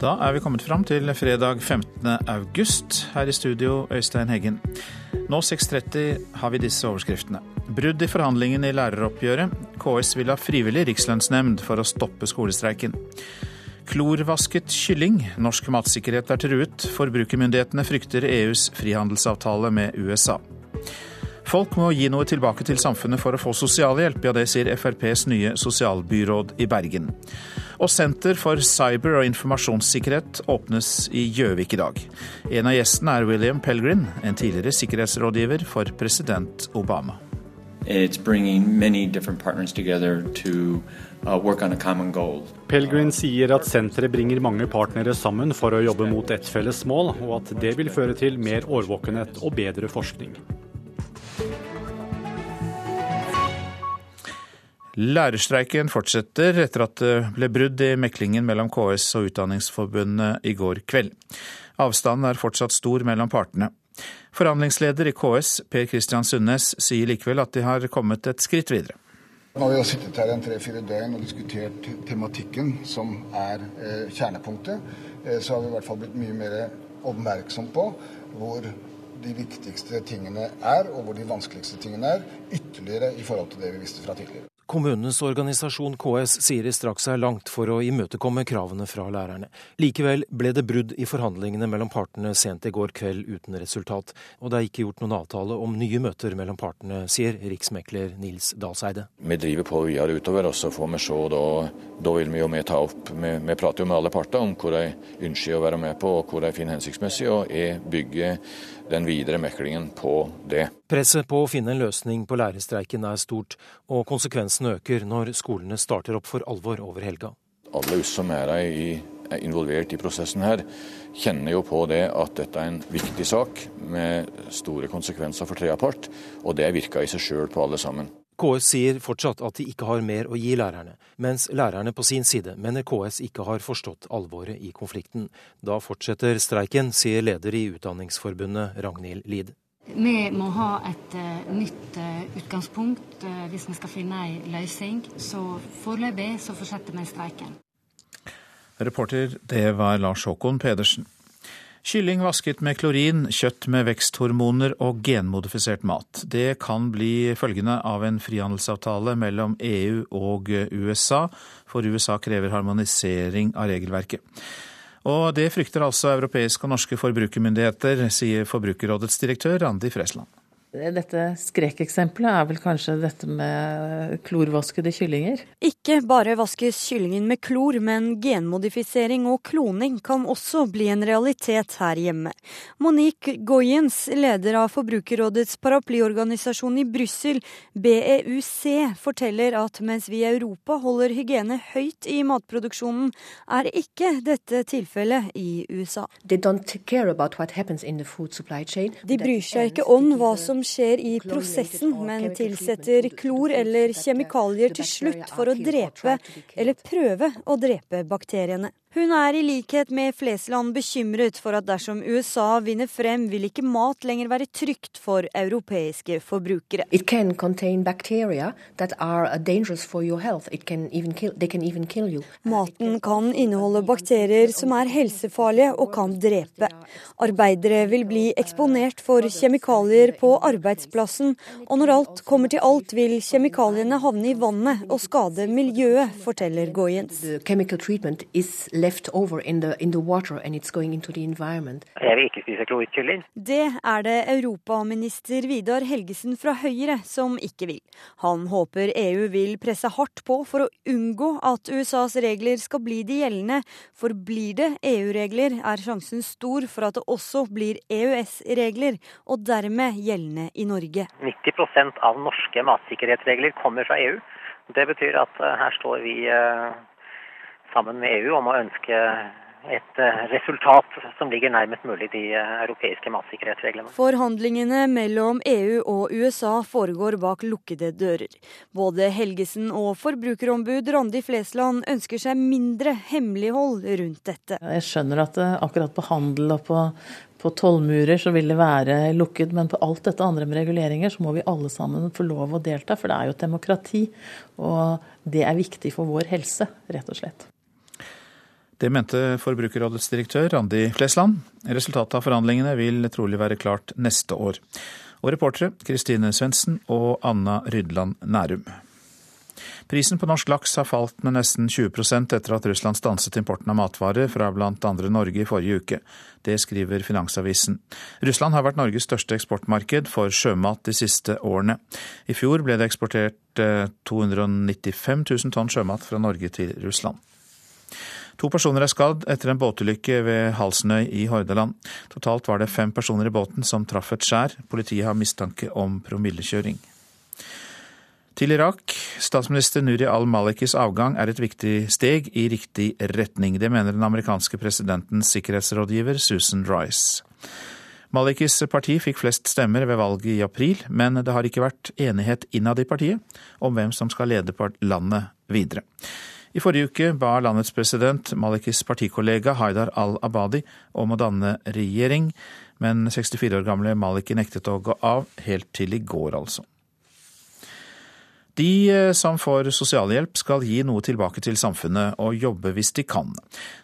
Da er vi kommet fram til fredag 15. august. Her i studio, Øystein Heggen. Nå 6.30 har vi disse overskriftene. Brudd i forhandlingene i læreroppgjøret. KS vil ha frivillig rikslønnsnemnd for å stoppe skolestreiken. Klorvasket kylling. Norsk matsikkerhet er truet. Forbrukermyndighetene frykter EUs frihandelsavtale med USA. Folk må gi noe tilbake til samfunnet for å få sosialhjelp, ja det sier FrPs nye sosialbyråd i Bergen. Og Senter for cyber- og informasjonssikkerhet åpnes i Gjøvik i dag. En av gjestene er William Pelgrin, en tidligere sikkerhetsrådgiver for president Obama. It's bringing many different partners together to uh, work on a common goal. Pelgrin sier at senteret bringer mange partnere sammen for å jobbe mot et felles mål, og at det vil føre til mer årvåkenhet og bedre forskning. Lærerstreiken fortsetter etter at det ble brudd i meklingen mellom KS og Utdanningsforbundet i går kveld. Avstanden er fortsatt stor mellom partene. Forhandlingsleder i KS, Per Christian Sundnes, sier likevel at de har kommet et skritt videre. Når vi har sittet her en tre-fire døgn og diskutert tematikken som er eh, kjernepunktet. Eh, så har vi i hvert fall blitt mye mer oppmerksom på hvor de viktigste tingene er, og hvor de vanskeligste tingene er, ytterligere i forhold til det vi visste fra tidligere. Kommunenes organisasjon KS sier de straks er langt for å imøtekomme kravene fra lærerne. Likevel ble det brudd i forhandlingene mellom partene sent i går kveld uten resultat, og det er ikke gjort noen avtale om nye møter mellom partene, sier riksmekler Nils Dalseide. Vi driver på videre utover, og så får vi se. Da, da vil vi jo med ta opp Vi, vi prater jo med alle parter om hvor de ønsker å være med på, og hvor de finner hensiktsmessig, og er bygger den videre meklingen på det. Presset på å finne en løsning på lærerstreiken er stort, og konsekvensene øker når skolene starter opp for alvor over helga. Alle oss som er, er involvert i prosessen her, kjenner jo på det at dette er en viktig sak med store konsekvenser for tredjepart, og det virker i seg sjøl på alle sammen. KS sier fortsatt at de ikke har mer å gi lærerne, mens lærerne på sin side mener KS ikke har forstått alvoret i konflikten. Da fortsetter streiken, sier leder i Utdanningsforbundet Ragnhild Lid. Vi må ha et uh, nytt uh, utgangspunkt uh, hvis vi skal finne en løsning. Så foreløpig så fortsetter vi streiken. Reporter det var Lars Håkon Pedersen. Kylling vasket med klorin, kjøtt med veksthormoner og genmodifisert mat. Det kan bli følgende av en frihandelsavtale mellom EU og USA, for USA krever harmonisering av regelverket. Og det frykter altså europeiske og norske forbrukermyndigheter, sier Forbrukerrådets direktør Randi Fresland. Dette skrekeksempelet er vel kanskje dette med klorvaskede kyllinger? Ikke bare vaskes kyllingen med klor, men genmodifisering og kloning kan også bli en realitet her hjemme. Monique Goyens, leder av Forbrukerrådets paraplyorganisasjon i Brussel, BEUC, forteller at mens vi i Europa holder hygiene høyt i matproduksjonen, er ikke dette tilfellet i USA. De bryr seg ikke om hva som skjer i prosessen, men tilsetter klor eller kjemikalier til slutt for å drepe eller prøve å drepe bakteriene. Hun er i likhet med Flesland bekymret for at dersom USA vinner frem, vil ikke mat lenger være trygt for europeiske forbrukere. Maten kan inneholde bakterier som er helsefarlige og kan drepe. Arbeidere vil bli eksponert for kjemikalier på arbeidsplassen, og når alt kommer til alt vil kjemikaliene havne i vannet og skade miljøet, forteller Goyens left over in the, in the water and it's going into the environment. Jeg vil ikke spise klorkylling. Det er det europaminister Vidar Helgesen fra Høyre som ikke vil. Han håper EU vil presse hardt på for å unngå at USAs regler skal bli de gjeldende, for blir det EU-regler, er sjansen stor for at det også blir EØS-regler, og dermed gjeldende i Norge. 90% av norske matsikkerhetsregler kommer fra EU. Det betyr at eh, her står vi eh, sammen med EU om å ønske et eh, resultat som ligger nærmest mulig de eh, europeiske matsikkerhetsreglene. Forhandlingene mellom EU og USA foregår bak lukkede dører. Både Helgesen og forbrukerombud Randi Flesland ønsker seg mindre hemmelighold rundt dette. Jeg skjønner at akkurat på handel og på, på tollmurer så vil det være lukket, men på alt dette andre med reguleringer så må vi alle sammen få lov å delta, for det er jo et demokrati. Og det er viktig for vår helse, rett og slett. Det mente Forbrukerrådets direktør Randi Flesland. Resultatet av forhandlingene vil trolig være klart neste år. Og reportere Kristine Svendsen og Anna Rydland Nærum. Prisen på norsk laks har falt med nesten 20% etter at Russland stanset importen av matvarer fra bl.a. Norge i forrige uke. Det skriver Finansavisen. Russland har vært Norges største eksportmarked for sjømat de siste årene. I fjor ble det eksportert 295 eh, 000 tonn sjømat fra Norge til Russland. To personer er skadd etter en båtulykke ved Halsnøy i Hordaland. Totalt var det fem personer i båten som traff et skjær. Politiet har mistanke om promillekjøring. Til Irak. Statsminister Nuri al-Malikis avgang er et viktig steg i riktig retning. Det mener den amerikanske presidentens sikkerhetsrådgiver Susan Rice. Malikis parti fikk flest stemmer ved valget i april, men det har ikke vært enighet innad i partiet om hvem som skal lede landet videre. I forrige uke ba landets president Malikis partikollega Haidar al-Abadi om å danne regjering, men 64 år gamle Maliki nektet å gå av, helt til i går altså. De eh, som får sosialhjelp skal gi noe tilbake til samfunnet og jobbe hvis de kan.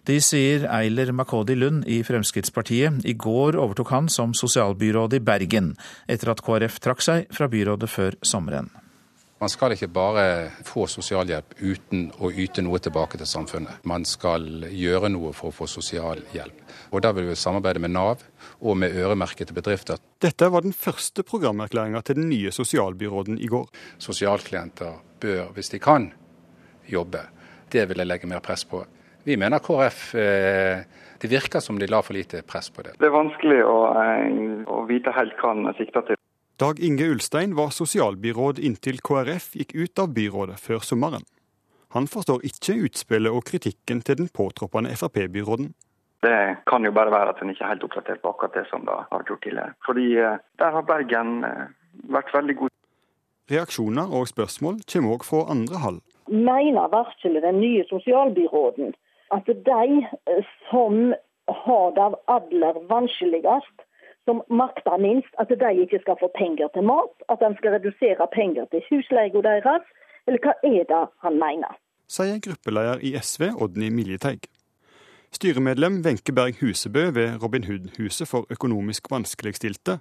De sier Eiler Makodi Lund i Fremskrittspartiet. I går overtok han som sosialbyråd i Bergen, etter at KrF trakk seg fra byrådet før sommeren. Man skal ikke bare få sosialhjelp uten å yte noe tilbake til samfunnet. Man skal gjøre noe for å få sosialhjelp. Og Da vil vi samarbeide med Nav og med øremerkede bedrifter. Dette var den første programerklæringa til den nye sosialbyråden i går. Sosialklienter bør, hvis de kan, jobbe. Det vil jeg legge mer press på. Vi mener KrF eh, det virker som de la for lite press på det. Det er vanskelig å, eh, å vite helt hva han sikter til. Dag Inge Ulstein var sosialbyråd inntil KrF gikk ut av byrådet før sommeren. Han forstår ikke utspillet og kritikken til den påtroppende Frp-byråden. Det kan jo bare være at en ikke er helt oppdatert på akkurat det som det har vært gjort tidligere. Fordi eh, der har Bergen eh, vært veldig god. Reaksjoner og spørsmål kommer òg fra andre hold. Mener varselet den nye sosialbyråden at de eh, som har det aller vanskeligst, som makter minst, at de ikke skal få penger til mat, at de skal redusere penger til husleia deres, eller hva er det han mener? Sier gruppeleder i SV, Odny Miljeteig. Styremedlem Wenche Berg Husebø ved Robin Hood-huset for økonomisk vanskeligstilte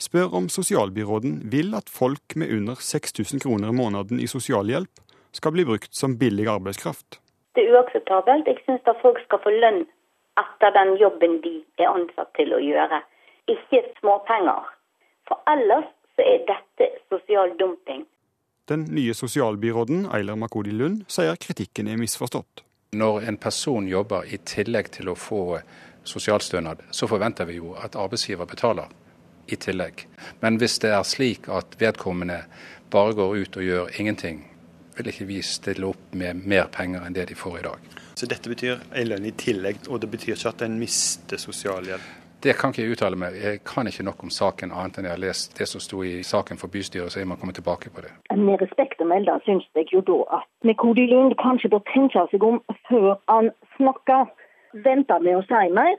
spør om sosialbyråden vil at folk med under 6000 kroner i måneden i sosialhjelp skal bli brukt som billig arbeidskraft. Det er uakseptabelt. Jeg syns at folk skal få lønn etter den jobben de er ansatt til å gjøre ikke småpenger. For ellers så er dette sosial dumping. Den nye sosialbyråden Eiler Makodi Lund sier kritikken er misforstått. Når en person jobber i tillegg til å få sosialstønad, så forventer vi jo at arbeidsgiver betaler i tillegg. Men hvis det er slik at vedkommende bare går ut og gjør ingenting, vil ikke vi stille opp med mer penger enn det de får i dag. Så dette betyr en lønn i tillegg, og det betyr ikke at en mister sosialhjelp? Det kan ikke jeg uttale meg. Jeg kan ikke nok om saken annet enn jeg har lest det som sto i saken for bystyret, så jeg må komme tilbake på det. Med respekt å melde syns jeg jo da at Nekodi Lund kanskje bør tenke seg om før han snakker. Vente med å si mer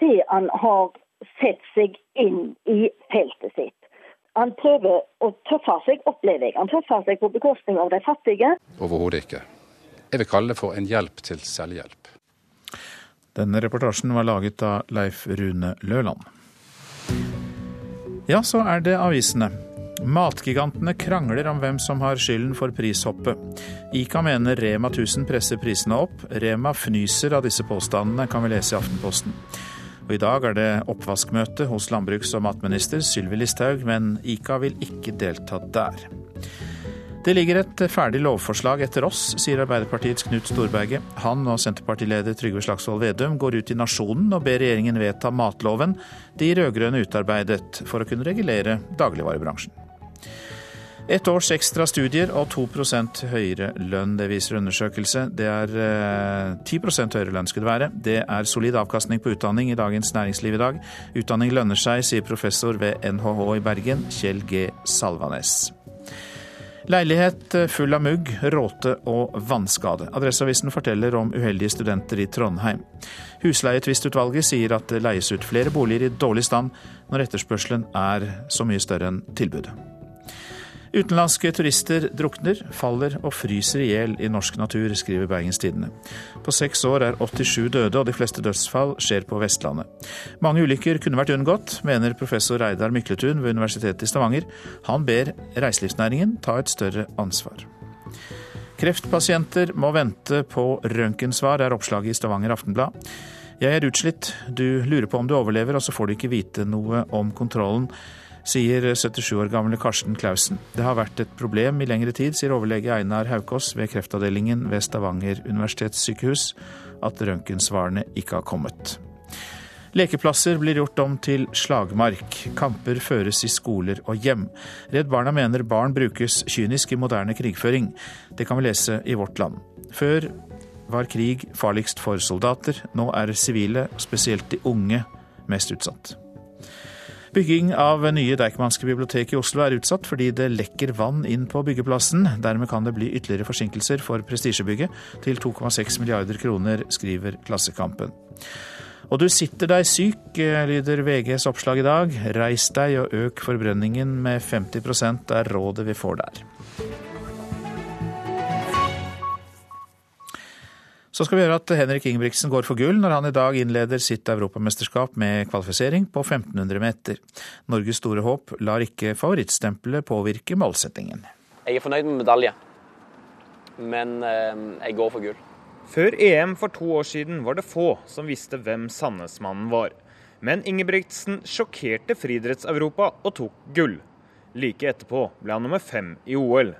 til han har sett seg inn i feltet sitt. Han prøver å tøffe seg, opplever jeg. Han tøffer seg på bekostning av de fattige. Overhodet ikke. Jeg vil kalle det for en hjelp til selvhjelp. Denne reportasjen var laget av Leif Rune Løland. Ja, så er det avisene. Matgigantene krangler om hvem som har skylden for prishoppet. Ica mener Rema 1000 presser prisene opp. Rema fnyser av disse påstandene, kan vi lese i Aftenposten. Og I dag er det oppvaskmøte hos landbruks- og matminister Sylvi Listhaug, men Ica vil ikke delta der. Det ligger et ferdig lovforslag etter oss, sier Arbeiderpartiets Knut Storberget. Han og Senterpartileder Trygve Slagsvold Vedum går ut i Nasjonen og ber regjeringen vedta matloven de rød-grønne utarbeidet for å kunne regulere dagligvarebransjen. Et års ekstra studier og 2% høyere lønn, det viser undersøkelse. Det er eh, 10 høyere lønn skulle det være. Det er solid avkastning på utdanning i Dagens Næringsliv i dag. Utdanning lønner seg, sier professor ved NHH i Bergen, Kjell G. Salvanes. Leilighet full av mugg, råte og vannskade. Adresseavisen forteller om uheldige studenter i Trondheim. Husleietvistutvalget sier at det leies ut flere boliger i dårlig stand når etterspørselen er så mye større enn tilbudet. Utenlandske turister drukner, faller og fryser i hjel i norsk natur, skriver Bergens Tidende. På seks år er 87 døde, og de fleste dødsfall skjer på Vestlandet. Mange ulykker kunne vært unngått, mener professor Reidar Mykletun ved Universitetet i Stavanger. Han ber reiselivsnæringen ta et større ansvar. Kreftpasienter må vente på røntgensvar, er oppslaget i Stavanger Aftenblad. Jeg er utslitt, du lurer på om du overlever, og så får du ikke vite noe om kontrollen sier 77 år gamle Karsten Clausen. Det har vært et problem i lengre tid, sier overlege Einar Haukås ved kreftavdelingen ved Stavanger universitetssykehus, at røntgensvarene ikke har kommet. Lekeplasser blir gjort om til slagmark. Kamper føres i skoler og hjem. Redd Barna mener barn brukes kynisk i moderne krigføring. Det kan vi lese i Vårt Land. Før var krig farligst for soldater. Nå er sivile, spesielt de unge, mest utsatt. Bygging av nye Deichmanske bibliotek i Oslo er utsatt fordi det lekker vann inn på byggeplassen. Dermed kan det bli ytterligere forsinkelser for prestisjebygget til 2,6 milliarder kroner, skriver Klassekampen. Og du sitter deg syk, lyder VGs oppslag i dag. Reis deg og øk forbrenningen med 50% er rådet vi får der. Så skal vi gjøre at Henrik Ingebrigtsen går for gull når han i dag innleder sitt europamesterskap med kvalifisering på 1500 meter. Norges store håp lar ikke favorittstempelet påvirke målsettingen. Jeg er fornøyd med medalje, men eh, jeg går for gull. Før EM for to år siden var det få som visste hvem Sandnesmannen var. Men Ingebrigtsen sjokkerte friidretts-Europa og tok gull. Like etterpå ble han nummer fem i OL.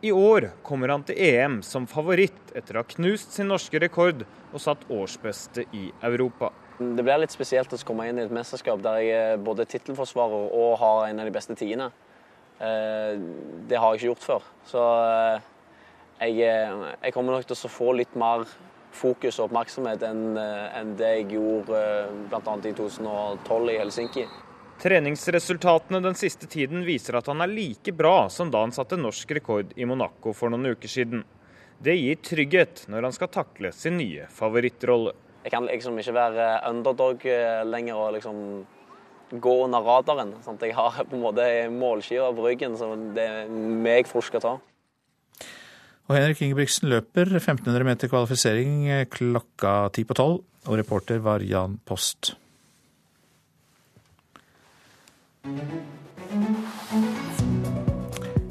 I år kommer han til EM som favoritt etter å ha knust sin norske rekord og satt årsbeste i Europa. Det blir litt spesielt å komme inn i et mesterskap der jeg er både tittelforsvarer og har en av de beste tidene. Eh, det har jeg ikke gjort før. Så eh, jeg, eh, jeg kommer nok til å få litt mer fokus og oppmerksomhet enn det jeg gjorde bl.a. i 2012 i Helsinki. Treningsresultatene den siste tiden viser at han er like bra som da han satte norsk rekord i Monaco for noen uker siden. Det gir trygghet når han skal takle sin nye favorittrolle. Jeg kan liksom ikke være underdog eh, lenger og liksom gå under radaren. Sant? Jeg har på en måte målskiva på ryggen, så det er meg folk skal ta. Og Henrik Ingebrigtsen løper 1500 meter kvalifisering klokka ti på tolv, og reporter var Jan Post.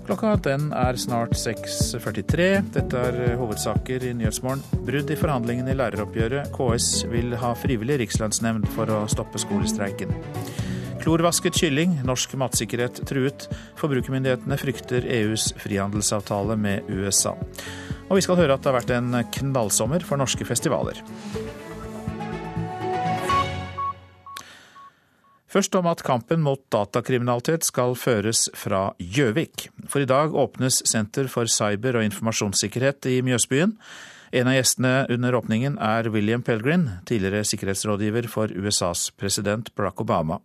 Klokka den er snart 6.43. Dette er hovedsaker i Nyhetsmorgen. Brudd i forhandlingene i læreroppgjøret. KS vil ha frivillig rikslønnsnemnd for å stoppe skolestreiken. Klorvasket kylling, norsk matsikkerhet truet. Forbrukermyndighetene frykter EUs frihandelsavtale med USA. Og vi skal høre at det har vært en knallsommer for norske festivaler. Først om at kampen mot datakriminalitet skal føres fra Gjøvik. For i dag åpnes Senter for cyber- og informasjonssikkerhet i Mjøsbyen. En av gjestene under åpningen er William Pelgrin, tidligere sikkerhetsrådgiver for USAs president Barack Obama.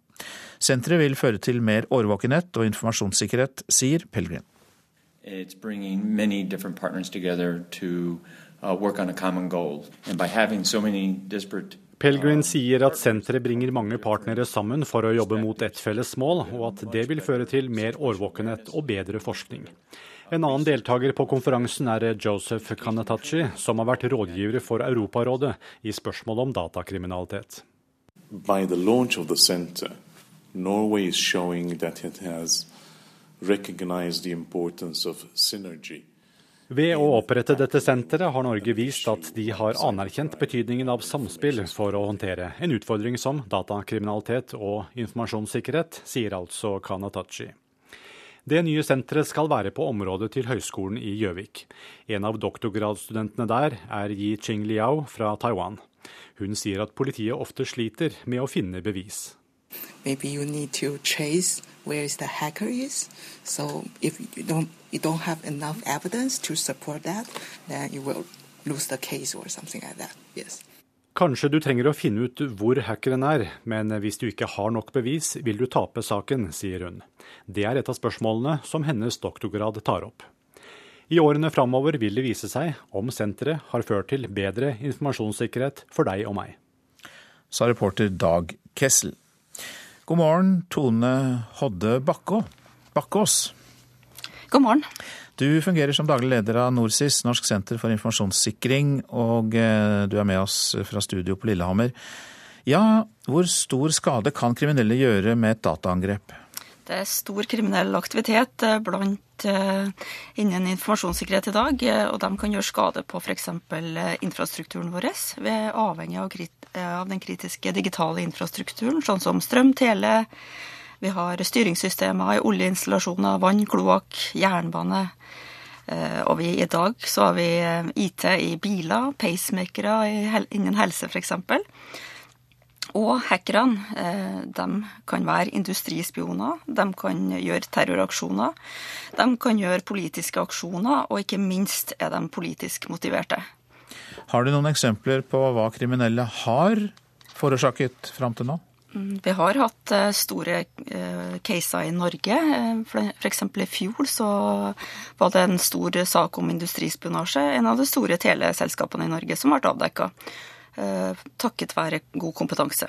Senteret vil føre til mer årvåkenhet og informasjonssikkerhet, sier Pelgrin. It's bringing many different partners together to uh, work on a common goal. And by having so many disparate Pelgrin sier at senteret bringer mange partnere sammen for å jobbe mot ett felles mål, og at det vil føre til mer årvåkenhet og bedre forskning. En annen deltaker på konferansen er Joseph Kanatachi, som har vært rådgiver for Europarådet i spørsmål om datakriminalitet. By the launch of the center, Norway is showing that it has recognized the importance of synergy. Ved å opprette dette senteret har Norge vist at de har anerkjent betydningen av samspill for å håndtere en utfordring som datakriminalitet og informasjonssikkerhet, sier altså Kanatachi. Det nye senteret skal være på området til Høgskolen i Gjøvik. En av doktorgradsstudentene der er Yi Ching Liao fra Taiwan. Hun sier at politiet ofte sliter med å finne bevis. Maybe you need to trace where is the hacker is. So if you don't you don't have enough evidence to support that, then you will lose the case or something like that. Yes. Kanskje du trenger å finne ut hvor hackeren er, men hvis du ikke har nok bevis, vil du tape saken, sier hun. Det er et av spørsmålene som hennes doktorgrad tar opp. I årene framover vil det vise seg om senteret har ført til bedre informasjonssikkerhet for deg og meg. Sa reporter Dag Kessel. God morgen, Tone Hodde Bakkå. Bakkås. God morgen. Du fungerer som daglig leder av NorSIS, Norsk senter for informasjonssikring, og eh, du er med oss fra studio på Lillehammer. Ja, hvor stor skade kan kriminelle gjøre med et dataangrep? Det er stor kriminell aktivitet eh, blant eh, innen informasjonssikkerhet i dag, og de kan gjøre skade på f.eks. infrastrukturen vår. Vi er avhengig av, den kritiske digitale infrastrukturen, sånn som strøm, tele, vi har styringssystemer i oljeinstallasjoner, vann, kloakk, jernbane. Eh, og vi, i dag så har vi eh, IT i biler, pacemakere innen helse f.eks. Og hackerne eh, de kan være industrispioner, de kan gjøre terroraksjoner, de kan gjøre politiske aksjoner, og ikke minst er de politisk motiverte. Har du noen eksempler på hva kriminelle har forårsaket fram til nå? Mm, vi har hatt eh, store eh, caser i Norge. F.eks. i fjor så var det en stor sak om industrispionasje. En av de store teleselskapene i Norge som ble avdekka. Takket være god kompetanse.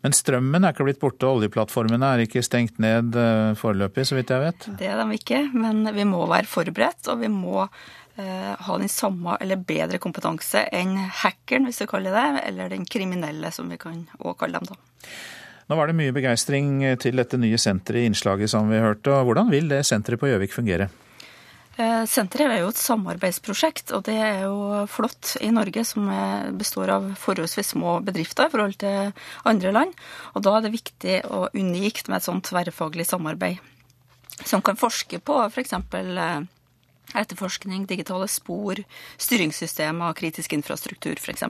Men strømmen er ikke blitt borte, oljeplattformene er ikke stengt ned foreløpig, så vidt jeg vet? Det er de ikke, men vi må være forberedt, og vi må Eh, ha den samme eller bedre kompetanse enn hackeren, hvis vi kaller det, eller den kriminelle, som vi kan òg kalle dem. da. Nå var det mye begeistring til dette nye senteret i innslaget som vi hørte. og Hvordan vil det senteret på Gjøvik fungere? Eh, senteret er jo et samarbeidsprosjekt, og det er jo flott i Norge, som består av forholdsvis små bedrifter i forhold til andre land. Og da er det viktig og unikt med et sånt tverrfaglig samarbeid, som kan forske på f.eks etterforskning, digitale spor, styringssystemer, kritisk infrastruktur f.eks.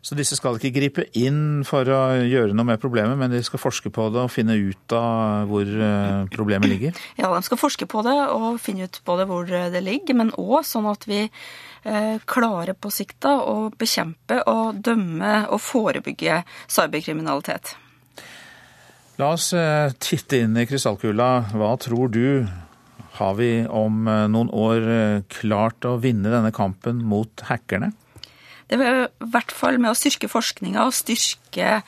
Så disse skal ikke gripe inn for å gjøre noe med problemet, men de skal forske på det og finne ut av hvor eh, problemet ligger? Ja, de skal forske på det og finne ut både hvor det ligger, men òg sånn at vi eh, klarer på sikt å bekjempe og dømme og forebygge cyberkriminalitet. La oss eh, titte inn i krystallkula. Hva tror du har vi om eh, noen år eh, klart å vinne denne kampen mot hackerne? Det vil i hvert fall med å styrke forskninga og styrke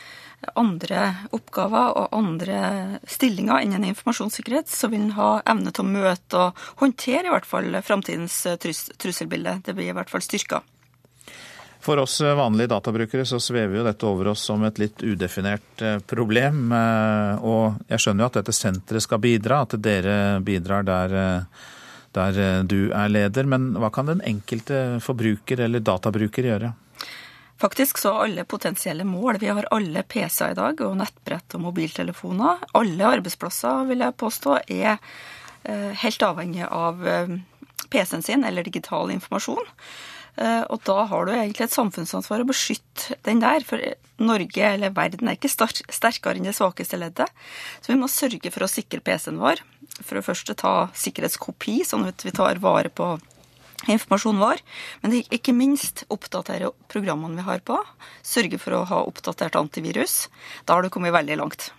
andre oppgaver og andre stillinger innen informasjonssikkerhet, så vil en ha evne til å møte og håndtere i hvert fall framtidens trus trusselbilde. Det blir i hvert fall styrka. For oss vanlige databrukere så svever jo dette over oss som et litt udefinert eh, problem. Eh, og jeg skjønner jo at dette senteret skal bidra, at dere bidrar der, eh, der du er leder. Men hva kan den enkelte forbruker eller databruker gjøre? Faktisk så alle potensielle mål. Vi har alle PC-er i dag, og nettbrett og mobiltelefoner. Alle arbeidsplasser, vil jeg påstå, er helt avhengig av PC-en sin eller digital informasjon. Eh, og da har du egentlig et samfunnsansvar å beskytte den der. For Norge eller verden er ikke sterkere enn det svakeste leddet. Så vi må sørge for å sikre PC-en vår. For det første ta sikkerhetskopi, sånn at vi tar vare på informasjonen vår. Men ikke minst oppdatere programmene vi har på. Sørge for å ha oppdatert antivirus. Da har du kommet veldig langt.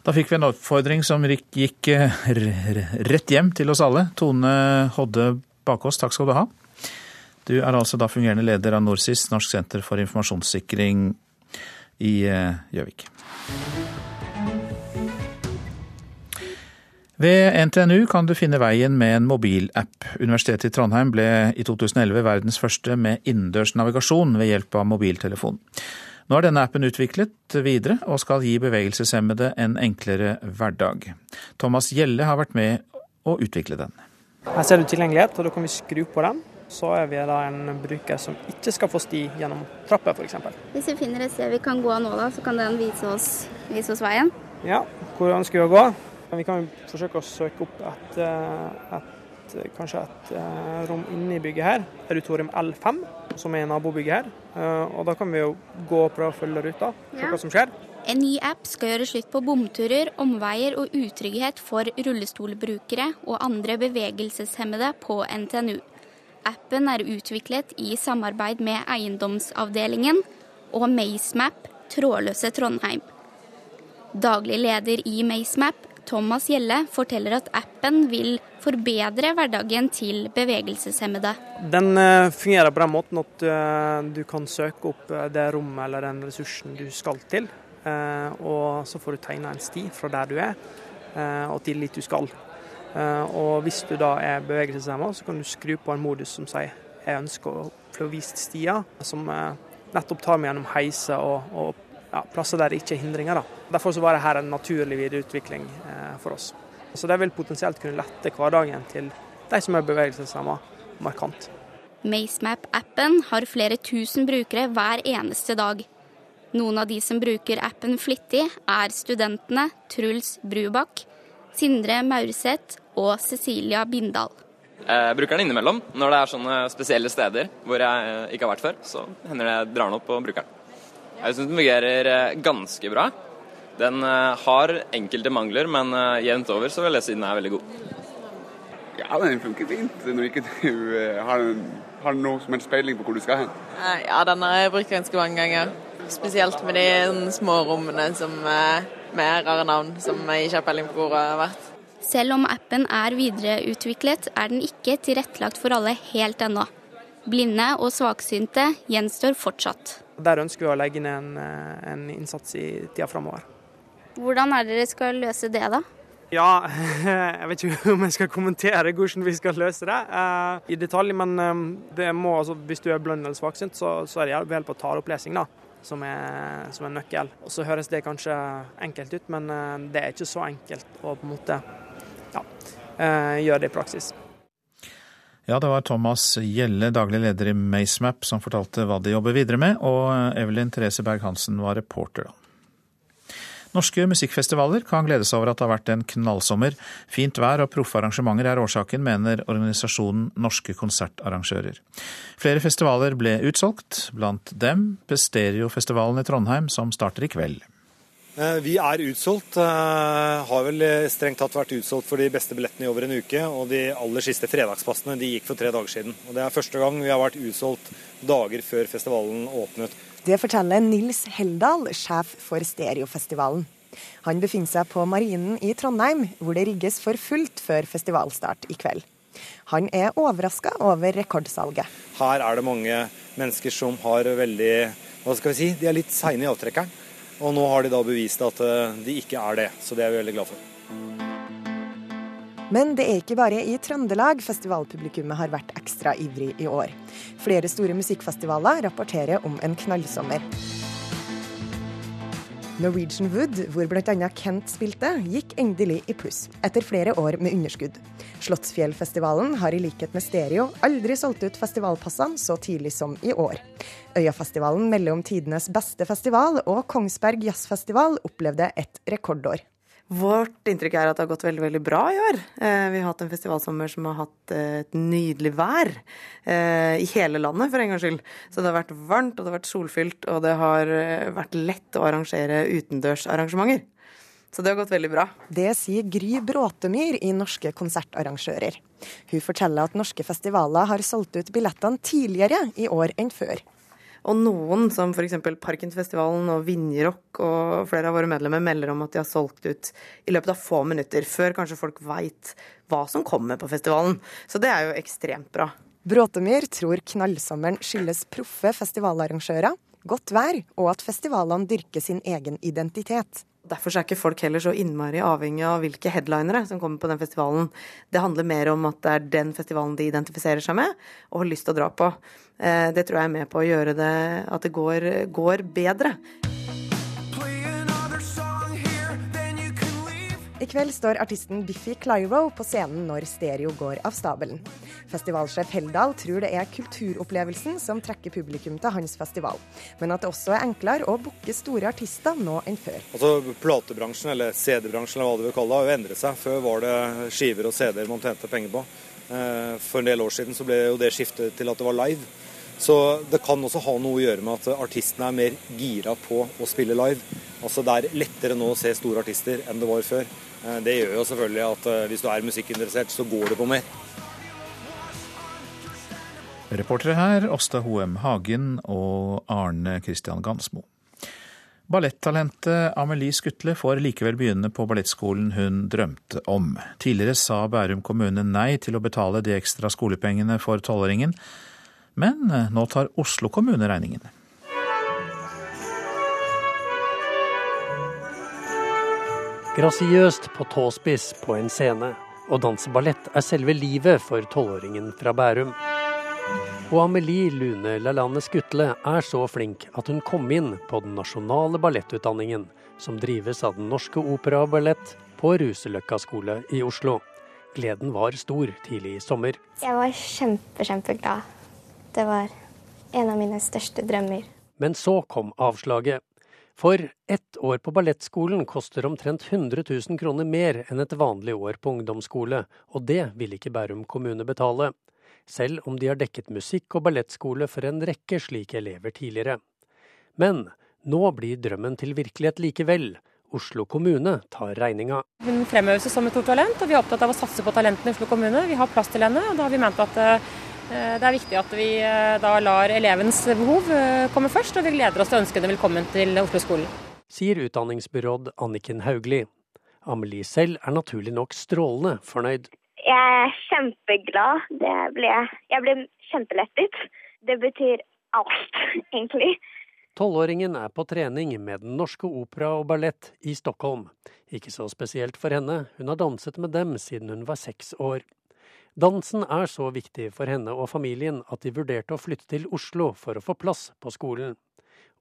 Da fikk vi en oppfordring som gikk eh, rett hjem til oss alle. Tone Hodde Bakås, takk skal du ha. Du er altså da fungerende leder av NorSIS, Norsk senter for informasjonssikring i eh, Gjøvik. Ved NTNU kan du finne veien med en mobilapp. Universitetet i Trondheim ble i 2011 verdens første med innendørs navigasjon ved hjelp av mobiltelefon. Nå er denne appen utviklet videre og skal gi bevegelseshemmede en enklere hverdag. Thomas Gjelle har vært med å utvikle den. Her ser du tilgjengelighet, og da kan vi skru på den så er vi da en bruker som ikke skal få sti gjennom trapper f.eks. Hvis vi finner et sted vi kan gå nå, da, så kan den vise oss, vise oss veien? Ja, hvor ønsker vi å gå? Vi kan forsøke å søke opp et, eh, et kanskje et eh, rom inne i bygget her, auditorium L5, som er nabobygget her. Eh, og Da kan vi jo gå og prøve å følge ruta, se ja. hva som skjer. En ny app skal gjøre slutt på bomturer, omveier og utrygghet for rullestolbrukere og andre bevegelseshemmede på NTNU. Appen er utviklet i samarbeid med eiendomsavdelingen og MaceMap Trådløse Trondheim. Daglig leder i MaceMap, Thomas Gjelle, forteller at appen vil forbedre hverdagen til bevegelseshemmede. Den eh, fungerer på den måten at eh, du kan søke opp eh, det rommet eller den ressursen du skal til. Og så får du tegne en sti fra der du er og til dit du skal. Og hvis du da er bevegelseshemma, så kan du skru på en modus som sier jeg ønsker å få vist stier, som nettopp tar meg gjennom heiser og, og ja, plasser der det ikke er hindringer. Da. Derfor så var dette en naturlig videreutvikling for oss. Så det vil potensielt kunne lette hverdagen til de som er bevegelseshemma, markant. MaceMap-appen har flere tusen brukere hver eneste dag. Noen av de som bruker appen flittig, er studentene Truls Brubakk, Sindre Maurseth og Cecilia Bindal. Jeg bruker den innimellom når det er sånne spesielle steder hvor jeg ikke har vært før. Så hender det jeg drar den opp og bruker den. Jeg syns den fungerer eh, ganske bra. Den eh, har enkelte mangler, men eh, jevnt over så vil jeg si den er veldig god. Ja, den funker fint når ikke du har, har noe som helst speiling på hvor du skal hen. Ja, den har jeg brukt ganske mange ganger. Spesielt med de små rommene som, med rare navn som jeg ikke har peiling på hvor har vært. Selv om appen er videreutviklet, er den ikke tilrettelagt for alle helt ennå. Blinde og svaksynte gjenstår fortsatt. Der ønsker vi å legge ned en, en innsats i tida framover. Hvordan er det dere skal løse det, da? Ja, jeg vet ikke om jeg skal kommentere hvordan vi skal løse det uh, i detalj. Men um, det må, altså, hvis du er blind eller svaksynt, så, så er det ved hjelp av taleopplesing da, som er, som er nøkkel. Og Så høres det kanskje enkelt ut, men uh, det er ikke så enkelt å på en måte ja, uh, gjøre det i praksis. Ja, det var Thomas Gjelle, daglig leder i MaceMap, som fortalte hva de jobber videre med, og Evelyn Therese Berg-Hansen var reporter, da. Norske musikkfestivaler kan glede seg over at det har vært en knallsommer. Fint vær og proffe arrangementer er årsaken, mener organisasjonen Norske konsertarrangører. Flere festivaler ble utsolgt, blant dem Bestereofestivalen i Trondheim, som starter i kveld. Eh, vi er utsolgt. Eh, har vel strengt tatt vært utsolgt for de beste billettene i over en uke. Og de aller siste fredagspassene de gikk for tre dager siden. Og Det er første gang vi har vært utsolgt dager før festivalen åpnet. Det forteller Nils Heldal, sjef for Stereofestivalen. Han befinner seg på Marinen i Trondheim, hvor det rigges for fullt før festivalstart i kveld. Han er overraska over rekordsalget. Her er det mange mennesker som har veldig Hva skal vi si? De er litt seine i avtrekkeren. Og nå har de da bevist at eh, de ikke er det, så det er vi veldig glad for. Men det er ikke bare i Trøndelag festivalpublikummet har vært ekstra ivrig i år. Flere store musikkfestivaler rapporterer om en knallsommer. Norwegian Wood, hvor bl.a. Kent spilte, gikk endelig i pluss, etter flere år med underskudd. Slottsfjellfestivalen har i likhet med Stereo aldri solgt ut festivalpassene så tidlig som i år. Øyafestivalen melder om tidenes beste festival, og Kongsberg Jazzfestival opplevde et rekordår. Vårt inntrykk er at det har gått veldig veldig bra i år. Eh, vi har hatt en festivalsommer som har hatt eh, et nydelig vær eh, i hele landet, for en gangs skyld. Så det har vært varmt, og det har vært solfylt, og det har vært lett å arrangere utendørsarrangementer. Så det har gått veldig bra. Det sier Gry Bråtemyr i Norske konsertarrangører. Hun forteller at norske festivaler har solgt ut billettene tidligere i år enn før. Og noen, som f.eks. Parkinsfestivalen og Vinjerock og flere av våre medlemmer, melder om at de har solgt ut i løpet av få minutter, før kanskje folk veit hva som kommer på festivalen. Så det er jo ekstremt bra. Bråtemyr tror knallsommeren skyldes proffe festivalarrangører, godt vær og at festivalene dyrker sin egen identitet. Derfor er ikke folk heller så innmari avhengig av hvilke headlinere som kommer på den festivalen. Det handler mer om at det er den festivalen de identifiserer seg med og har lyst til å dra på. Eh, det tror jeg er med på å gjøre det at det går, går bedre. I kveld står artisten Biffy Clyro på scenen når Stereo går av stabelen. Festivalsjef Heldal tror det er kulturopplevelsen som trekker publikum til hans festival, men at det også er enklere å booke store artister nå enn før. Altså Platebransjen, eller CD-bransjen, eller hva du vil kalle det, har jo endret seg. Før var det skiver og CD-er man tjente penger på. Eh, for en del år siden så ble jo det skiftet til at det var live. Så det kan også ha noe å gjøre med at artistene er mer gira på å spille live. Altså Det er lettere nå å se store artister enn det var før. Eh, det gjør jo selvfølgelig at eh, hvis du er musikkinteressert, så går det på mer. Reportere her Åsta Hoem Hagen og Arne Christian Gansmo. Ballettalentet Amelie Skutle får likevel begynne på ballettskolen hun drømte om. Tidligere sa Bærum kommune nei til å betale de ekstra skolepengene for tolvåringen, men eh, nå tar Oslo kommune regningen. Grasiøst på tåspiss på en scene. Og danseballett er selve livet for tolvåringen fra Bærum. Og Amelie Lune Lalane Skutle er så flink at hun kom inn på den nasjonale ballettutdanningen, som drives av Den norske opera og ballett på Ruseløkka skole i Oslo. Gleden var stor tidlig i sommer. Jeg var kjempe, kjempeglad. Det var en av mine største drømmer. Men så kom avslaget. For ett år på ballettskolen koster omtrent 100 000 kroner mer enn et vanlig år på ungdomsskole, og det vil ikke Bærum kommune betale selv om de har dekket musikk- og ballettskole for en rekke slike elever tidligere. Men nå blir drømmen til virkelighet likevel. Oslo kommune tar regninga. Hun fremhever som et stort talent, og vi er opptatt av å satse på talentene i Oslo kommune. Vi har plass til henne, og da har vi ment at eh, det er viktig at vi eh, da lar elevens behov eh, komme først, og vi gleder oss til å ønske dem velkommen til Oslo-skolen. Sier utdanningsbyråd Anniken Hauglie. Amelie selv er naturlig nok strålende fornøyd. Jeg er kjempeglad. Ble, jeg ble kjempelettet. Det betyr alt, egentlig. Tolvåringen er på trening med Den norske opera og ballett i Stockholm. Ikke så spesielt for henne, hun har danset med dem siden hun var seks år. Dansen er så viktig for henne og familien at de vurderte å flytte til Oslo for å få plass på skolen.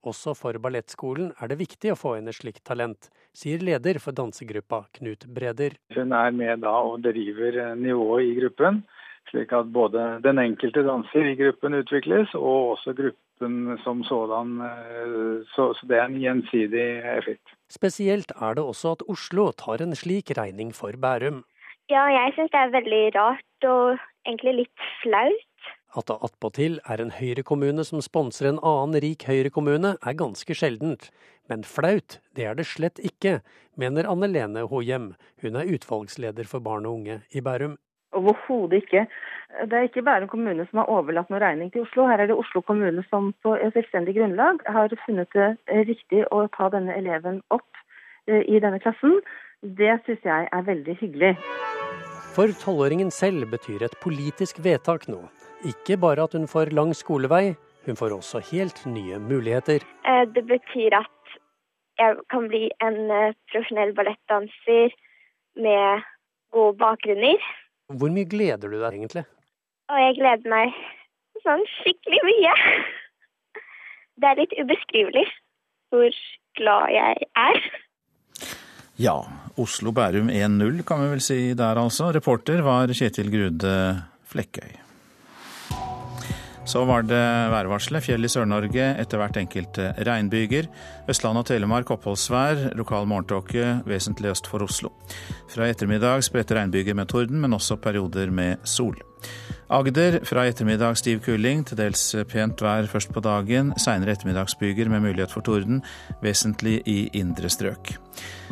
Også for ballettskolen er det viktig å få inn et slikt talent, sier leder for dansegruppa Knut Breder. Hun er med da og driver eh, nivået i gruppen, slik at både den enkelte danser i gruppen utvikles, og også gruppen som sådan. Så, så, det er en gjensidig effekt. Spesielt er det også at Oslo tar en slik regning for Bærum. Ja, jeg syns det er veldig rart og egentlig litt flaut. At det attpåtil er en Høyre-kommune som sponser en annen rik Høyre-kommune, er ganske sjeldent. Men flaut, det er det slett ikke, mener Anne Lene Hohjem. Hun er utvalgsleder for barn og unge i Bærum. Overhodet ikke. Det er ikke Bærum kommune som har overlatt noe regning til Oslo. Her er det Oslo kommune som på selvstendig grunnlag har funnet det riktig å ta denne eleven opp eh, i denne klassen. Det syns jeg er veldig hyggelig. For tolvåringen selv betyr et politisk vedtak nå ikke bare at hun får lang skolevei, hun får også helt nye muligheter. Eh, det betyr at jeg kan bli en eh, profesjonell ballettdanser med gode bakgrunner. Hvor mye gleder du deg egentlig? Og jeg gleder meg sånn skikkelig mye. Det er litt ubeskrivelig hvor glad jeg er. Ja, Oslo-Bærum 1-0 kan vi vel si der altså. Reporter var Kjetil Grude Flekkøy. Så var det værvarselet. Fjell i Sør-Norge, etter hvert enkelte regnbyger. Østland og Telemark oppholdsvær, lokal morgentåke vesentlig øst for Oslo. Fra ettermiddag spredte regnbyger med torden, men også perioder med sol. Agder fra ettermiddag stiv kuling, til dels pent vær først på dagen. Seinere ettermiddagsbyger med mulighet for torden, vesentlig i indre strøk.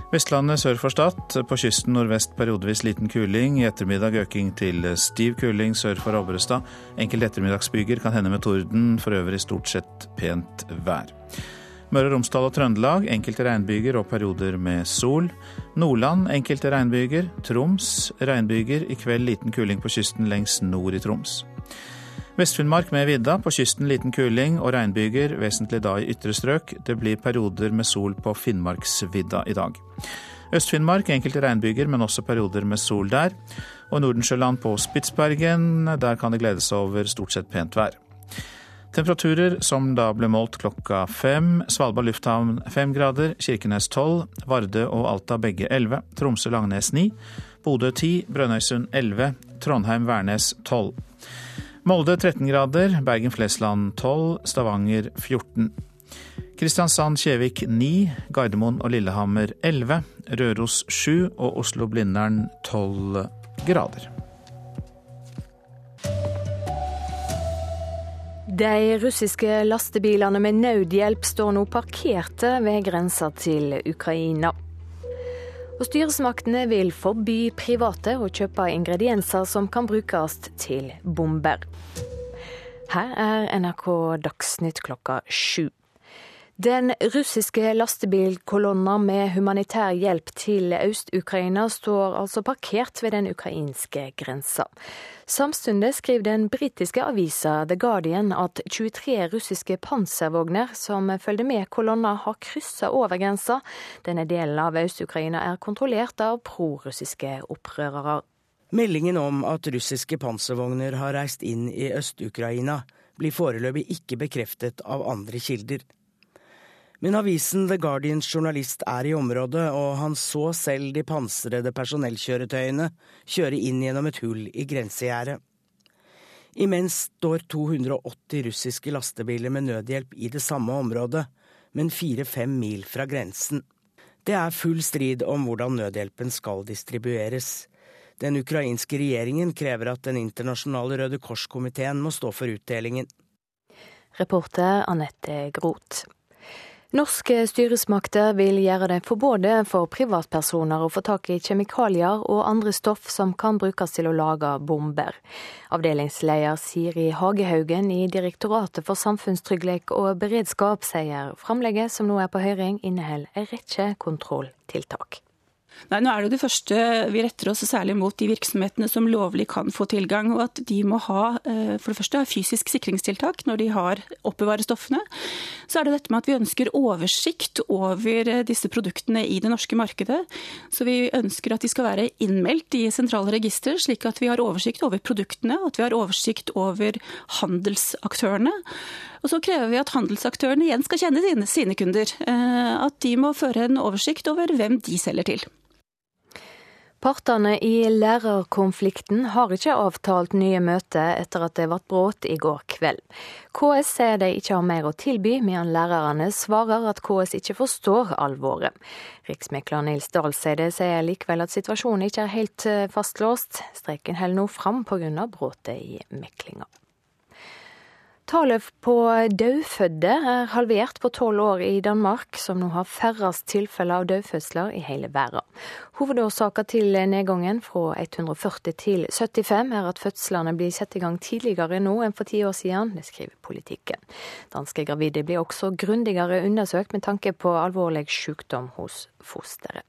Vestlandet sør for Stad. På kysten nordvest periodevis liten kuling. I ettermiddag øking til stiv kuling sør for Obrestad. Enkelte ettermiddagsbyger kan hende med torden, for øvrig stort sett pent vær. Møre og Romsdal og Trøndelag enkelte regnbyger og perioder med sol. Nordland enkelte regnbyger. Troms regnbyger. I kveld liten kuling på kysten lengst nord i Troms. Vest-Finnmark med vidda, på kysten liten kuling og regnbyger, vesentlig da i ytre strøk. Det blir perioder med sol på Finnmarksvidda i dag. Øst-Finnmark enkelte regnbyger, men også perioder med sol der. Og Nordensjøland på Spitsbergen, der kan det gledes over stort sett pent vær. Temperaturer som da ble målt klokka fem. Svalbard lufthavn fem grader, Kirkenes tolv, Vardø og Alta begge elleve, Tromsø-Langnes ni, Bodø ti, Brønnøysund elleve, Trondheim-Værnes tolv. Molde 13 grader, Bergen-Flesland 12, Stavanger 14. Kristiansand-Kjevik 9, Gardermoen og Lillehammer 11, Røros 7 og Oslo-Blindern 12 grader. De russiske lastebilene med nødhjelp står nå parkerte ved grensa til Ukraina. Og styresmaktene vil forby private å kjøpe ingredienser som kan brukes til bomber. Her er NRK Dagsnytt klokka sju. Den russiske lastebilkolonna med humanitær hjelp til Øst-Ukraina står altså parkert ved den ukrainske grensa. Samtidig skriver den britiske avisa The Guardian at 23 russiske panservogner som følger med kolonna, har kryssa over grensa. Denne delen av Øst-Ukraina er kontrollert av prorussiske opprørere. Meldingen om at russiske panservogner har reist inn i Øst-Ukraina, blir foreløpig ikke bekreftet av andre kilder. Men avisen The Guardians journalist er i området, og han så selv de pansrede personellkjøretøyene kjøre inn gjennom et hull i grensegjerdet. Imens står 280 russiske lastebiler med nødhjelp i det samme området, men fire-fem mil fra grensen. Det er full strid om hvordan nødhjelpen skal distribueres. Den ukrainske regjeringen krever at Den internasjonale Røde Kors-komiteen må stå for utdelingen. Reporter Anette Groth. Norske styresmakter vil gjøre det forbudt for privatpersoner å få tak i kjemikalier og andre stoff som kan brukes til å lage bomber. Avdelingsleder Siri Hagehaugen i Direktoratet for samfunnstrygghet og beredskap sier framlegget som nå er på høring, inneholder en rekke kontrolltiltak. Nei, nå er det det første vi retter oss særlig mot de virksomhetene som lovlig kan få tilgang, og at de må ha eh, for det første fysisk sikringstiltak når de har oppbevarer stoffene. Så er det dette med at vi ønsker oversikt over eh, disse produktene i det norske markedet. Så vi ønsker at de skal være innmeldt i sentrale register, slik at vi har oversikt over produktene, at vi har oversikt over handelsaktørene. Og så krever vi at handelsaktørene igjen skal kjenne sine, kunder. Eh, at de må føre en oversikt over hvem de selger til. Partene i lærerkonflikten har ikke avtalt nye møter etter at det ble brudd i går kveld. KS sier de ikke har mer å tilby, mens lærerne svarer at KS ikke forstår alvoret. Riksmekler Nils Dahlseide sier likevel at situasjonen ikke er helt eh, fastlåst. Streiken holder nå fram pga. bruddet i meklinga. Tallet på dødfødde er halvert på tolv år i Danmark, som nå har færrest tilfeller av dødfødsler i hele verden. Hovedårsaken til nedgangen fra 140 til 75 er at fødslene blir satt i gang tidligere nå enn for ti år siden, det skriver Politikken. Danske gravide blir også grundigere undersøkt med tanke på alvorlig sykdom hos fosteret.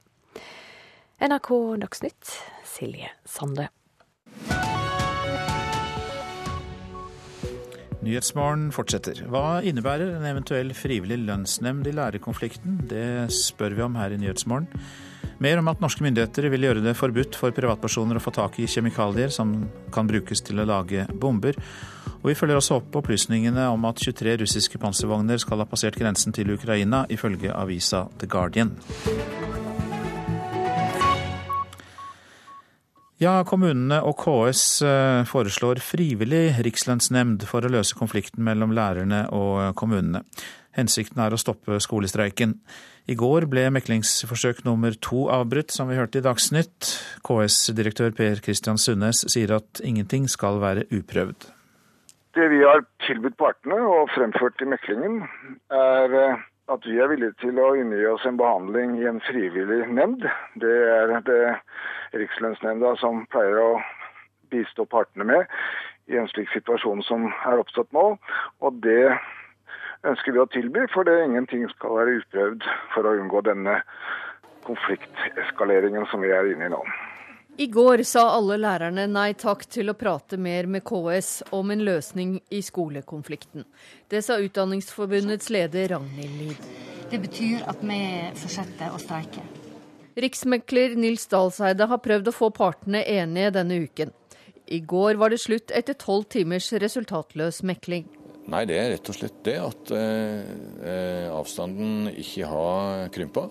NRK Dagsnytt, Silje Sande. Nyhetsmorgen fortsetter. Hva innebærer en eventuell frivillig lønnsnemnd i lærerkonflikten? Det spør vi om her i Nyhetsmorgen. Mer om at norske myndigheter vil gjøre det forbudt for privatpersoner å få tak i kjemikalier som kan brukes til å lage bomber. Og vi følger også opp opplysningene om at 23 russiske panservogner skal ha passert grensen til Ukraina, ifølge avisa The Guardian. Ja, kommunene og KS eh, foreslår frivillig rikslønnsnemnd for å løse konflikten mellom lærerne og kommunene. Hensikten er å stoppe skolestreiken. I går ble meklingsforsøk nummer to avbrutt, som vi hørte i Dagsnytt. KS-direktør Per Kristian Sundnes sier at ingenting skal være uprøvd. Det vi har tilbudt partene og fremført i meklingen, er eh, at vi er villige til å inngi oss en behandling i en frivillig nemnd. Det er det Rikslønnsnemnda som pleier å bistå partene med i en slik situasjon som er oppstått nå. Og det ønsker vi å tilby, for det ingenting skal være utprøvd for å unngå denne konflikteskaleringen som vi er inne i nå. I går sa alle lærerne nei takk til å prate mer med KS om en løsning i skolekonflikten. Det sa Utdanningsforbundets leder Ragnhild Lid. Det betyr at vi fortsetter å streike. Riksmekler Nils Dalseide har prøvd å få partene enige denne uken. I går var det slutt etter tolv timers resultatløs mekling. Nei, det er rett og slett det at eh, eh avstanden ikke har krympa.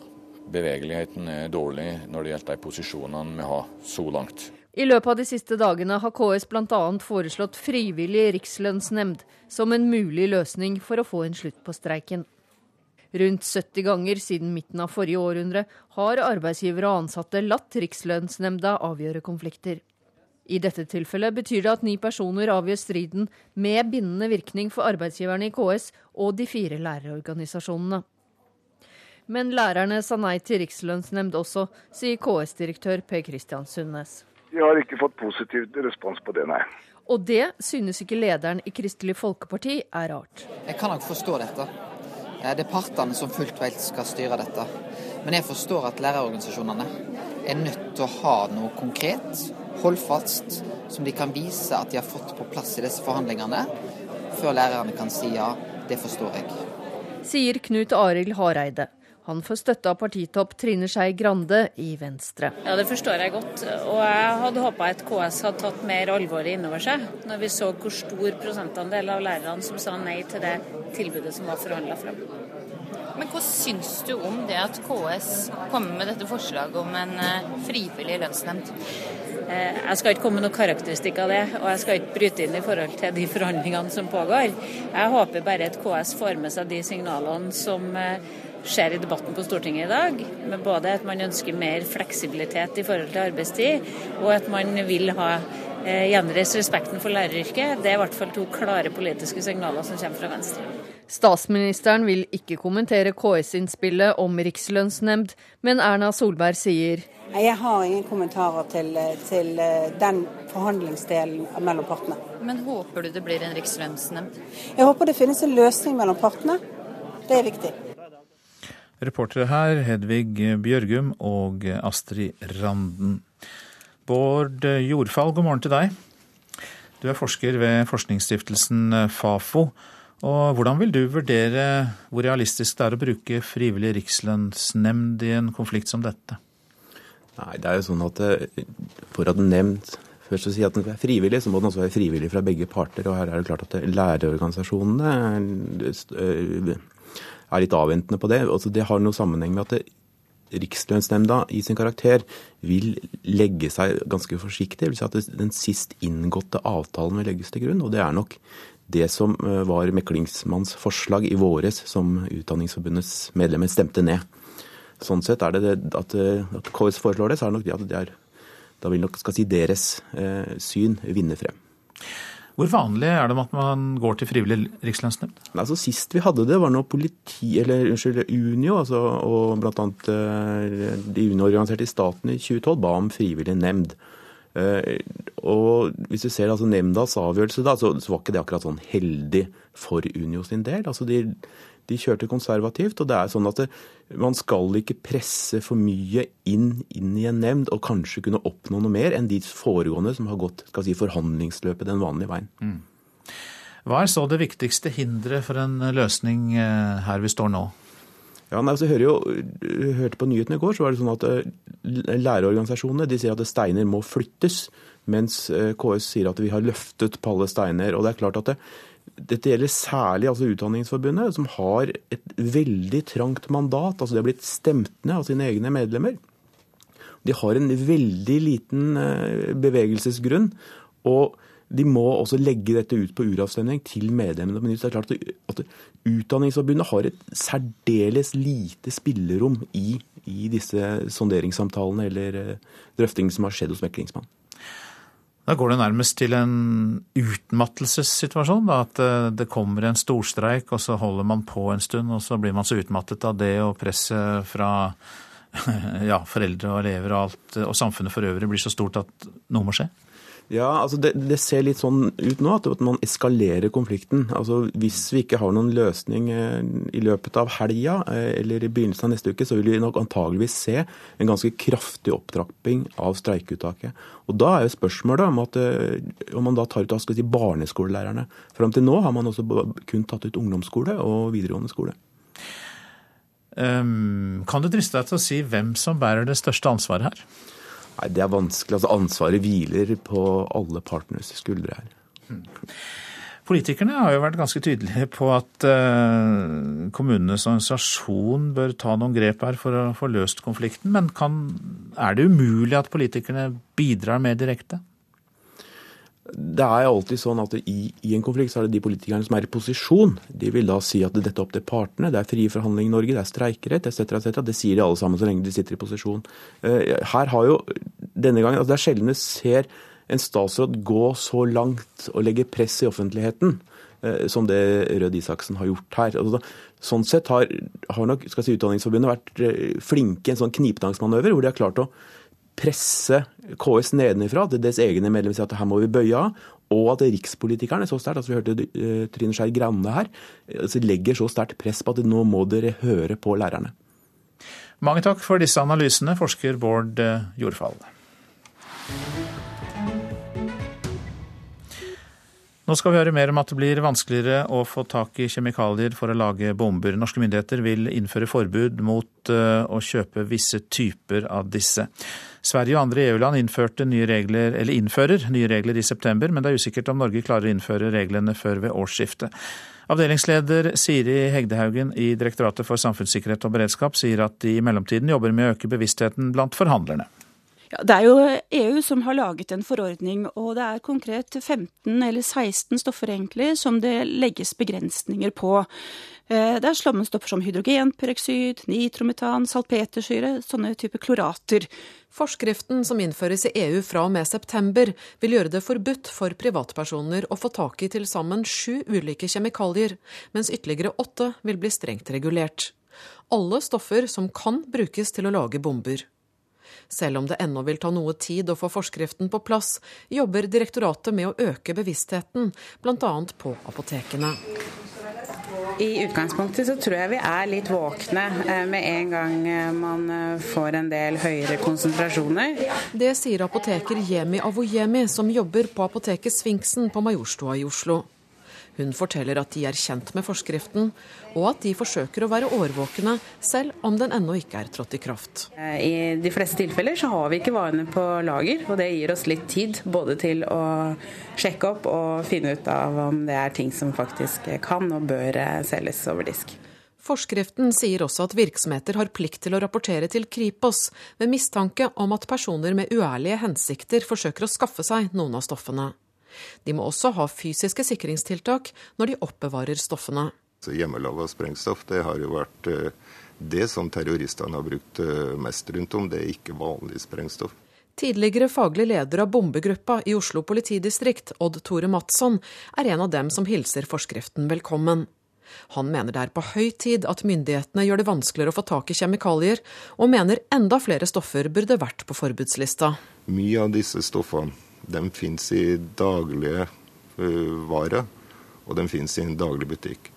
Bevegeligheten er dårlig når det gjelder de posisjonene vi har så langt. I løpet av de siste dagene har KS bl.a. foreslått frivillig rikslønnsnemnd som en mulig løsning for å få en slutt på streiken. Rundt 70 ganger siden midten av forrige århundre har arbeidsgivere og ansatte latt Rikslønnsnemnda avgjøre konflikter. I dette tilfellet betyr det at ni personer avgjør striden med bindende virkning for arbeidsgiverne i KS og de fire lærerorganisasjonene. Men lærerne sa nei til rikslønnsnemnd også, sier KS-direktør Per Kristian Sundnes. Vi har ikke fått positiv respons på det, nei. Og det synes ikke lederen i Kristelig Folkeparti er rart. Jeg kan nok forstå dette. Eh, det er partene som fullt og skal styre dette. Men jeg forstår at lærerorganisasjonene er nødt til å ha noe konkret, holdfast, som de kan vise at de har fått på plass i disse forhandlingene, før lærerne kan si ja, det forstår jeg. Sier Knut Arild Hareide. Han får støtte av partitopp Trine Skei Grande i Venstre. Ja, Det forstår jeg godt. Og jeg hadde håpa at KS hadde tatt mer alvoret innover seg, når vi så hvor stor prosentandel av lærerne som sa nei til det tilbudet som var forhandla fram. Men hva syns du om det at KS kommer med dette forslaget om en eh, frivillig lønnsnemnd? Eh, jeg skal ikke komme med noen karakteristikk av det, og jeg skal ikke bryte inn i forhold til de forhandlingene som pågår. Jeg håper bare at KS får med seg de signalene som skjer i debatten på Stortinget i dag, med både at man ønsker mer fleksibilitet i forhold til arbeidstid, og at man vil ha eh, gjenreist respekten for læreryrket. Det er i hvert fall to klare politiske signaler som kommer fra Venstre. Statsministeren vil ikke kommentere KS-innspillet om rikslønnsnemnd, men Erna Solberg sier jeg har ingen kommentarer til, til, eh, den forhandlingsdelen mellom partene. Men håper du det blir en rikslønnsnemnd? Jeg håper det finnes en løsning mellom partene. Det er viktig. Reportere her Hedvig Bjørgum og Astrid Randen. Bård Jordfall, god morgen til deg. Du er forsker ved forskningsstiftelsen Fafo. Og hvordan vil du vurdere hvor realistisk det er å bruke frivillig rikslønnsnemnd i en konflikt som dette? Nei, det er jo sånn at eh, For at en nemnd først å si at den være frivillig, så må den også være frivillig fra begge parter. Og her er det klart at lærerorganisasjonene eh, er litt avventende på det. Altså, det har noe sammenheng med at det, Rikslønnsnemnda i sin karakter vil legge seg ganske forsiktig. Det vil si at den sist inngåtte avtalen vil legges til grunn. Og det er nok det som eh, var meklingsmanns forslag i våres, som Utdanningsforbundets medlemmer stemte ned. Sånn sett er det, det at, at, KS foreslår det, så er det nok det at det er, da vil nok skal si deres eh, syn vinne frem. Hvor vanlig er det at man går til frivillig rikslønnsnemnd? Altså, sist vi hadde det, var når politi, eller unnskyld, Unio altså, og bl.a. Eh, de Unio-organiserte i staten i 2012 ba om frivillig nemnd. Eh, og hvis du ser altså nemndas avgjørelse da, så, så, var ikke det akkurat sånn heldig for Unio sin del. Altså de, de kjørte konservativt. Og det er sånn at det, man skal ikke presse for mye inn, inn, i en nemnd og kanskje kunne oppnå noe mer enn de foregående som har gått skal si, forhandlingsløpet den vanlige veien. Mm. Hva er så det viktigste hinderet for en løsning eh, her vi står nå? Ja, nei, altså, jeg jo, hørte på nyhetene i går, så var det sånn at eh, lærerorganisasjonene de sier at steiner må flyttes, mens eh, KS sier at vi har løftet på alle steiner. og det er klart at det, dette gjelder særlig altså Utdanningsforbundet, som har et veldig trangt mandat. altså De har blitt stemt ned av sine egne medlemmer. De har en veldig liten eh, bevegelsesgrunn. og de må også legge dette ut på uravstemning til medlemmene. Men det er klart at Utdanningsforbundet har et særdeles lite spillerom i, i disse sonderingssamtalene eller eh, drøftingene som har skjedd hos meklingsmannen. Da går det nærmest til en utmattelsessituasjon. Da, at eh, det kommer en storstreik, og så holder man på en stund, og så blir man så utmattet av det og presset fra ja, foreldre og elever og alt, og samfunnet for øvrig blir så stort at noe må skje? Ja, altså det, det, ser litt sånn ut nå at man eskalerer konflikten. Altså Hvis vi ikke har noen løsning eh, i løpet av helga eh, eller i begynnelsen av neste uke, så vil vi nok antageligvis se en ganske kraftig opptrapping av streikeuttaket. Og Da er jo spørsmålet om, at, eh, om man da tar ut skal si, barneskolelærerne. Fram til nå har man også kun tatt ut ungdomsskole og videregående skole. Um, kan du driste deg til å si hvem som bærer det største ansvaret her? Nei, Det er vanskelig. Altså, ansvaret hviler på alle partners skuldre her. Politikerne har jo vært ganske tydelige på at uh, kommunenes organisasjon bør ta noen grep her for å få løst konflikten. Men kan, er det umulig at politikerne bidrar mer direkte? Det er alltid sånn at i, i, en konflikt så er det de politikerne som er i posisjon. De vil da si at dette er opp til partene. Det er frie forhandlinger i Norge, det er streikerett etc. etc. Det sier de alle sammen så lenge de sitter i posisjon. Eh, her har jo denne gangen, altså Det er sjelden vi ser en statsråd gå så langt og legge press i offentligheten eh, som det Rød Isaksen har gjort her. Altså, sånn sett har, har nok si, Utdanningsforbundet vært eh, flinke i en sånn knipetangsmanøver, hvor de har klart å presse KS nedenifra, at deres egne medlemmer sier at her må vi bøye av, og at rikspolitikerne så sterkt, altså vi hørte uh, Trine Skei Grande her, altså legger så sterkt press på at nå må dere høre på lærerne. Mange takk for disse analysene, forsker Bård eh, Jordfall. Nå skal vi høre mer om at det blir vanskeligere å få tak i kjemikalier for å lage bomber. Norske myndigheter vil innføre forbud mot eh, å kjøpe visse typer av disse. Sverige og andre EU-land innfører nye regler i september, men det er usikkert om Norge klarer å innføre reglene før ved årsskiftet. Avdelingsleder Siri Hegdehaugen i Direktoratet for samfunnssikkerhet og beredskap sier at de i mellomtiden jobber med å øke bevisstheten blant forhandlerne. Ja, det er jo EU som har laget en forordning, og det er konkret 15 eller 16 stoffer egentlig som det legges begrensninger på. Eh, det er slommenstoffer som hydrogenperoksid, nitrometan, salpetersyre, sånne typer klorater. Forskriften som innføres i EU fra og med september, vil gjøre det forbudt for privatpersoner å få tak i til sammen sju ulike kjemikalier, mens ytterligere åtte vil bli strengt regulert. Alle stoffer som kan brukes til å lage bomber. Selv om det ennå vil ta noe tid å få forskriften på plass, jobber direktoratet med å øke bevisstheten, bl.a. på apotekene. I utgangspunktet så tror jeg vi er litt våkne eh, med en gang eh, man eh, får en del høyere konsentrasjoner. Det sier apoteker Jemi Avoyemi, som jobber på apoteket Sfinksen på Majorstua i Oslo. Hun forteller at de er kjent med forskriften, og at de forsøker å være årvåkne, selv om den ennå ikke er trådt i kraft. I de fleste tilfeller så har vi ikke varene på lager, og det gir oss litt tid både til å sjekke opp og finne ut av om det er ting som faktisk kan og bør selges over disk. Forskriften sier også at virksomheter har plikt til å rapportere til Kripos ved mistanke om at personer med uærlige hensikter forsøker å skaffe seg noen av stoffene. De må også ha fysiske sikringstiltak når de oppbevarer stoffene. Hjemmelaga sprengstoff det har jo vært eh, det som terroristene har brukt eh, mest rundt om. Det er ikke vanlig sprengstoff. Tidligere faglig leder av bombegruppa i Oslo politidistrikt, Odd Tore Madsson, er en av dem som hilser forskriften velkommen. Han mener det er på høy tid at myndighetene gjør det vanskeligere å få tak i kjemikalier, og mener enda flere stoffer burde vært på forbudslista. Mye av disse stoffene de finnes i daglige uh, varer, og de finnes i en daglig butikk.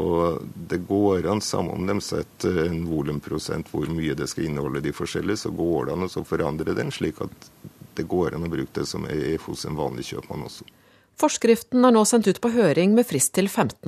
Og det går an, samme om de setter en volumprosent hvor mye det skal inneholde de forskjellige, så går det an å forandre den, slik at det går an å bruke det som er hos en vanlig kjøpmann også. Forskriften er nå sendt ut på høring med frist til 15.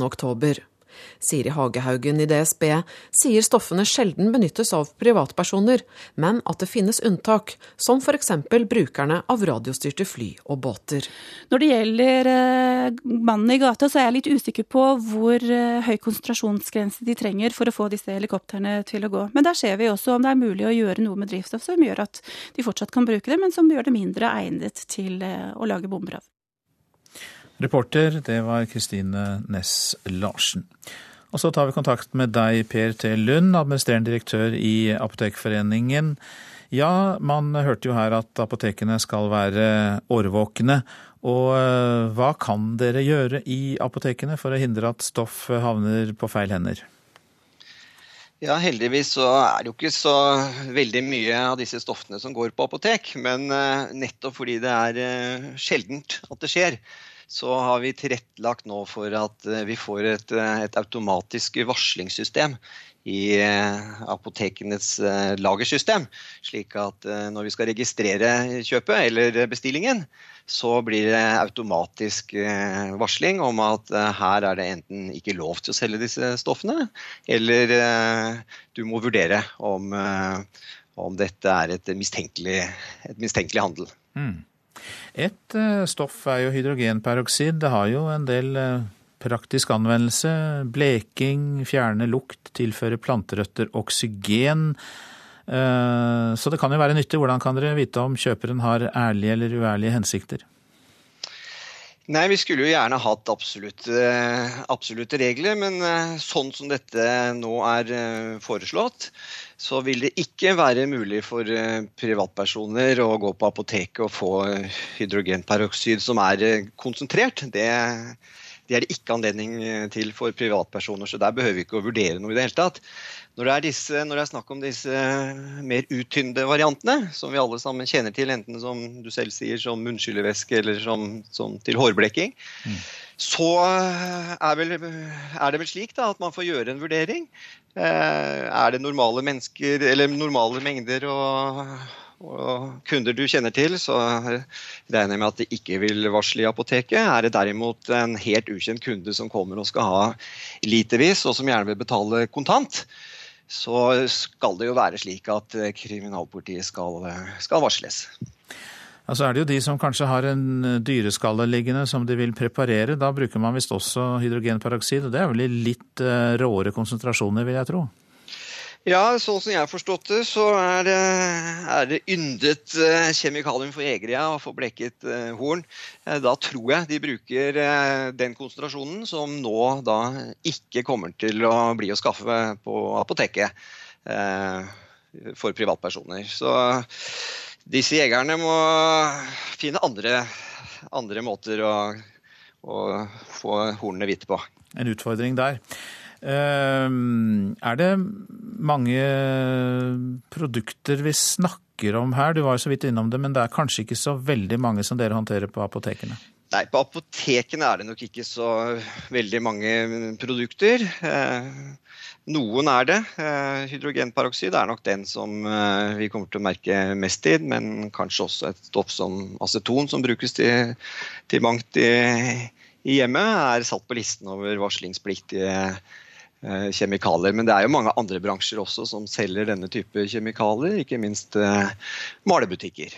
Siri Hagehaugen i DSB sier stoffene sjelden benyttes av privatpersoner, men at det finnes unntak, som f.eks. brukerne av radiostyrte fly og båter. Når det gjelder eh, mannen i gata, så er jeg litt usikker på hvor eh, høy konsentrasjonsgrense de trenger for å få disse helikoptrene til å gå. Men der ser vi også om det er mulig å gjøre noe med drivstoff som gjør at de fortsatt kan bruke det, men som gjør det mindre egnet til eh, å lage bomber av. Reporter, det var Kristine Næss Larsen. Og så tar vi kontakt med deg, Per T. Lund, administrerende direktør i Apotekforeningen. Ja, man hørte jo her at apotekene skal være årvåkne. Og eh, hva kan dere gjøre i apotekene for å hindre at stoff havner på feil hender? Ja, Heldigvis så er det jo ikke så veldig mye av disse stoffene som går på apotek. Men eh, nettopp fordi det er eh, sjeldent at det skjer, så har vi tilrettelagt nå for at eh, vi får et, eh, et automatisk varslingssystem i eh, apotekenes lagersystem. Slik at når vi skal registrere kjøpet eller bestillingen, så blir det automatisk varsling om at her er det enten ikke lov til å selge disse stoffene, eller du må vurdere om, om dette er et mistenkelig, et mistenkelig handel. Mm. Et eh, stoff er jo hydrogenperoksid. Det har jo en del eh, praktisk anvendelse. Bleking, fjerne lukt, tilføre planterøtter oksygen. Eh, så det kan jo være nyttig. Hvordan kan dere vite om kjøperen har ærlige eller uærlige hensikter? Nei, Vi skulle jo gjerne hatt absolutte, absolutte regler, men sånn som dette nå er foreslått, så vil det ikke være mulig for eh, privatpersoner å gå på apoteket og få hydrogenperoksid som er eh, konsentrert. Det, det, er det ikke anledning eh, til for privatpersoner, så der behøver vi ikke å vurdere noe i det hele tatt. Når det, er disse, når det er snakk om disse mer uttynde variantene, som vi alle sammen kjenner til, enten som du selv sier som munnskyllevæske eller som, som til hårblekking, mm. så er, vel, er, det vel slik da, at man får gjøre en vurdering. Eh, er det normale mennesker, eller normale mengder å, og kunder du kjenner til, så regner jeg med at de ikke vil varsle i apoteket. Er det derimot en helt ukjent kunde som kommer og skal ha litervis, og som gjerne vil betale kontant, så skal det jo være slik at kriminalpolitiet skal, skal varsles. Altså er det jo de som kanskje har en dyreskalle liggende som de vil preparere. Da bruker man visst også hydrogenperoksid, og det er vel i litt eh, råere konsentrasjoner, vil jeg tro? Ja, sånn som jeg har forstått det, så er er det yndet eh, kjemikalium for jegere ja, å få blekket eh, horn. Eh, da tror jeg de bruker den konsentrasjonen som nå da ikke kommer til å bli å skaffe på apoteket for privatpersoner. Så disse jegerne må finne andre, andre måter å, å få hornene hvite på. En utfordring der. Ehm, er det mange produkter vi snakker om her? Du var jo så vidt innom det, men det er kanskje ikke så veldig mange som dere håndterer på apotekene? Nei, på apotekene er det nok ikke så veldig mange produkter. Eh, noen er det. Hydrogenparoksid hydrogenperoksid er nok den som eh, vi kommer til å merke mest i, men kanskje også et stoff som aceton, som brukes til, til mangt i, i hjemmet, er satt på listen over varslingspliktige Eh, kjemikalier. Men det er jo mange andre bransjer også som selger denne type kjemikalier, ikke minst eh, malebutikker.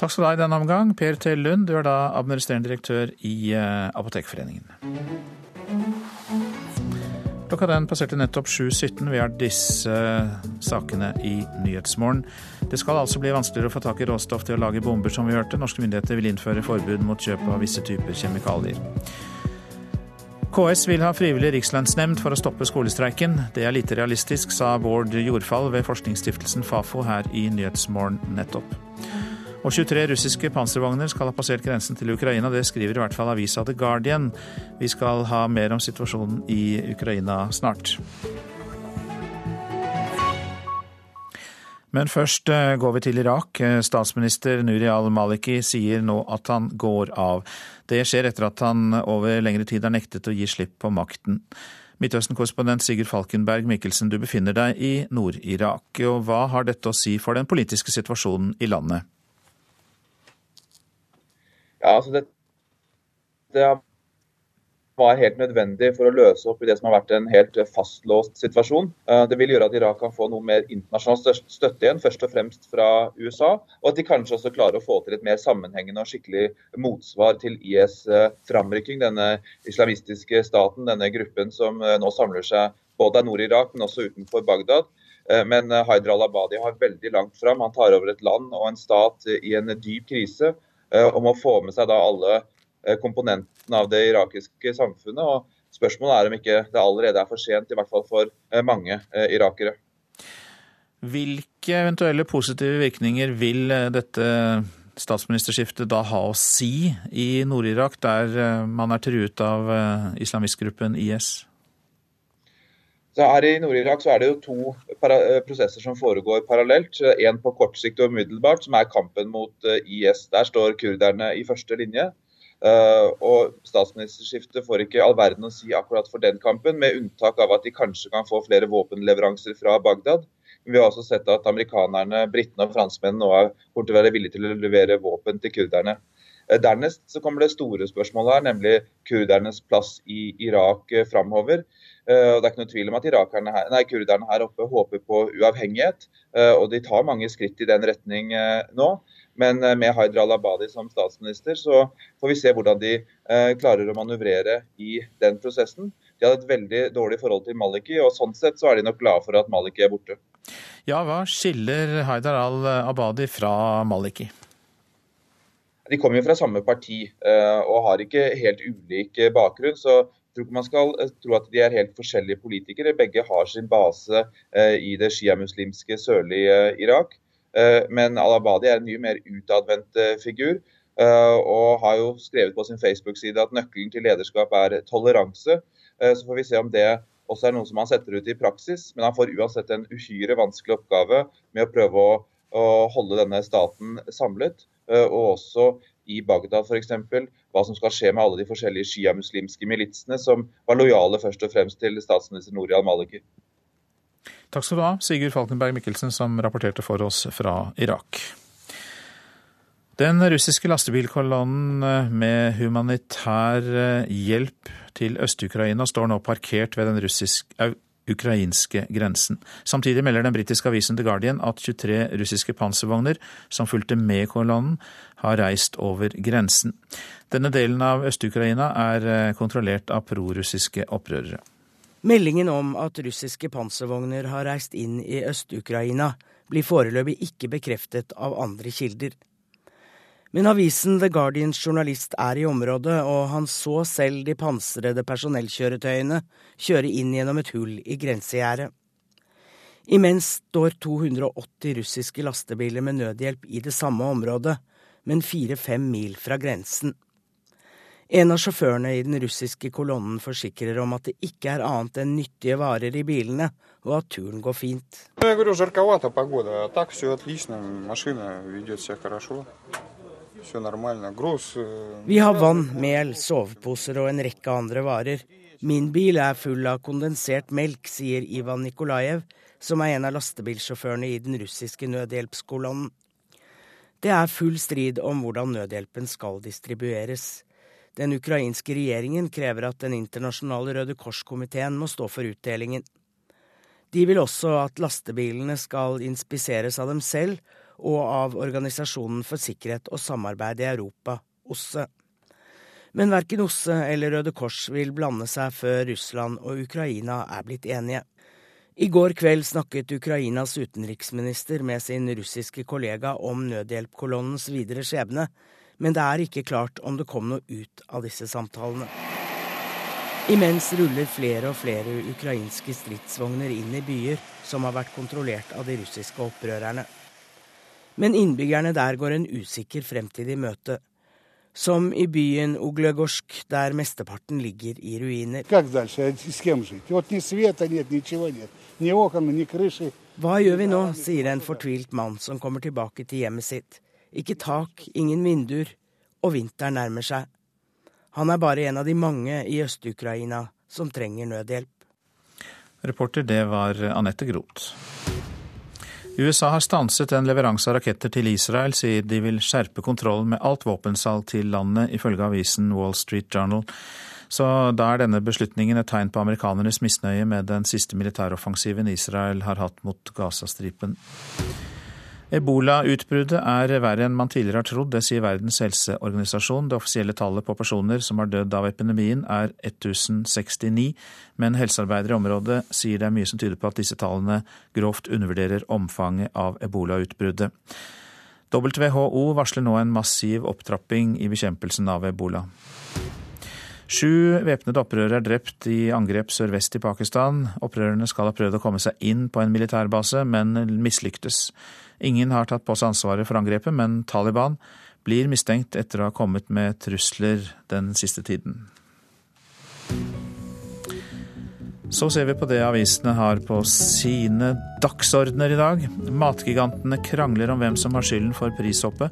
Takk skal du ha i denne omgang, Per T. Lund. Du er da administrerende direktør i eh, Apotekforeningen. Klokka den passerte nettopp 7.17. Vi har disse sakene i Nyhetsmorgen. Det skal altså bli vanskeligere å få tak i råstoff til å lage bomber, som vi hørte. Norske myndigheter vil innføre forbud mot kjøp av visse typer kjemikalier. KS vil ha frivillig rikslønnsnemnd for å stoppe skolestreiken. Det er lite realistisk, sa Bård Jordfall ved forskningsstiftelsen Fafo her i Nyhetsmorgen nettopp. Og 23 russiske panservogner skal ha passert grensen til Ukraina. Det skriver i hvert fall avisa The Guardian. Vi skal ha mer om situasjonen i Ukraina snart. Men først eh, går vi til Irak. Eh, statsminister Nuri al-Maliki sier nå at han går av. Det skjer etter at han over lengre tid har nektet å gi slipp på makten. Midtøsten-korrespondent Sigurd Falkenberg Mikkelsen, du befinner deg i Nord-Irak. og Hva har dette å si for den politiske situasjonen i landet? Ja, altså det, det har var helt nødvendig for å løse opp i det som har vært en helt fastlåst situasjon. Eh, det vil gjøre at Irak kan få noe mer internasjonal støtte igjen, først og fremst fra USA. Og at de kanskje også klarer å få til et mer sammenhengende og skikkelig motsvar til IS' eh, framrykking. Denne islamistiske staten, denne gruppen som eh, nå samler seg både i Nord-Irak, men også utenfor Bagdad. Men Haider al-Abadi har veldig langt fram. Han tar over et land og en stat i en dyp krise om å få med seg da alle Eh, komponenten av det irakiske samfunnet. og Spørsmålet er om ikke det allerede er for sent, i hvert fall for eh, mange eh, irakere. Hvilke eventuelle positive virkninger vil dette statsministerskiftet da ha å si i Nord-Irak, der man er truet av islamistgruppen IS? Så her I Nord-Irak så er det jo to prosesser som foregår parallelt. En på kort sikt og umiddelbart, som er kampen mot IS. Der står kurderne i første linje. Uh, og Statsministerskiftet får ikke all verden å si akkurat for den kampen, med unntak av at de kanskje kan få flere våpenleveranser fra Bagdad. Men vi har også sett at amerikanerne, britene og franskmennene nå er, til å være villige til å levere våpen til kurderne. Uh, dernest så kommer det store spørsmålet her, nemlig kurdernes plass i Irak uh, framover. Og det er ikke noe tvil om at her, nei, kurderne her oppe håper på uavhengighet, og de tar mange skritt i den retning nå. Men eh, med Haider al-Abadi som statsminister, så får vi se hvordan de eh, klarer å manøvrere i den prosessen. De hadde et veldig dårlig forhold til Maliki, og sånn sett så er de nok glade for at Maliki er borte. Ja, hva skiller Haidar al-Abadi fra Maliki? De kommer jo fra samme parti eh, og har ikke helt ulik bakgrunn. så jeg tror ikke man skal tro at de er helt forskjellige politikere. Begge har sin base i det sjiamuslimske sørlige Irak. Eh, men Al-Abadi er en mye mer utadvendt eh, figur. Eh, og har jo skrevet på sin Facebook-side at nøkkelen til lederskap er toleranse. Så får vi se om det også er noe som han setter ut i praksis. Men han får uansett en uhyre vanskelig oppgave med å prøve å, å holde denne staten samlet. Og også i Bagdad f.eks. hva som skal skje med alle de forskjellige sjiamuslimske militsene som var lojale først og fremst til statsminister Nouri al-Maliki. Takk skal du ha, Sigurd Falkenberg Mikkelsen, som rapporterte for oss fra Irak. Den russiske lastebilkolonnen med humanitær hjelp til Øst-Ukraina står nå parkert ved den russisk-ukrainske grensen. Samtidig melder den britiske avisen The Guardian at 23 russiske panservogner som fulgte med kolonnen, har reist over grensen. Denne delen av Øst-Ukraina er kontrollert av prorussiske opprørere. Meldingen om at russiske panservogner har reist inn i Øst-Ukraina, blir foreløpig ikke bekreftet av andre kilder. Men avisen The Guardians journalist er i området, og han så selv de pansrede personellkjøretøyene kjøre inn gjennom et hull i grensegjerdet. Imens står 280 russiske lastebiler med nødhjelp i det samme området, men fire-fem mil fra grensen. En av sjåførene i den russiske kolonnen forsikrer om at det ikke er annet enn nyttige varer i bilene, og at turen går fint. Vi har vann, mel, soveposer og en rekke andre varer. Min bil er full av kondensert melk, sier Ivan Nikolajev, som er en av lastebilsjåførene i den russiske nødhjelpskolonnen. Det er full strid om hvordan nødhjelpen skal distribueres. Den ukrainske regjeringen krever at Den internasjonale Røde Kors-komiteen må stå for utdelingen. De vil også at lastebilene skal inspiseres av dem selv og av Organisasjonen for sikkerhet og samarbeid i Europa, OSSE. Men verken OSSE eller Røde Kors vil blande seg før Russland og Ukraina er blitt enige. I går kveld snakket Ukrainas utenriksminister med sin russiske kollega om nødhjelpkolonnens videre skjebne, men det er ikke klart om det kom noe ut av disse samtalene. Imens ruller flere og flere ukrainske stridsvogner inn i byer som har vært kontrollert av de russiske opprørerne. Men innbyggerne der går en usikker fremtid i møte. Som i byen Uglegorsk, der mesteparten ligger i ruiner. Hva gjør vi nå, sier en fortvilt mann som kommer tilbake til hjemmet sitt. Ikke tak, ingen vinduer, og vinteren nærmer seg. Han er bare en av de mange i Øst-Ukraina som trenger nødhjelp. Reporter, det var Anette Groth. USA har stanset en leveranse av raketter til Israel, sier de vil skjerpe kontrollen med alt våpensalg til landet, ifølge avisen Wall Street Journal. Så da er denne beslutningen et tegn på amerikanernes misnøye med den siste militæroffensiven Israel har hatt mot Gazastripen. Ebolautbruddet er verre enn man tidligere har trodd, det sier Verdens helseorganisasjon. Det offisielle tallet på personer som har dødd av epidemien er 1069, men helsearbeidere i området sier det er mye som tyder på at disse tallene grovt undervurderer omfanget av ebolautbruddet. WHO varsler nå en massiv opptrapping i bekjempelsen av ebola. Sju væpnede opprørere er drept i angrep sørvest i Pakistan. Opprørerne skal ha prøvd å komme seg inn på en militærbase, men mislyktes. Ingen har tatt på seg ansvaret for angrepet, men Taliban blir mistenkt etter å ha kommet med trusler den siste tiden. Så ser vi på det avisene har på sine dagsordener i dag. Matgigantene krangler om hvem som har skylden for prishoppet.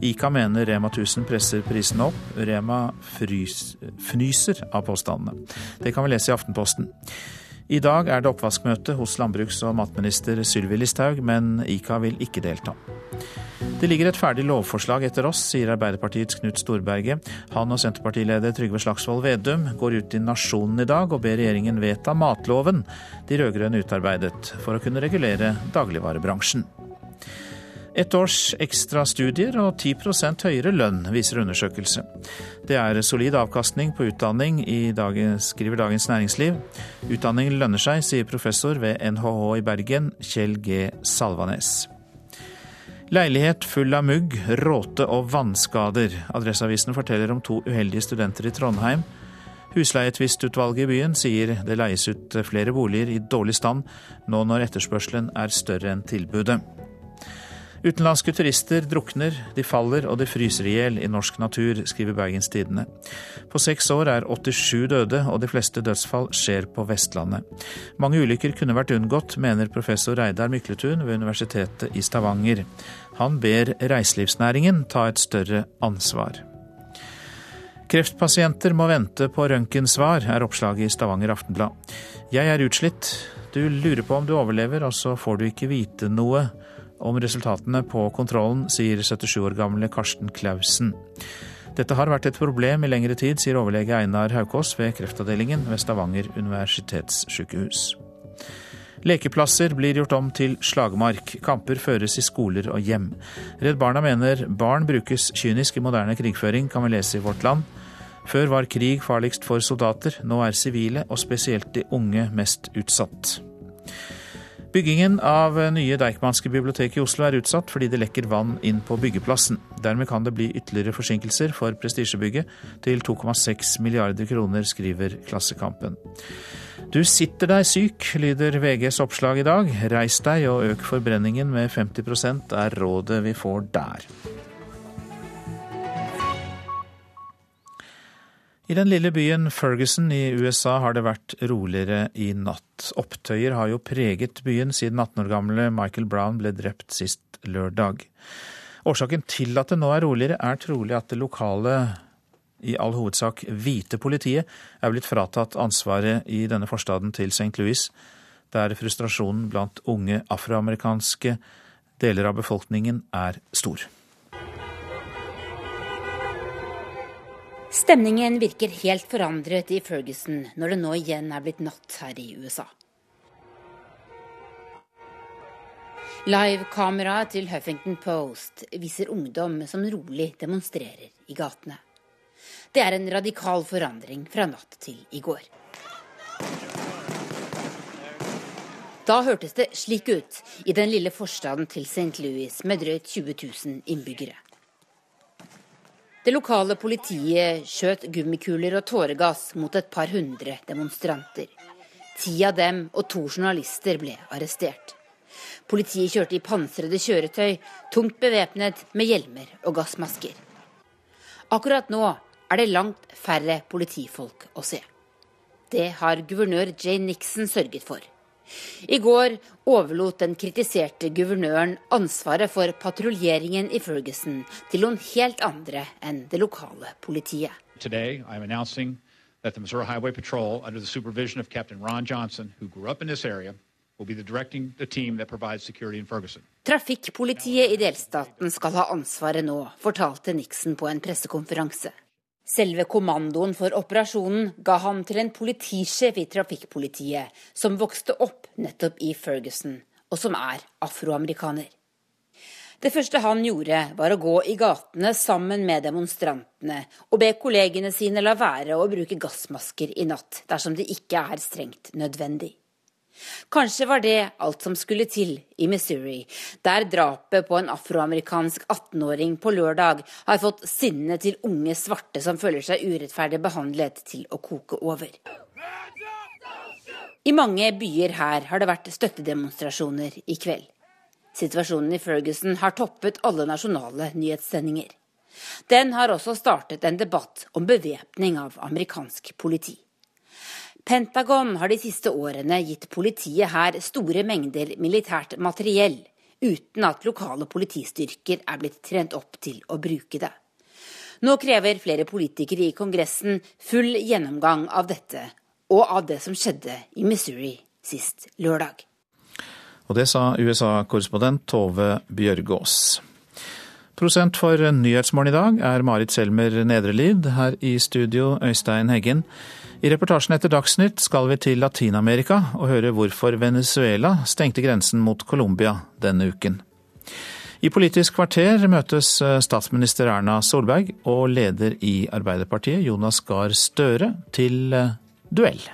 Ica mener Rema 1000 presser prisene opp. Rema frys, fnyser av påstandene. Det kan vi lese i Aftenposten. I dag er det oppvaskmøte hos landbruks- og matminister Sylvi Listhaug, men ICA vil ikke delta. Det ligger et ferdig lovforslag etter oss, sier Arbeiderpartiets Knut Storberget. Han og Senterpartileder Trygve Slagsvold Vedum går ut i Nasjonen i dag og ber regjeringen vedta matloven de rød-grønne utarbeidet, for å kunne regulere dagligvarebransjen. Et års ekstra studier og 10% høyere lønn, viser undersøkelse. Det er solid avkastning på utdanning, dagens, skriver Dagens Næringsliv. Utdanning lønner seg, sier professor ved NHH i Bergen, Kjell G. Salvanes. Leilighet full av mugg, råte og vannskader. Adresseavisen forteller om to uheldige studenter i Trondheim. Husleietvistutvalget i byen sier det leies ut flere boliger i dårlig stand nå når etterspørselen er større enn tilbudet. Utenlandske turister drukner, de faller og de fryser i hjel i norsk natur, skriver Bergens Tidende. På seks år er 87 døde, og de fleste dødsfall skjer på Vestlandet. Mange ulykker kunne vært unngått, mener professor Reidar Mykletun ved Universitetet i Stavanger. Han ber reiselivsnæringen ta et større ansvar. Kreftpasienter må vente på røntgensvar, er oppslaget i Stavanger Aftenblad. Jeg er utslitt. Du lurer på om du overlever, og så får du ikke vite noe om resultatene på kontrollen, sier 77 år gamle Karsten Clausen. Dette har vært et problem i lengre tid, sier overlege Einar Haukås ved kreftavdelingen ved Stavanger universitetssykehus. Lekeplasser blir gjort om til slagmark. Kamper føres i skoler og hjem. Redd Barna mener barn brukes kynisk i moderne krigføring, kan vi lese i Vårt Land. Før var krig farligst for soldater, nå er sivile, og spesielt de unge, mest utsatt. Byggingen av nye Deichmanske bibliotek i Oslo er utsatt fordi det lekker vann inn på byggeplassen. Dermed kan det bli ytterligere forsinkelser for prestisjebygget til 2,6 milliarder kroner, skriver Klassekampen. Du sitter deg syk, lyder VGs oppslag i dag. Reis deg og øk forbrenningen med 50% er rådet vi får der. I den lille byen Ferguson i USA har det vært roligere i natt. Opptøyer har jo preget byen siden 18 år gamle Michael Brown ble drept sist lørdag. Årsaken til at det nå er roligere, er trolig at det lokale, i all hovedsak hvite politiet, er blitt fratatt ansvaret i denne forstaden til St. Louis, der frustrasjonen blant unge afroamerikanske deler av befolkningen er stor. Stemningen virker helt forandret i Ferguson når det nå igjen er blitt natt her i USA. Live-kamera til Huffington Post viser ungdom som rolig demonstrerer i gatene. Det er en radikal forandring fra natt til i går. Da hørtes det slik ut i den lille forstaden til St. Louis med drøyt 20 000 innbyggere. Det lokale politiet skjøt gummikuler og tåregass mot et par hundre demonstranter. Ti av dem og to journalister ble arrestert. Politiet kjørte i pansrede kjøretøy, tungt bevæpnet med hjelmer og gassmasker. Akkurat nå er det langt færre politifolk å se. Det har guvernør Jay Nixon sørget for. I går overlot den kritiserte guvernøren ansvaret for patruljeringen i Ferguson til noen helt andre enn det lokale politiet. Today, that the Missouri Highway Patrol, under the supervision of Captain Ron Johnson, who grew up in this area, will be the directing the team that provides security in Ferguson. Trafikkpolitiet i delstaten skal ha ansvaret nå, fortalte Nixon på en pressekonferanse. Selve kommandoen for operasjonen ga han til en politisjef i trafikkpolitiet, som vokste opp nettopp i Ferguson, og som er afroamerikaner. Det første han gjorde, var å gå i gatene sammen med demonstrantene og be kollegene sine la være å bruke gassmasker i natt dersom det ikke er strengt nødvendig. Kanskje var det alt som skulle til i Missouri, der drapet på en afroamerikansk 18-åring på lørdag har fått sinnet til unge svarte som føler seg urettferdig behandlet, til å koke over. I mange byer her har det vært støttedemonstrasjoner i kveld. Situasjonen i Ferguson har toppet alle nasjonale nyhetssendinger. Den har også startet en debatt om bevæpning av amerikansk politi. Pentagon har de siste årene gitt politiet her store mengder militært materiell, uten at lokale politistyrker er blitt trent opp til å bruke det. Nå krever flere politikere i Kongressen full gjennomgang av dette, og av det som skjedde i Missouri sist lørdag. Og det sa USA-korrespondent Tove Bjørgaas. Prosent for Nyhetsmorgen i dag er Marit Selmer Nedrelid. Her i studio Øystein Heggen. I reportasjen etter Dagsnytt skal vi til Latin-Amerika og høre hvorfor Venezuela stengte grensen mot Colombia denne uken. I Politisk kvarter møtes eh, statsminister Erna Solberg og leder i Arbeiderpartiet Jonas Gahr Støre til eh, duell.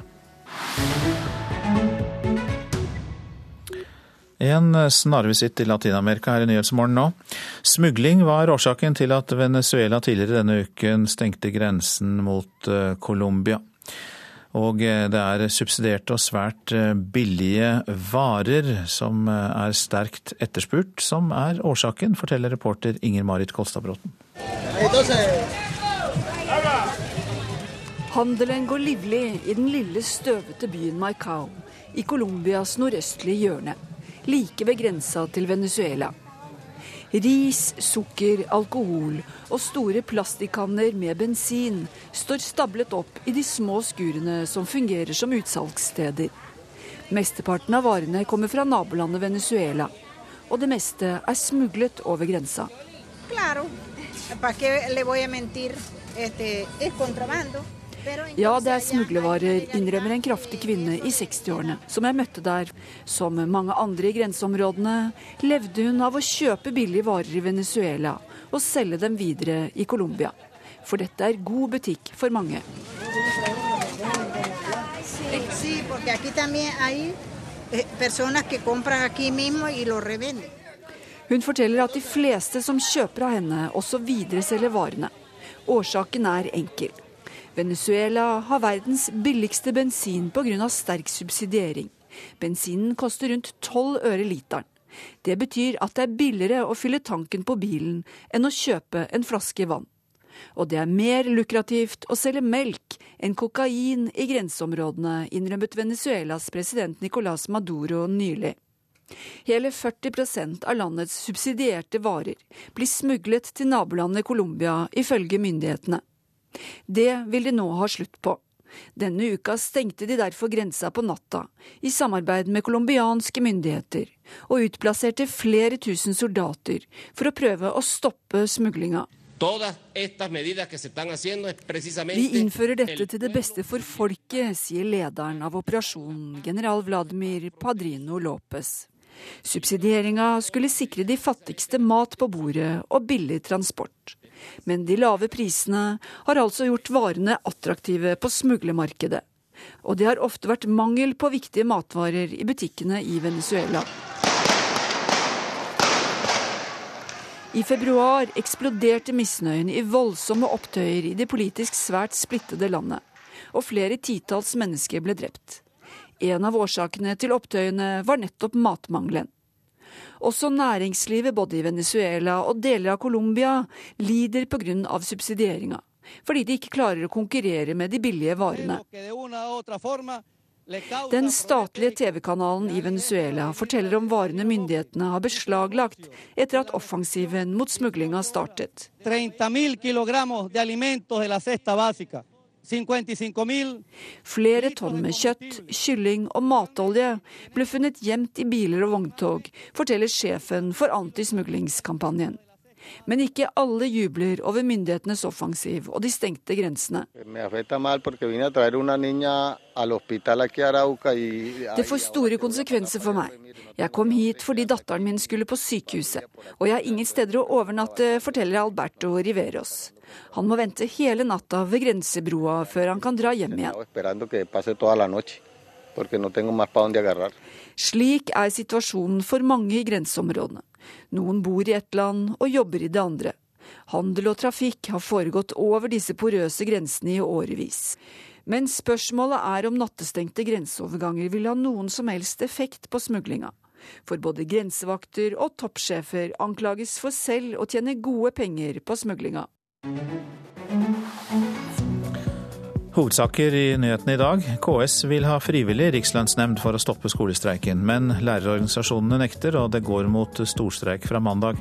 En snarvisitt til Latin-Amerika her i Nyhetsmorgen nå. Smugling var årsaken til at Venezuela tidligere denne uken stengte grensen mot eh, Colombia. Og eh, det er subsidierte og svært eh, billige varer som eh, er sterkt etterspurt, som er årsaken, forteller reporter Inger Marit Kolstadbråten. Handelen går livlig i den lille, støvete byen Maicao i Colombias nordøstlige hjørne, like ved grensa til Venezuela. Ris, sukker, alkohol og store plastikkanner med bensin står stablet opp i de små skurene som fungerer som utsalgssteder. Mesteparten av varene kommer fra nabolandet Venezuela, og det meste er smuglet over grensa. Claro, Ja, det er smuglervarer, innrømmer en kraftig kvinne i 60-årene som jeg møtte der. Som mange andre i grenseområdene levde hun av å kjøpe billige varer i Venezuela og selge dem videre i Colombia. For dette er god butikk for mange. Eh. Hun forteller at de fleste som kjøper av henne, også videreselger varene. Årsaken er enkel. Venezuela har verdens billigste bensin pga. sterk subsidiering. Bensinen koster rundt 12 øre literen. Det betyr at det er billigere å fylle tanken på bilen enn å kjøpe en flaske vann. Og det er mer lukrativt å selge melk enn kokain i grenseområdene, innrømmet Venezuelas president Nicolás Maduro nylig. Hele 40% av landets subsidierte varer blir smuglet til nabolandet Colombia, ifølge myndighetene. Det vil de nå ha slutt på. Denne uka stengte de derfor grensa på natta, i samarbeid med colombianske myndigheter, og utplasserte flere tusen soldater for å prøve å stoppe smuglinga. Vi innfører dette til det beste for folket, sier lederen av operasjonen, general Vladimir Padrino Lopez. Subsidieringa skulle sikre de fattigste mat på bordet og billig transport. Men de lave prisene har altså gjort varene attraktive på smuglermarkedet. Og det har ofte vært mangel på viktige matvarer i butikkene i Venezuela. I februar eksploderte misnøyen i voldsomme opptøyer i det politisk svært splittede landet, og flere titalls mennesker ble drept. En av årsakene til opptøyene var nettopp matmangelen. Også næringslivet både i Venezuela og deler av Colombia lider pga. subsidieringa, fordi de ikke klarer å konkurrere med de billige varene. Den statlige TV-kanalen i Venezuela forteller om varene myndighetene har beslaglagt etter at offensiven mot smuglinga startet. 30 kg Flere tonn med kjøtt, kylling og matolje ble funnet gjemt i biler og vogntog, forteller sjefen for antismuglingskampanjen. Men ikke alle jubler over myndighetenes offensiv og de stengte grensene. Det får store konsekvenser for meg. Jeg kom hit fordi datteren min skulle på sykehuset, og jeg har ingen steder å overnatte, forteller Alberto Riveros. Han må vente hele natta ved grensebroa før han kan dra hjem igjen. Slik er situasjonen for mange i grenseområdene. Noen bor i ett land og jobber i det andre. Handel og trafikk har foregått over disse porøse grensene i årevis. Men spørsmålet er om nattestengte grenseoverganger vil ha noen som helst effekt på smuglinga. For både grensevakter og toppsjefer anklages for selv å tjene gode penger på smuglinga. Hovedsaker i nyhetene i dag. KS vil ha frivillig rikslønnsnemnd for å stoppe skolestreiken, men lærerorganisasjonene nekter, og det går mot storstreik fra mandag.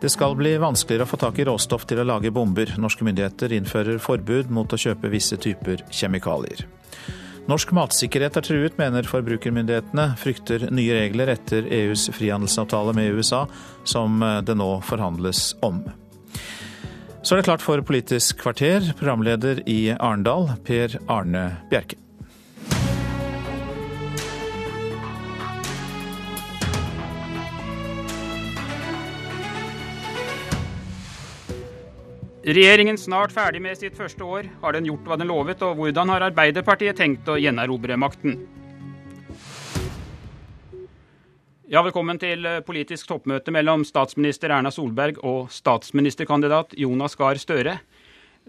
Det skal bli vanskeligere å få tak i råstoff til å lage bomber. Norske myndigheter innfører forbud mot å kjøpe visse typer kjemikalier. Norsk matsikkerhet er truet, mener forbrukermyndighetene. Frykter nye regler etter EUs frihandelsavtale med USA, som det nå forhandles om. Så er det klart for Politisk kvarter, programleder i Arendal, Per Arne Bjerke. Regjeringen snart ferdig med sitt første år. Har den gjort hva den lovet, og hvordan har Arbeiderpartiet tenkt å gjenerobre makten? Ja, Velkommen til eh, politisk toppmøte mellom statsminister Erna Solberg og statsministerkandidat Jonas Gahr Støre.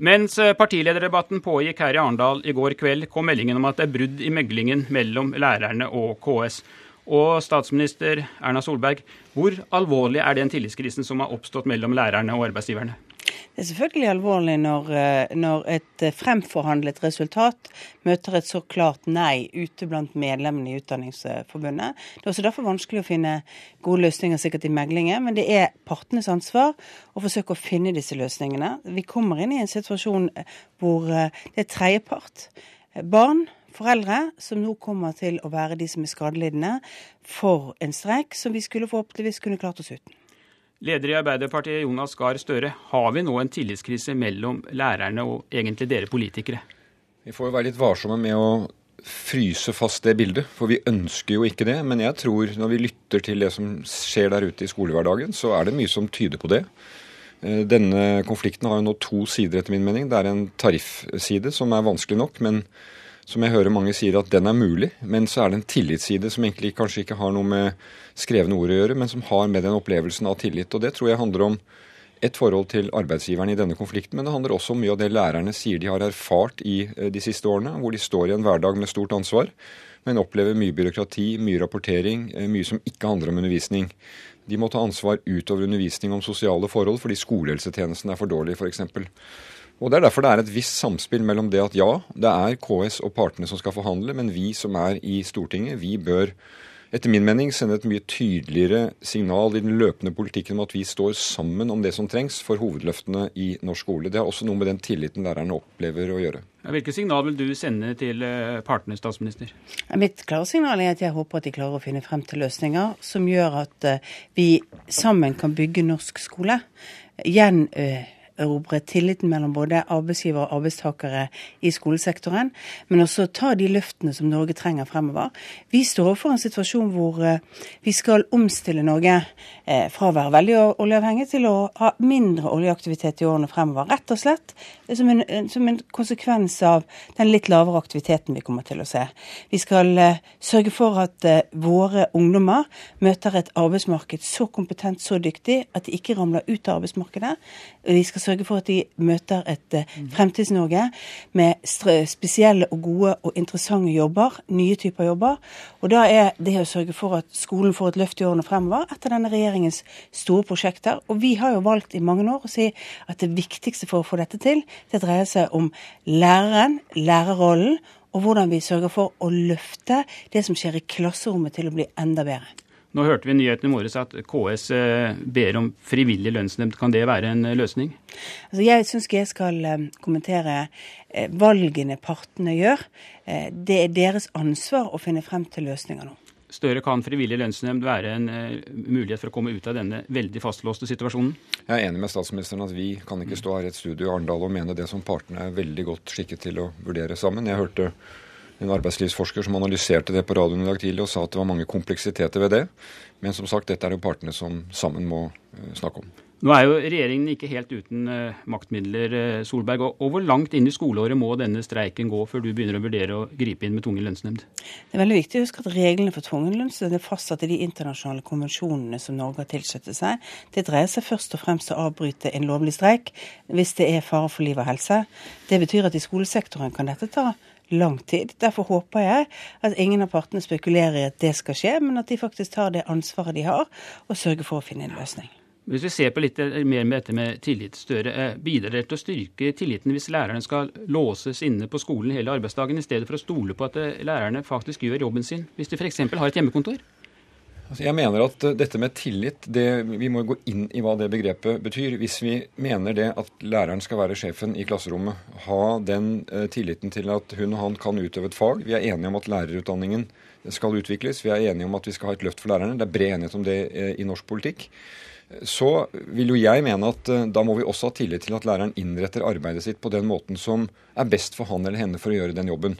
Mens eh, partilederdebatten pågikk her i Arendal i går kveld, kom meldingen om at det er brudd i meglingen mellom lærerne og KS. Og statsminister Erna Solberg, hvor alvorlig er den tillitskrisen som har oppstått mellom lærerne og arbeidsgiverne? Det er selvfølgelig alvorlig når, eh, når, et eh, fremforhandlet resultat møter et så klart nei ute blant medlemmene i Utdanningsforbundet. Det er også derfor vanskelig å finne gode løsninger sikkert i meglingen, men det er partenes ansvar å forsøke å finne disse løsningene. Vi kommer inn i en situasjon hvor det er tredjepart. Barn foreldre som nå kommer til å være de som er skadelidende for en streik som vi skulle forhåpentligvis kunne klart oss uten. Leder i Arbeiderpartiet Jonas Gahr Støre, har vi nå en tillitskrise mellom lærerne og egentlig dere politikere? Vi får jo være litt varsomme med å fryse fast det bildet, for vi ønsker jo ikke det. Men jeg tror når vi lytter til det som skjer der ute i skolehverdagen, så er det mye som tyder på det. Eh, denne konflikten har jo nå to sider, etter min mening. Det er en tariffside som er vanskelig nok, men som jeg hører mange sier at den er mulig. Men så er det en tillitsside som egentlig kanskje ikke har noe med skrevne ord å gjøre, men som har med den opplevelsen av tillit. Og det tror jeg handler om et forhold til arbeidsgiverne i denne konflikten, men det handler også om mye av det lærerne sier de har erfart i eh, de siste årene, hvor de står i en hverdag med stort ansvar, men opplever mye byråkrati, mye rapportering, eh, mye som ikke handler om undervisning. De må ta ansvar utover undervisning om sosiale forhold fordi skolehelsetjenesten er for dårlig, f.eks. Og Det er derfor det er et visst samspill mellom det at ja, det er KS og partene som skal forhandle, men vi som er i Stortinget, vi bør etter min mening sende et mye tydeligere signal i den løpende politikken om at vi står sammen om det som trengs for hovedløftene i norsk skole. Det har også noe med den tilliten lærerne opplever å gjøre. Hvilke signal vil du sende til eh, partene, statsminister? Mitt klare signal er at jeg håper at de klarer å finne frem til løsninger som gjør at eh, vi sammen kan bygge norsk skole. Igjen erobre tilliten mellom både arbeidsgiver og arbeidstakere i skolesektoren, men også ta de løftene som Norge trenger fremover. Vi står overfor en situasjon hvor eh, vi skal omstille Norge eh, fra å være veldig oljeavhengig til å ha mindre oljeaktivitet i årene fremover. Rett og slett som en, som en konsekvens av den litt lavere aktiviteten vi kommer til å se. Vi skal eh, sørge for at våre ungdommer møter et arbeidsmarked så kompetent, så dyktig, at de ikke ramler ut av arbeidsmarkedet. Vi skal sørge for at de møter et uh, Fremtids-Norge med spesielle og gode og interessante jobber, nye typer jobber. Og da er det å sørge for at skolen får et løft i årene fremover, et av denne regjeringens store prosjekter. Og vi har jo valgt i mange år å si at det viktigste for å få dette til, det dreier seg om læreren, lærerrollen, og hvordan vi sørger for å løfte det som skjer i klasserommet til å bli enda bedre. Nå hørte vi i nyhetene i morges at KS eh, ber om frivillig lønnsnemnd. Kan det være en eh, løsning? Altså jeg syns ikke jeg skal eh, kommentere valgene partene gjør. Det er deres ansvar å finne frem til løsninger nå. Støre, kan frivillig lønnsnemnd være en mulighet for å komme ut av denne veldig fastlåste situasjonen? Jeg er enig med statsministeren at vi kan ikke stå her i et studio i Arendal og mene det som partene er veldig godt skikket til å vurdere sammen. Jeg hørte en arbeidslivsforsker som analyserte det på radioen i dag tidlig og sa at det var mange kompleksiteter ved det. Men som sagt, dette er jo partene som sammen må eh, snakke om. Nå er jo regjeringen ikke helt uten uh, maktmidler, uh, Solberg. Og, hvor langt inn i skoleåret må denne streiken gå før du begynner å vurdere å gripe inn med tvungen lønnsnemnd? Det er veldig viktig å huske at reglene for tvungen lønnsnemnd er fastsatt i de internasjonale konvensjonene som Norge har tilsluttet seg. Det dreier seg først og fremst å avbryte en lovlig streik hvis det er fare for liv og helse. Det betyr at i skolesektoren kan dette ta lang tid. Derfor håper jeg at ingen av partene spekulerer i at det skal skje, men at de faktisk tar det ansvaret de har, og sørger for å finne en løsning. Hvis vi ser på litt mer med dette med tillit, Støre, eh, bidrar det til å styrke tilliten hvis lærerne skal låses inne på skolen hele arbeidsdagen, i stedet for å stole på at eh, lærerne faktisk gjør jobben sin, hvis de f.eks. har et hjemmekontor? Altså jeg mener at eh, dette med tillit, det, vi må gå inn i hva det begrepet betyr. Hvis vi mener det at læreren skal være sjefen i klasserommet, ha den tilliten til at hun og han kan utøve et fag. Vi er enige om at lærerutdanningen skal utvikles. Vi er enige om at vi skal ha et løft for lærerne. Det er bred enighet om det i norsk politikk. Så vil jo jeg mene at uh, da må vi også ha tillit til at læreren innretter arbeidet sitt på den måten som er best for han eller henne for å gjøre den jobben.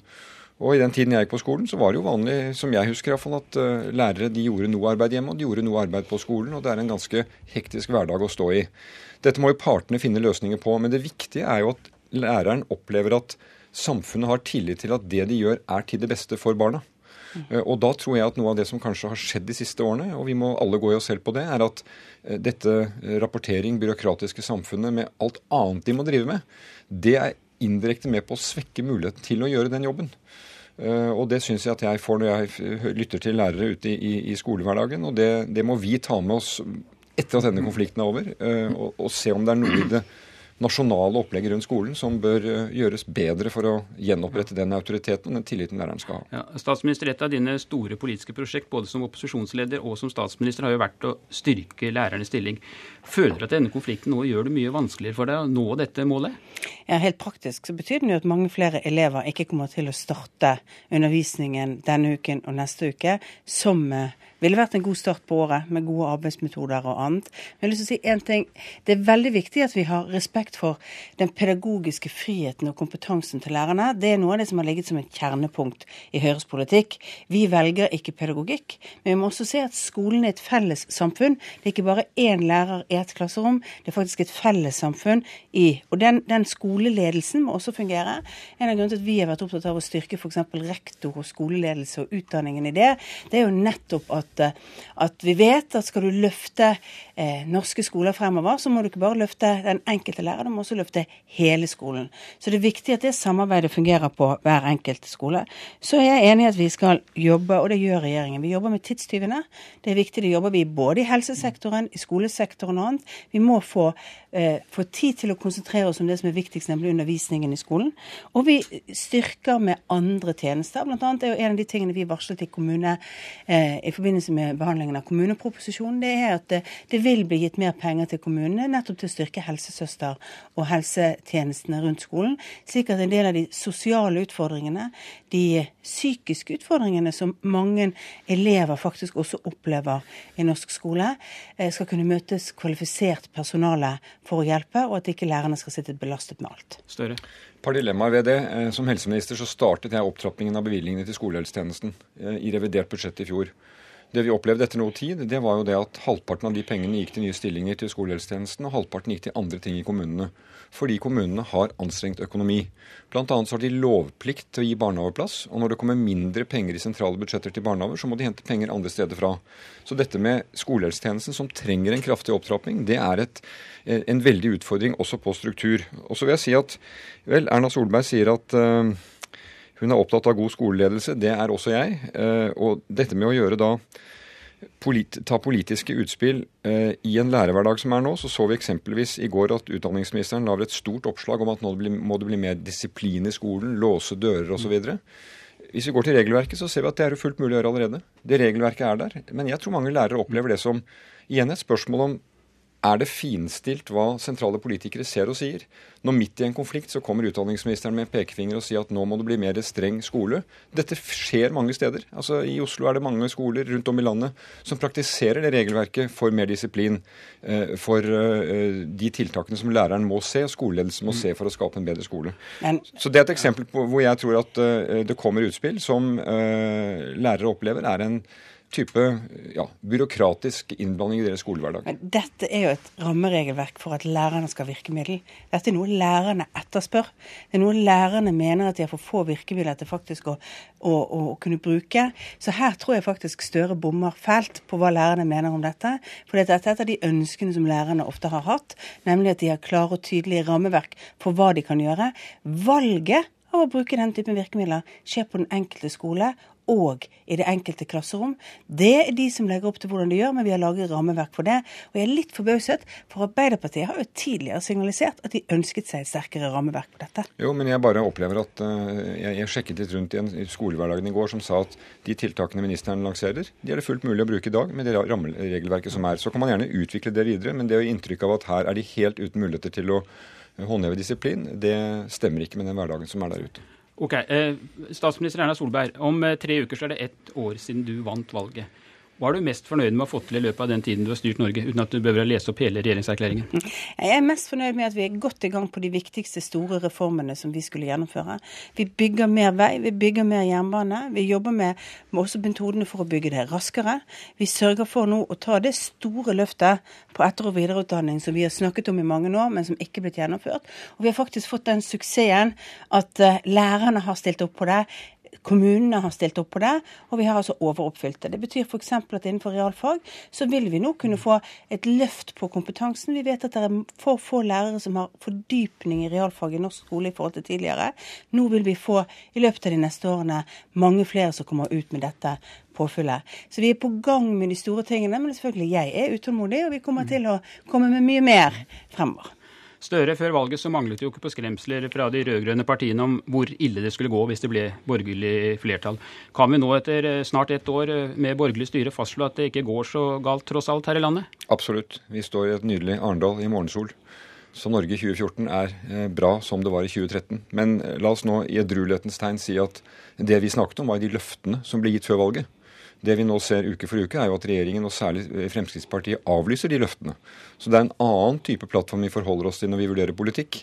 Og I den tiden jeg gikk på skolen, så var det jo vanlig, som jeg husker i hvert fall, at uh, lærere de gjorde noe arbeid hjemme, og de gjorde noe arbeid på skolen. og Det er en ganske hektisk hverdag å stå i. Dette må jo partene finne løsninger på. Men det viktige er jo at læreren opplever at samfunnet har tillit til at det de gjør, er til det beste for barna. Uh, og da tror jeg at noe av det som kanskje har skjedd de siste årene, og vi må alle gå i oss selv på det, er at uh, dette rapportering, byråkratiske samfunnet med alt annet de må drive med, det er indirekte med på å svekke muligheten til å gjøre den jobben. Eh, og det syns jeg at jeg får når jeg lytter til lærere ute i, i skolehverdagen. Og det, det, må vi ta med oss etter at denne konflikten er over, eh, og, og se om det er noe i det nasjonale opplegg rundt skolen som bør eh, gjøres bedre for å gjenopprette den autoriteten og den tilliten læreren skal ha. Ja, statsminister, Et av dine store politiske prosjekt både som opposisjonsleder og som statsminister har jo vært å styrke lærernes stilling. Føler du at denne konflikten nå gjør det mye vanskeligere for deg å nå dette målet? Ja, Helt praktisk så betyr den jo at mange flere elever ikke kommer til å starte undervisningen denne uken og neste uke som eh, ville vært en god start på året, med gode arbeidsmetoder og annet. Men jeg har lyst til å si en ting. Det er veldig viktig at vi har respekt for den pedagogiske friheten og kompetansen til lærerne. Det er noe av det som har ligget som et kjernepunkt i Høyres politikk. Vi velger ikke pedagogikk, men vi må også se at skolen er et felles samfunn. Det er ikke bare én lærer i et klasserom, det er faktisk et fellessamfunn i Og den, den skoleledelsen må også fungere. En av grunnene til at vi har vært opptatt av å styrke f.eks. rektor og skoleledelse og utdanningen i det, det er jo nettopp at at, at, vi vet at skal du løfte eh, norske skoler fremover, så må du ikke bare løfte den enkelte lærer, du må også løfte hele skolen. Så det er viktig at det samarbeidet fungerer på hver enkelt skole. Så er jeg enig i at vi skal jobbe, og det gjør regjeringen. Vi jobber med tidstyvene. Det er viktig, det jobber vi både i helsesektoren, i skolesektoren og annet. Vi må få, eh, få tid til å konsentrere oss om det som er viktigst, nemlig undervisningen i skolen. Og vi styrker med andre tjenester. Blant annet er jo en av de tingene vi varslet i kommune eh, i forbindelse forbindelse med behandlingen av kommuneproposisjonen, det er at det, det vil bli gitt mer penger til kommunene nettopp til å styrke helsesøster og helsetjenestene rundt skolen, slik at en del av de sosiale utfordringene, de psykiske utfordringene som mange elever faktisk også opplever i norsk skole, eh, skal kunne møtes kvalifisert personale for å hjelpe, og at ikke lærerne skal sitte belastet med alt. Større par dilemmaer ved det. Eh, som helseminister så startet jeg opptrappingen av bevilgningene til skolehelsetjenesten eh, i revidert budsjett i fjor. Det vi opplevde etter noe tid, det var jo det at halvparten av de pengene gikk til nye stillinger til skolehelsetjenesten, og halvparten gikk til andre ting i kommunene. Fordi kommunene har anstrengt økonomi. Blant annet så har de lovplikt til å gi barnehageplass, og når det kommer mindre penger i sentrale budsjetter til barnehager, så må de hente penger andre steder fra. Så dette med skolehelsetjenesten, som trenger en kraftig opptrapping, det er et, en veldig utfordring også på struktur. Og så vil jeg si at vel, Erna Solberg sier at uh, hun er opptatt av god skoleledelse. Det er også jeg. Eh, og dette med å gjøre da Polit, ta politiske utspill eh, i en lærerhverdag som er nå, så så vi eksempelvis i går at utdanningsministeren lager et stort oppslag om at nå må det bli mer disiplin i skolen, låse dører osv. Hvis vi går til regelverket, så ser vi at det er fullt mulig å gjøre allerede. Det regelverket er der. Men jeg tror mange lærere opplever det som igjen et spørsmål om er det finstilt hva sentrale politikere ser og sier? Når midt i en konflikt så kommer utdanningsministeren med pekefinger og sier at nå må det bli mer streng skole. Dette skjer mange steder. Altså I Oslo er det mange skoler rundt om i landet som praktiserer det regelverket for mer disiplin. Eh, for eh, de tiltakene som læreren må se, og skoleledelsen må se for å skape en bedre skole. Men, så det er et eksempel på hvor jeg tror at eh, det kommer utspill som lærere opplever er en type ja, byråkratisk innblanding i deres skolehverdag. Men dette er jo et rammeregelverk for at lærerne skal ha virkemiddel. Dette er noe lærerne etterspør. Det er noe lærerne mener at de har for få virkemidler til faktisk å, å, å, kunne bruke. Så her tror jeg faktisk Støre bommer fælt på hva lærerne mener om dette. For dette er et av de ønskene som lærerne ofte har hatt, nemlig at de har klare og tydelige rammeverk for hva de kan gjøre. Valget av å bruke den typen virkemidler skjer på den enkelte skole og i det enkelte klasserom. Det er de som legger opp til hvordan de gjør, men vi har laget rammeverk for det. Og jeg er litt forbauset, for Arbeiderpartiet har jo tidligere signalisert at de ønsket seg et sterkere rammeverk på dette. Jo, men jeg bare opplever at uh, jeg, jeg, sjekket litt rundt i en skolehverdagen i går som sa at de tiltakene ministeren lanserer, de er det fullt mulig å bruke i dag med det rammeregelverket som er. Så kan man gjerne utvikle det videre, men det å gi inntrykk av at her er de helt uten muligheter til å håndheve disiplin, det stemmer ikke med den hverdagen som er der ute. Ok, eh, Statsminister Erna Solberg, om eh, tre uker så er det ett år siden du vant valget. Hva er du mest fornøyd med å ha fått til i løpet av den tiden du har styrt Norge, uten at du behøver å lese opp hele regjeringserklæringen? Jeg er mest fornøyd med at vi er godt i gang på de viktigste store reformene som vi skulle gjennomføre. Vi bygger mer vei, vi bygger mer jernbane. Vi jobber med, med også metodene for å bygge det raskere. Vi sørger for nå å ta det store løftet på etter- og videreutdanning som vi har snakket om i mange år, men som ikke er blitt gjennomført. Og vi har faktisk fått den suksessen at uh, lærerne har stilt opp på det. Kommunene har stilt opp på det, og vi har altså overoppfylt det. Det betyr f.eks. at innenfor realfag så vil vi nå kunne få et løft på kompetansen. Vi vet at det er for få lærere som har fordypning i realfag i norsk skole i forhold til tidligere. Nå vil vi få i løpet av de neste årene mange flere som kommer ut med dette påfyllet. Så vi er på gang med de store tingene, men selvfølgelig jeg er utålmodig, og vi kommer til å komme med mye mer fremover. Støre, før valget så manglet det jo ikke på skremsler fra de rød-grønne partiene om hvor ille det skulle gå hvis det ble borgerlig flertall. Kan vi nå etter eh, snart ett år eh, med borgerlig styre fastslå at det ikke går så galt tross alt her i landet? Absolutt. Vi står i et nydelig Arendal i morgensol. Så Norge i 2014 er eh, bra som det var i 2013. Men la oss nå i edruelighetens tegn si at det vi snakket om, var de løftene som ble gitt før valget. Det vi nå ser uke for uke, er jo at regjeringen, og særlig Fremskrittspartiet, avlyser de løftene. Så det er en annen type plattform vi forholder oss til når vi vurderer politikk.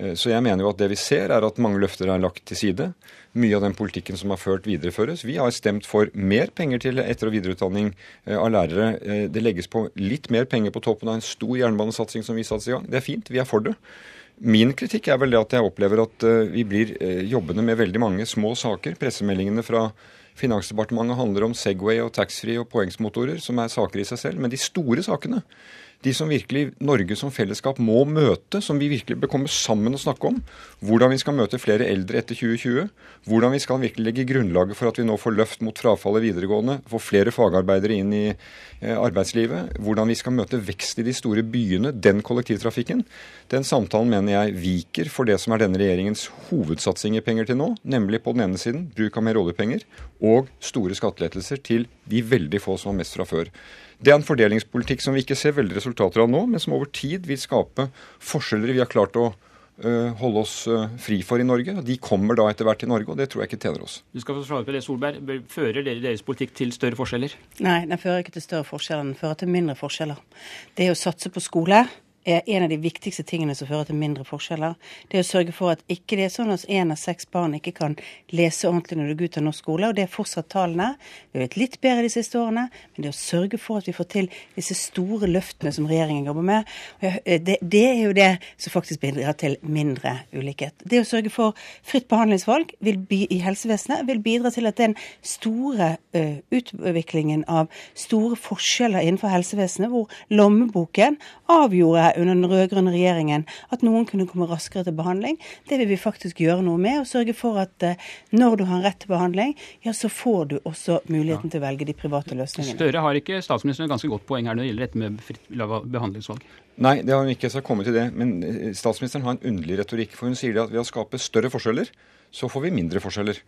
Eh, så jeg mener jo at det vi ser, er at mange løfter er lagt til side. Mye av den politikken som har ført, videreføres. Vi har stemt for mer penger til etter- og videreutdanning eh, av lærere. Eh, det legges på litt mer penger på toppen av en stor jernbanesatsing som vi satte i gang. Det er fint, vi er for det. Min kritikk er vel det at jeg opplever at vi blir jobbende med veldig mange små saker. Pressemeldingene fra Finansdepartementet handler om Segway og taxfree og poengsmotorer, som er saker i seg selv. Men de store sakene, de som virkelig Norge som fellesskap må møte, som vi virkelig bør komme sammen og snakke om. Hvordan vi skal møte flere eldre etter 2020. Hvordan vi skal virkelig legge grunnlaget for at vi nå får løft mot frafallet videregående. Få flere fagarbeidere inn i eh, arbeidslivet. Hvordan vi skal møte vekst i de store byene. Den kollektivtrafikken. Den samtalen mener jeg viker for det som er denne regjeringens hovedsatsing i penger til nå. Nemlig på den ene siden bruk av mer oljepenger og store skattelettelser til de veldig få som har mest fra før. Det er en fordelingspolitikk som vi ikke ser veldig resultater av nå, men som over tid vil skape forskjeller vi har klart å uh, holde oss uh, fri for i Norge. De kommer da etter hvert til Norge, og det tror jeg ikke tjener oss. Du skal få svare på det, Solberg. Fører dere deres politikk til større forskjeller? Nei, den fører ikke til større forskjeller, den fører til mindre forskjeller. Det er å satse på skole er en av de viktigste tingene som fører til mindre forskjeller. Det å sørge for at ikke det er sånn at én av seks barn ikke kan lese ordentlig når de går ut av norsk skole, og det er fortsatt tallene. Vi har blitt litt bedre de siste årene, men det å sørge for at vi får til disse store løftene som regjeringen jobber med, det, det er jo det som faktisk bidrar til mindre ulikhet. Det å sørge for fritt behandlingsvalg i helsevesenet vil bidra til at den store uh, utviklingen av store forskjeller innenfor helsevesenet, hvor lommeboken avgjorde under den rød-grønne regjeringen at noen kunne komme raskere til behandling. Det vil vi faktisk gjøre noe med, og sørge for at uh, når du har rett til behandling, ja, så får du også muligheten ja. til å velge de private løsningene. Støre har ikke statsministeren et ganske godt poeng her når det gjelder dette med fritt behandlingsvalg? Nei, det har hun ikke. Så komme til det. Men eh, statsministeren har en underlig retorikk. For hun sier at ved å skape større forskjeller, så får vi mindre forskjeller.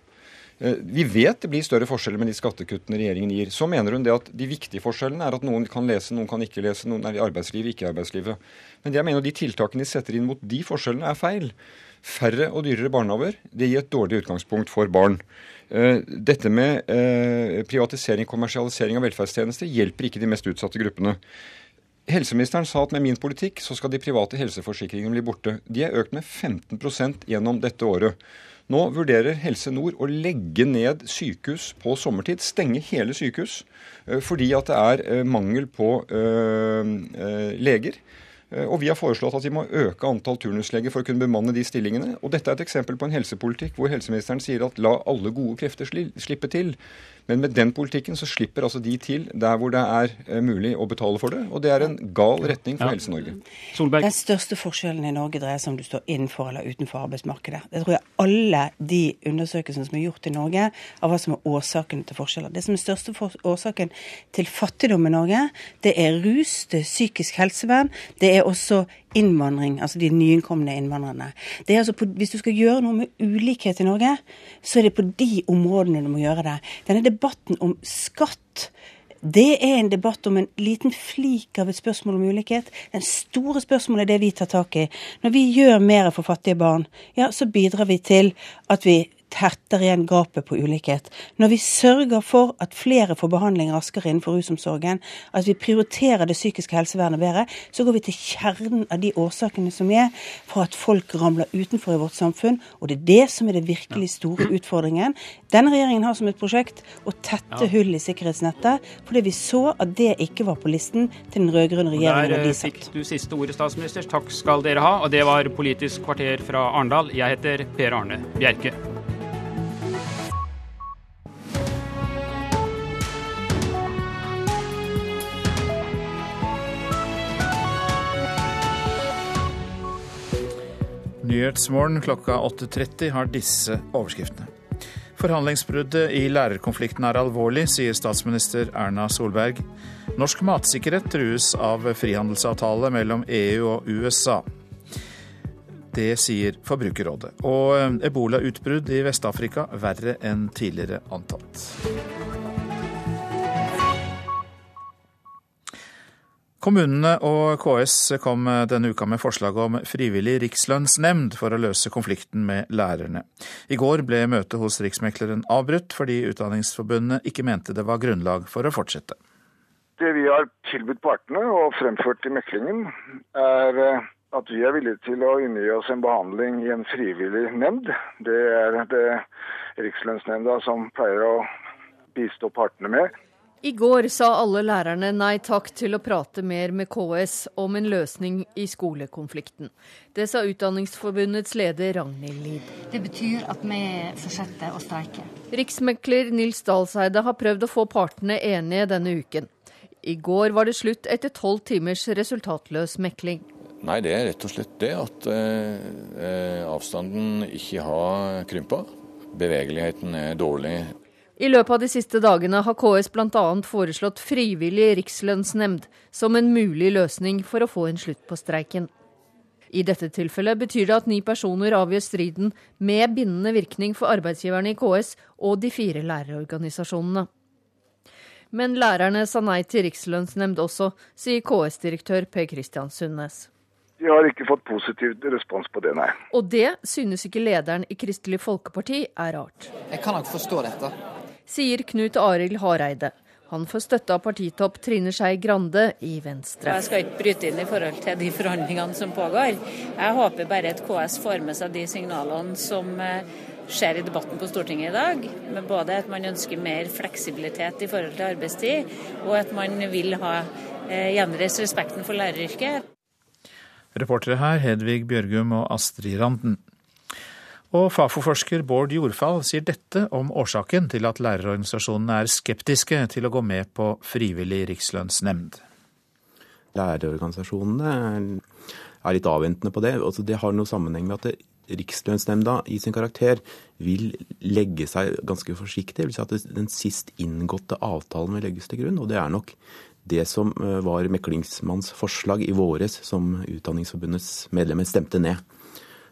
Eh, vi vet det blir større forskjeller med de skattekuttene regjeringen gir. Så mener hun det at de viktige forskjellene er at noen kan lese, noen kan ikke lese, noen er i arbeidslivet, ikke i arbeidslivet. Men jeg mener de tiltakene de setter inn mot de forskjellene, er feil. Færre og dyrere barnehager det gir et dårlig utgangspunkt for barn. Eh, dette med eh, privatisering og kommersialisering av velferdstjenester hjelper ikke de mest utsatte gruppene. Helseministeren sa at med min politikk så skal de private helseforsikringene bli borte. De er økt med 15% gjennom dette året. Nå vurderer Helse Nord å legge ned sykehus på sommertid, stenge hele sykehus, eh, fordi at det er eh, mangel på øh, leger. Og vi har foreslått at vi må øke antall turnusleger for å kunne bemanne de stillingene. Og dette er et eksempel på en helsepolitikk hvor helseministeren sier at la alle gode krefter slippe til. Men med den politikken så slipper altså de til der hvor det er eh, mulig å betale for det. Og det er en gal retning for ja. Helse-Norge. Den største forskjellen i Norge dreier seg om du står innenfor eller utenfor arbeidsmarkedet. Det tror jeg alle de undersøkelsene som er gjort i Norge av hva som er årsakene til forskjeller. Det som er største årsaken til fattigdom i Norge, det er rus, det er psykisk helsevern, det er også innvandring, altså de nyinnkomne innvandrerne. Er altså på, hvis du skal gjøre noe med ulikhet i Norge, så er det på de områdene du må gjøre det. Denne debatten om skatt det er en debatt om en liten flik av et spørsmål om ulikhet. Den store spørsmålet er det vi tar tak i. Når vi gjør mer for fattige barn, ja, så bidrar vi til at vi tetter igjen gapet på ulikhet. Når vi sørger for at flere får behandling raskere innenfor rusomsorgen, at vi prioriterer det psykiske helsevernet bedre, så går vi til kjernen av de årsakene som er for at folk ramler utenfor i vårt samfunn. Og det er det som er det virkelig store utfordringen. Denne regjeringen har som et prosjekt å tette hull i sikkerhetsnettet, fordi vi så at det ikke var på listen til den rød-grønne regjeringen. Der de fikk du siste ordet, statsminister. Takk skal dere ha. Og det var Politisk kvarter fra Arendal. Jeg heter Per Arne Bjerke. Nyhetsmorgen klokka 8.30 har disse overskriftene. Forhandlingsbruddet i lærerkonflikten er alvorlig, sier statsminister Erna Solberg. Norsk matsikkerhet trues av frihandelsavtale mellom EU og USA. Det sier Forbrukerrådet. Og ebolautbrudd i Vest-Afrika verre enn tidligere antatt. Kommunene og KS kom denne uka med forslag om frivillig rikslønnsnemnd for å løse konflikten med lærerne. I går ble møtet hos Riksmekleren avbrutt fordi Utdanningsforbundet ikke mente det var grunnlag for å fortsette. Det vi har tilbudt partene og fremført i meklingen, er eh, at vi er villige til å inngi oss en behandling i en frivillig nemnd. Det er det Rikslønnsnemnda som pleier å bistå partene med. I går sa alle lærerne nei takk til å prate mer med KS om en løsning i skolekonflikten. Det sa Utdanningsforbundets leder Ragnhild Lid. Det betyr at vi fortsetter å streike. Riksmekler Nils Dalseide har prøvd å få partene enige denne uken. I går var det slutt etter tolv timers resultatløs mekling. Nei, det er rett og slett det at eh, eh avstanden ikke har krympa. Bevegeligheten er dårlig. I løpet av de siste dagene har KS bl.a. foreslått frivillig rikslønnsnemnd som en mulig løsning for å få en slutt på streiken. I dette tilfellet betyr det at ni personer avgjør striden med bindende virkning for arbeidsgiverne i KS og de fire lærerorganisasjonene. Men lærerne sa nei til rikslønnsnemnd også, sier KS-direktør Per Christian Sundnes. De har ikke fått positiv respons på det, nei. Og det synes ikke lederen i Kristelig Folkeparti er rart. Jeg kan nok forstå dette sier Knut Arild Hareide. Han får støtte av partitopp Trine Skei Grande i Venstre. Jeg skal ikke bryte inn i forhold til de forhandlingene som pågår. Jeg håper bare at KS får med seg de signalene som eh, skjer i debatten på Stortinget i dag. Med både at man ønsker mer fleksibilitet i forhold til arbeidstid, og at man vil ha eh, gjenreist respekten for læreryrket. Reportere her Hedvig Bjørgum og Astrid Randen. Og Fafo-forsker Bård Jordfall sier dette om årsaken til at lærerorganisasjonene er skeptiske til å gå med på frivillig rikslønnsnemnd. Lærerorganisasjonene er litt avventende på det. Altså, det har noe sammenheng med at Rikslønnsnemnda i sin karakter vil legge seg ganske forsiktig. Det vil si at den sist inngåtte avtalen vil legges til grunn. Og det er nok det som eh, var meklingsmanns forslag i våres, som Utdanningsforbundets medlemmer stemte ned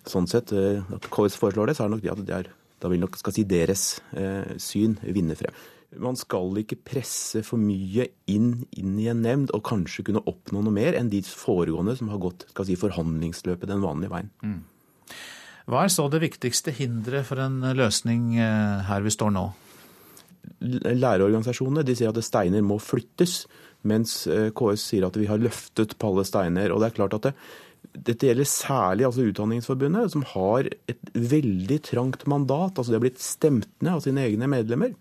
sånn sett, eh, at KS foreslår det, så er det nok det at det er, da vil nok skal si deres eh, syn vinne frem. Man skal ikke presse for mye inn, inn, i en nemnd og kanskje kunne oppnå noe mer enn de foregående som har gått skal si, forhandlingsløpet den vanlige veien. Mm. Hva er så det viktigste hinderet for en løsning eh, her vi står nå? Lærerorganisasjonene de sier at steiner må flyttes, mens KS sier at vi har løftet på alle steiner. Og det er klart at det, dette gjelder særlig altså Utdanningsforbundet, som har et veldig trangt mandat. altså De har blitt stemt ned av sine egne medlemmer.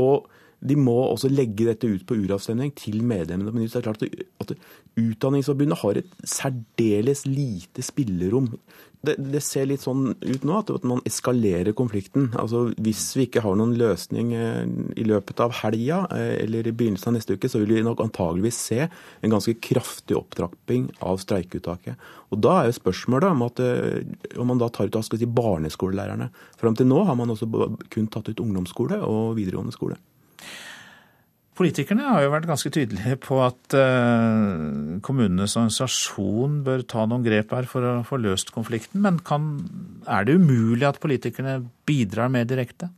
Og de må også legge dette ut på uravstemning til medlemmene. Men det er klart at Utdanningsforbundet har et særdeles lite spillerom det, det, ser litt sånn ut nå, at man eskalerer konflikten. Altså Hvis vi ikke har noen løsning eh, i løpet av helga eh, eller i begynnelsen av neste uke, så vil vi nok antageligvis se en ganske kraftig opptrapping av streikeuttaket. Og Da er jo spørsmålet om, at, eh, om man da tar ut skal si, barneskolelærerne. Fram til nå har man også kun tatt ut ungdomsskole og videregående skole. Politikerne har jo vært ganske tydelige på at uh, kommunenes organisasjon bør ta noen grep her for å få løst konflikten. Men kan, er det umulig at politikerne bidrar mer direkte?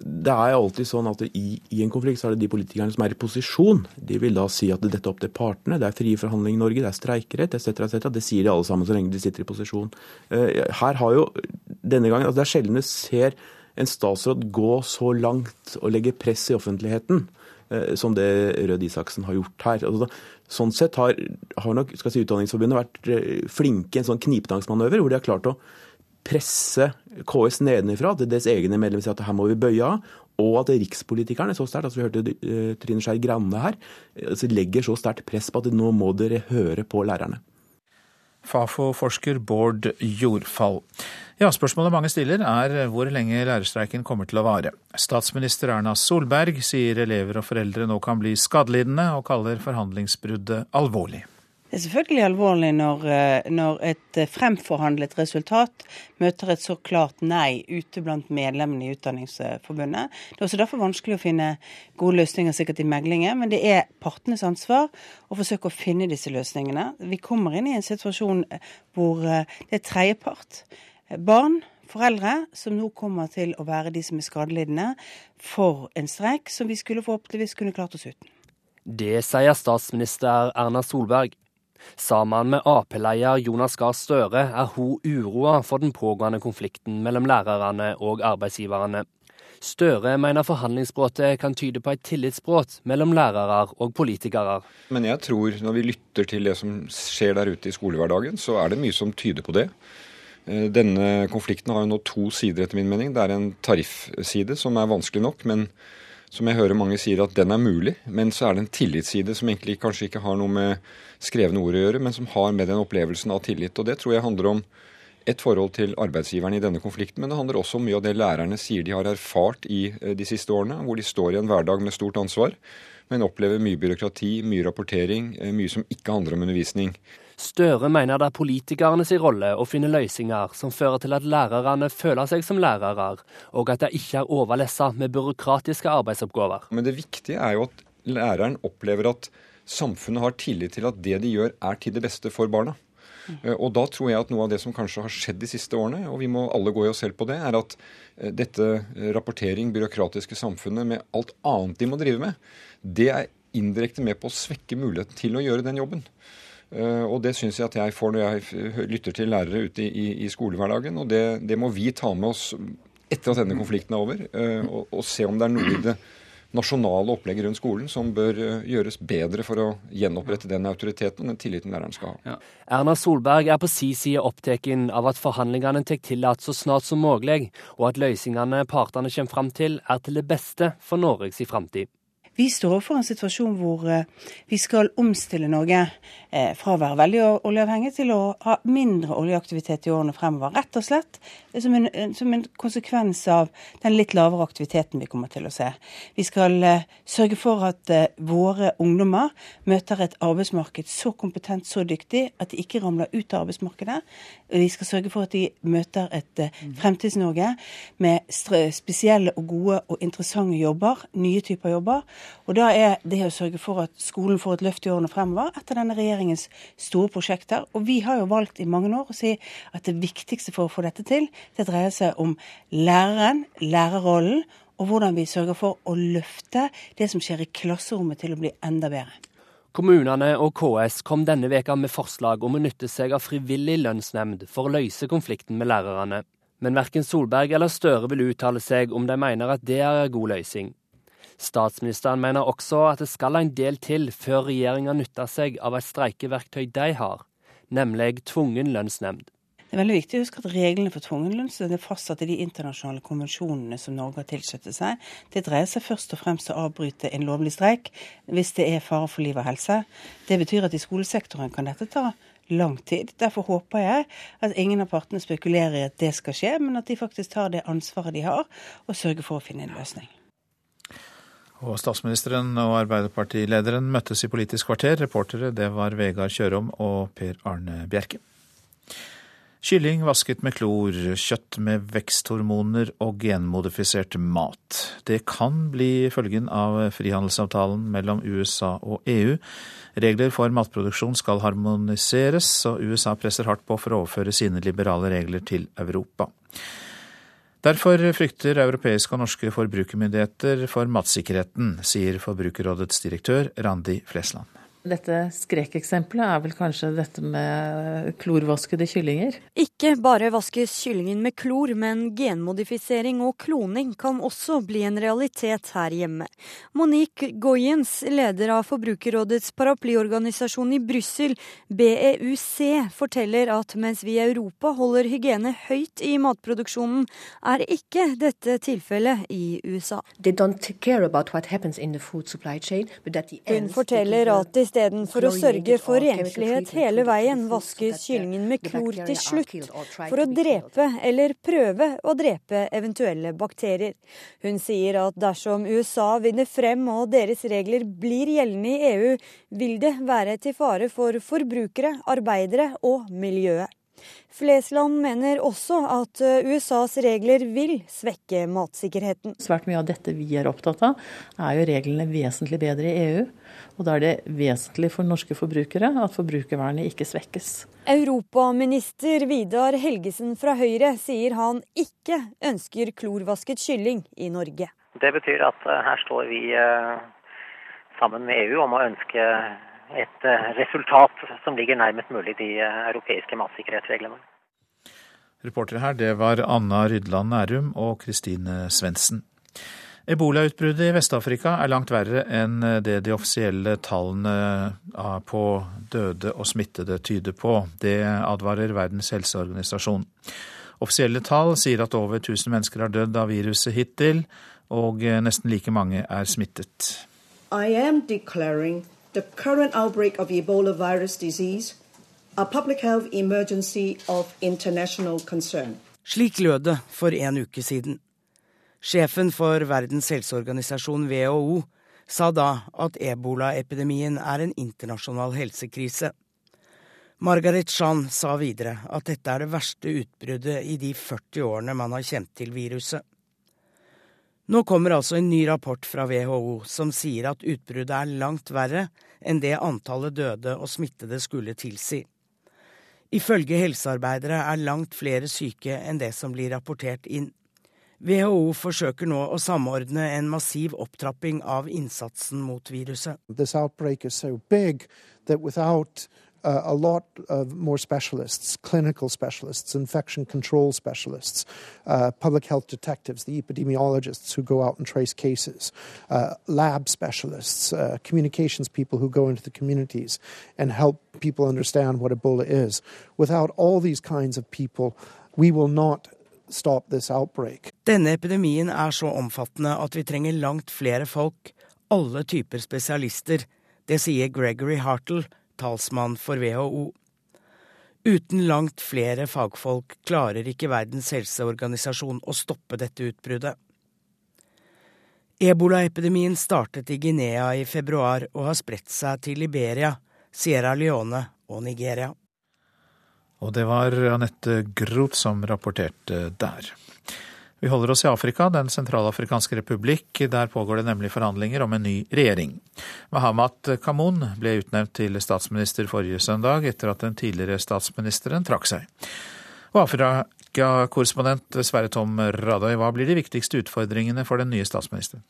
Det er alltid sånn at i, i, en konflikt så er det de politikerne som er i posisjon. De vil da si at dette er opp til partene. Det er frie forhandlinger i Norge, det er streikerett etc. etc. Det sier de alle sammen så lenge de sitter i posisjon. Uh, her har jo denne gangen, altså Det er sjelden du ser en statsråd gå så langt og legge press i offentligheten eh, som det Rød Isaksen har gjort her. Altså, sånn sett har, har nok si, Utdanningsforbundet vært eh, flinke i en sånn knipetangsmanøver, hvor de har klart å presse KS nedenifra, til deres egne medlemmer sier at her må vi bøye av. Og at rikspolitikerne så sterkt, altså vi hørte uh, Trine Skei Grande her, altså legger så sterkt press på at nå må dere høre på lærerne. Fafo-forsker Bård Jordfall. Ja, Spørsmålet mange stiller er hvor lenge lærerstreiken kommer til å vare. Statsminister Erna Solberg sier elever og foreldre nå kan bli skadelidende, og kaller forhandlingsbruddet alvorlig. Det er selvfølgelig alvorlig når, eh, når, et eh, fremforhandlet resultat møter et så klart nei ute blant medlemmene i Utdanningsforbundet. Det er også derfor vanskelig å finne gode løsninger sikkert i meglinger, men det er partenes ansvar å forsøke å finne disse løsningene. Vi kommer inn i en situasjon hvor det er tredjepart. Barn, foreldre, som nå kommer til å være de som er skadelidende for en streik som vi skulle forhåpentligvis kunne klart oss uten. Det sier statsminister Erna Solberg. Sammen med Ap-leder Jonas Gahr Støre er hun uroa for den pågående konflikten mellom lærerne og arbeidsgiverne. Støre mener forhandlingsbruddet kan tyde på et tillitsbrudd mellom lærere og politikere. Men jeg tror når vi lytter til det som skjer der ute i skolehverdagen, så er det mye som tyder på det. Eh, denne konflikten har jo nå to sider, etter min mening. Det er en tariffside som er vanskelig nok, men som jeg hører mange sier at den er mulig. Men så er det en tillitsside som egentlig kanskje ikke har noe med skrevne ord å gjøre, men som har med den opplevelsen av tillit. Og det tror jeg handler om et forhold til arbeidsgiverne i denne konflikten, men det handler også om mye av det lærerne sier de har erfart i eh, de siste årene, hvor de står i en hverdag med stort ansvar, men opplever mye byråkrati, mye rapportering, eh, mye som ikke handler om undervisning. Støre mener det er politikernes rolle å finne løsninger som fører til at lærerne føler seg som lærere, og at de ikke er overlessa med byråkratiske arbeidsoppgaver. Men det viktige er jo at læreren opplever at samfunnet har tillit til at det de gjør er til det beste for barna. Eh, og da tror jeg at noe av det som kanskje har skjedd de siste årene, og vi må alle gå i oss selv på det, er at eh, dette rapportering, byråkratiske samfunnet med alt annet de må drive med, det er indirekte med på å svekke muligheten til å gjøre den jobben. Eh, og det syns jeg at jeg får når jeg lytter til lærere ute i, i skolehverdagen. Og det, det, må vi ta med oss etter at denne konflikten er over, eh, og, og se om det er noe i det nasjonale opplegget rundt skolen som bør eh, gjøres bedre for å gjenopprette den autoriteten og den tilliten læreren skal ha. Ja. Erna Solberg er på si side opptatt av at forhandlingene tar til igjen så snart som mulig, og at løsningene partene kommer fram til er til det beste for Norges framtid. Vi står overfor en situasjon hvor eh, vi skal omstille Norge eh, fra å være veldig oljeavhengig til å ha mindre oljeaktivitet i årene fremover. Rett og slett som en, som en konsekvens av den litt lavere aktiviteten vi kommer til å se. Vi skal eh, sørge for at våre ungdommer møter et arbeidsmarked så kompetent, så dyktig, at de ikke ramler ut av arbeidsmarkedet. Vi skal sørge for at de møter et Fremtids-Norge med spesielle og gode og interessante jobber, nye typer jobber. Og da er det å sørge for at skolen får et løft i årene fremover, et av denne regjeringens store prosjekter. Og vi har jo valgt i mange år å si at det viktigste for å få dette til, det dreier seg om læreren, lærerrollen, og hvordan vi sørger for å løfte det som skjer i klasserommet til å bli enda bedre. Kommunene og KS kom denne veka med forslag om å nytte seg av frivillig lønnsnemnd for å løse konflikten med lærerne. Men verken Solberg eller Støre vil uttale seg om de mener at det er en god løsning. Statsministeren mener også at det skal en del til før regjeringa nytter seg av et streikeverktøy de har, nemlig tvungen lønnsnemnd. Det er veldig viktig å huske at reglene for tvungen lønnsnemnd er fastsatt i de internasjonale konvensjonene som Norge har tilsluttet seg. Det dreier seg først og fremst å avbryte en lovlig streik hvis det er fare for liv og helse. Det betyr at i skolesektoren kan dette ta lang tid. Derfor håper jeg at ingen av partene spekulerer i at det skal skje, men at de faktisk tar det ansvaret de har, og sørger for å finne en løsning. Og statsministeren og Arbeiderpartilederen møttes i Politisk kvarter. Reportere det var Vegard Kjørom og Per Arne Bjerke. Kylling vasket med klor, kjøtt med veksthormoner og genmodifisert mat. Det kan bli følgen av frihandelsavtalen mellom USA og EU. Regler for matproduksjon skal harmoniseres, og USA presser hardt på for å overføre sine liberale regler til Europa. Derfor frykter europeiske og norske forbrukermyndigheter for matsikkerheten, sier Forbrukerrådets direktør Randi Flesland. Dette skrekeksempelet er vel kanskje dette med klorvaskede kyllinger? Ikke bare vaskes kyllingen med klor, men genmodifisering og kloning kan også bli en realitet her hjemme. Monique Goyens, leder av Forbrukerrådets paraplyorganisasjon i Brussel, BEUC, forteller at mens vi i Europa holder hygiene høyt i matproduksjonen, er ikke dette tilfellet i USA. Hun forteller at Istedenfor å sørge for renslighet hele veien, vaskes kyllingen med klor til slutt, for å drepe eller prøve å drepe eventuelle bakterier. Hun sier at dersom USA vinner frem og deres regler blir gjeldende i EU, vil det være til fare for forbrukere, arbeidere og miljøet. Flesland mener også at eh, USAs regler vil svekke matsikkerheten. Svært mye av dette vi er opptatt av, er jo reglene vesentlig bedre i EU. Og da er det vesentlig for norske forbrukere at forbrukervernet ikke svekkes. Europaminister Vidar Helgesen fra Høyre sier han ikke ønsker klorvasket kylling i Norge. Det betyr at eh, her står vi eh, sammen med EU om å ønske et eh, resultat som ligger nærmest mulig de eh, europeiske matsikkerhetsreglene. Reportere her, det var Anna Rydland Nærum og Kristine Svendsen. Ebolautbruddet i Vest-Afrika er langt verre enn det de offisielle tallene på døde og smittede tyder på. Det advarer Verdens helseorganisasjon. Offisielle tall sier at over 1000 mennesker har dødd av viruset hittil, og nesten like mange er smittet. I am declaring the current outbreak of Ebola virus disease a public health emergency of international concern. Slik lød det for en uke siden. Sjefen for Verdens helseorganisasjon, WHO, sa da at ebolaepidemien er en internasjonal helsekrise. Margaret Chan sa videre at dette er det verste utbruddet i de 40 årene man har kjent til viruset. Nå kommer altså en ny rapport fra WHO som sier at utbruddet er langt verre enn det antallet døde og smittede skulle tilsi. Ifølge helsearbeidere er langt flere syke enn det som blir rapportert inn. WHO forsøker nå å samordne en massiv opptrapping av innsatsen mot viruset. This outbreak is so big that without uh, a lot of more specialists, clinical specialists, infection control specialists, uh, public health detectives, the epidemiologists who go out and trace cases, uh, lab specialists, uh, communications people who go into the communities and help people understand what Ebola is. Without all these kinds of people, we will not stop. Denne epidemien er så omfattende at vi trenger langt flere folk, alle typer spesialister. Det sier Gregory Hartle, talsmann for WHO. Uten langt flere fagfolk klarer ikke Verdens helseorganisasjon å stoppe dette utbruddet. Ebolaepidemien startet i Guinea i februar og har spredt seg til Liberia, Sierra Leone og Nigeria. Og det var Anette Groth som rapporterte der. Vi holder oss i Afrika, Den sentralafrikanske republikk. Der pågår det nemlig forhandlinger om en ny regjering. Mahamat Kamoun ble utnevnt til statsminister forrige søndag, etter at den tidligere statsministeren trakk seg. Og Afrika-korrespondent Sverre Tom Radøy, hva blir de viktigste utfordringene for den nye statsministeren?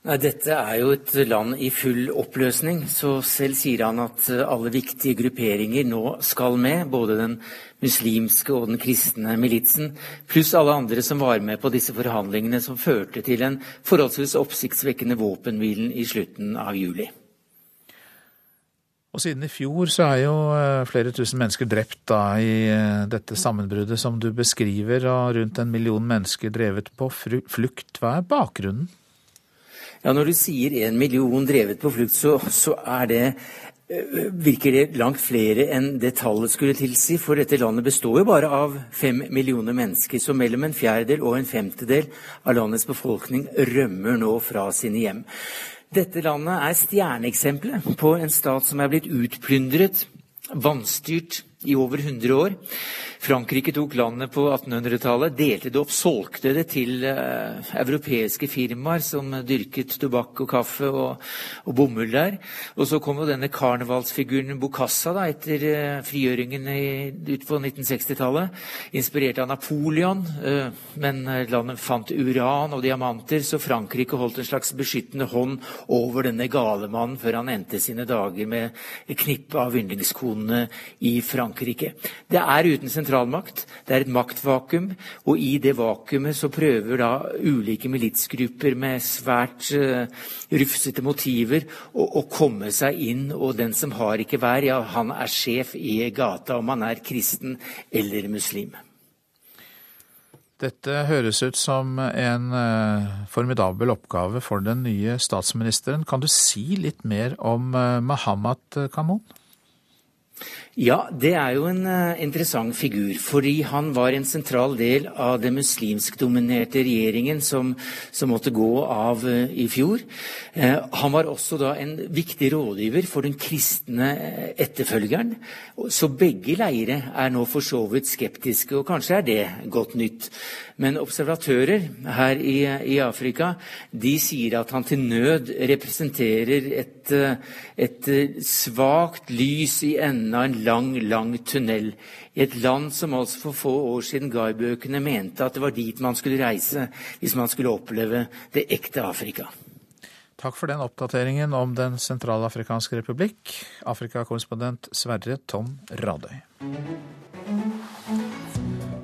Nei, Dette er jo et land i full oppløsning, så selv sier han at alle viktige grupperinger nå skal med. Både den muslimske og den kristne militsen, pluss alle andre som var med på disse forhandlingene som førte til en forholdsvis oppsiktsvekkende våpenhvilen i slutten av juli. Og siden i fjor så er jo eh, flere tusen mennesker drept da i eh, dette sammenbruddet som du beskriver, og rundt en million mennesker drevet på flukt. Hva er bakgrunnen? Ja, Når du sier en million drevet på flukt, så, så det eh, virker det langt flere enn det tallet skulle tilsi. For dette landet består jo bare av fem millioner mennesker. Så mellom en fjerdedel og en femtedel av landets befolkning rømmer nå fra sine hjem. Dette landet er stjerneeksempelet på en stat som er blitt utplyndret, vanstyrt i over 100 år. Frankrike tok landet på 1800-tallet, delte det opp, solgte det til uh, europeiske firmaer som dyrket tobakk og kaffe og, og, bomull der. Og så kom jo denne karnevalsfiguren Bocassa da, etter uh, frigjøringen i, ut på 1960-tallet, inspirert av Napoleon. Uh, men landet fant uran og diamanter, så Frankrike holdt en slags beskyttende hånd over denne gale mannen før han endte sine dager med et knippe av yndlingskonene i Frankrike. Det er uten sentralmakt. Det er et maktvakuum, og i det vakuumet så prøver da ulike militsgrupper med svært uh, rufsete motiver å, å, komme seg inn, og den som har ikke vær, ja, han er sjef i gata, om han er kristen eller muslim. Dette høres ut som en formidabel oppgave for den nye statsministeren. Kan du si litt mer om Mahamat Kamoun? Ja, det er jo en uh, interessant figur. Fordi han var en sentral del av den muslimskdominerte regjeringen som, som, måtte gå av uh, i fjor. Uh, han var også da en viktig rådgiver for den kristne etterfølgeren. Så begge leire er nå for så vidt skeptiske, og kanskje er det godt nytt. Men observatører her i, i, Afrika de sier at han til nød representerer et, et svakt lys i enden av en lang, lang tunnel. I et land som altså for få år siden guidebøkene mente at det var dit man skulle reise hvis man skulle oppleve det ekte Afrika. Takk for den oppdateringen om Den sentralafrikanske republikk, Afrikakorrespondent Sverre Tom Radøy.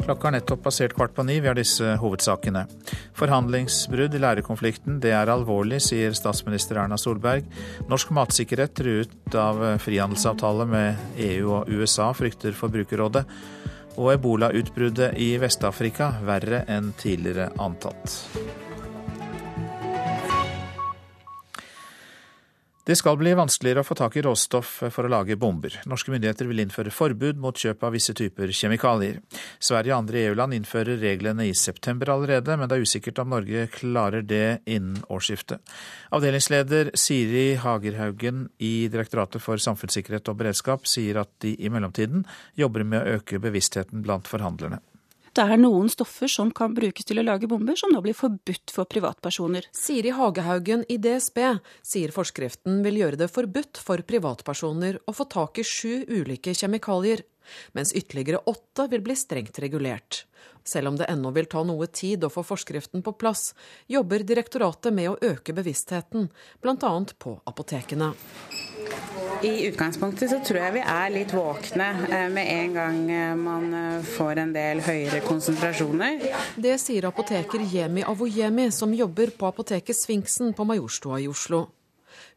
Klokka har nettopp passert kvart på ni. Vi har disse hovedsakene. Forhandlingsbrudd i lærerkonflikten, det er alvorlig, sier statsminister Erna Solberg. Norsk matsikkerhet truet av frihandelsavtale med EU og USA, frykter Forbrukerrådet. Og ebolautbruddet i Vest-Afrika verre enn tidligere antatt. Det skal bli vanskeligere å få tak i råstoff for å lage bomber. Norske myndigheter vil innføre forbud mot kjøp av visse typer kjemikalier. Sverige og andre EU-land innfører reglene i september allerede, men det er usikkert om Norge klarer det innen årsskiftet. Avdelingsleder Siri Hagerhaugen i Direktoratet for samfunnssikkerhet og beredskap sier at de i mellomtiden jobber med å øke bevisstheten blant forhandlerne det er noen stoffer som kan brukes til å lage bomber, som nå blir forbudt for privatpersoner. Siri Hagehaugen i DSB sier forskriften vil gjøre det forbudt for privatpersoner å få tak i sju ulike kjemikalier, mens ytterligere åtte vil bli strengt regulert. Selv om det ennå vil ta noe tid å få forskriften på plass, jobber direktoratet med å øke bevisstheten, bl.a. på apotekene. I utgangspunktet så tror jeg vi er litt våkne eh, med en gang eh, man eh, får en del høyere konsentrasjoner. Det sier apoteker Jemi Avoyemi, som jobber på apoteket Sfinksen på Majorstua i Oslo.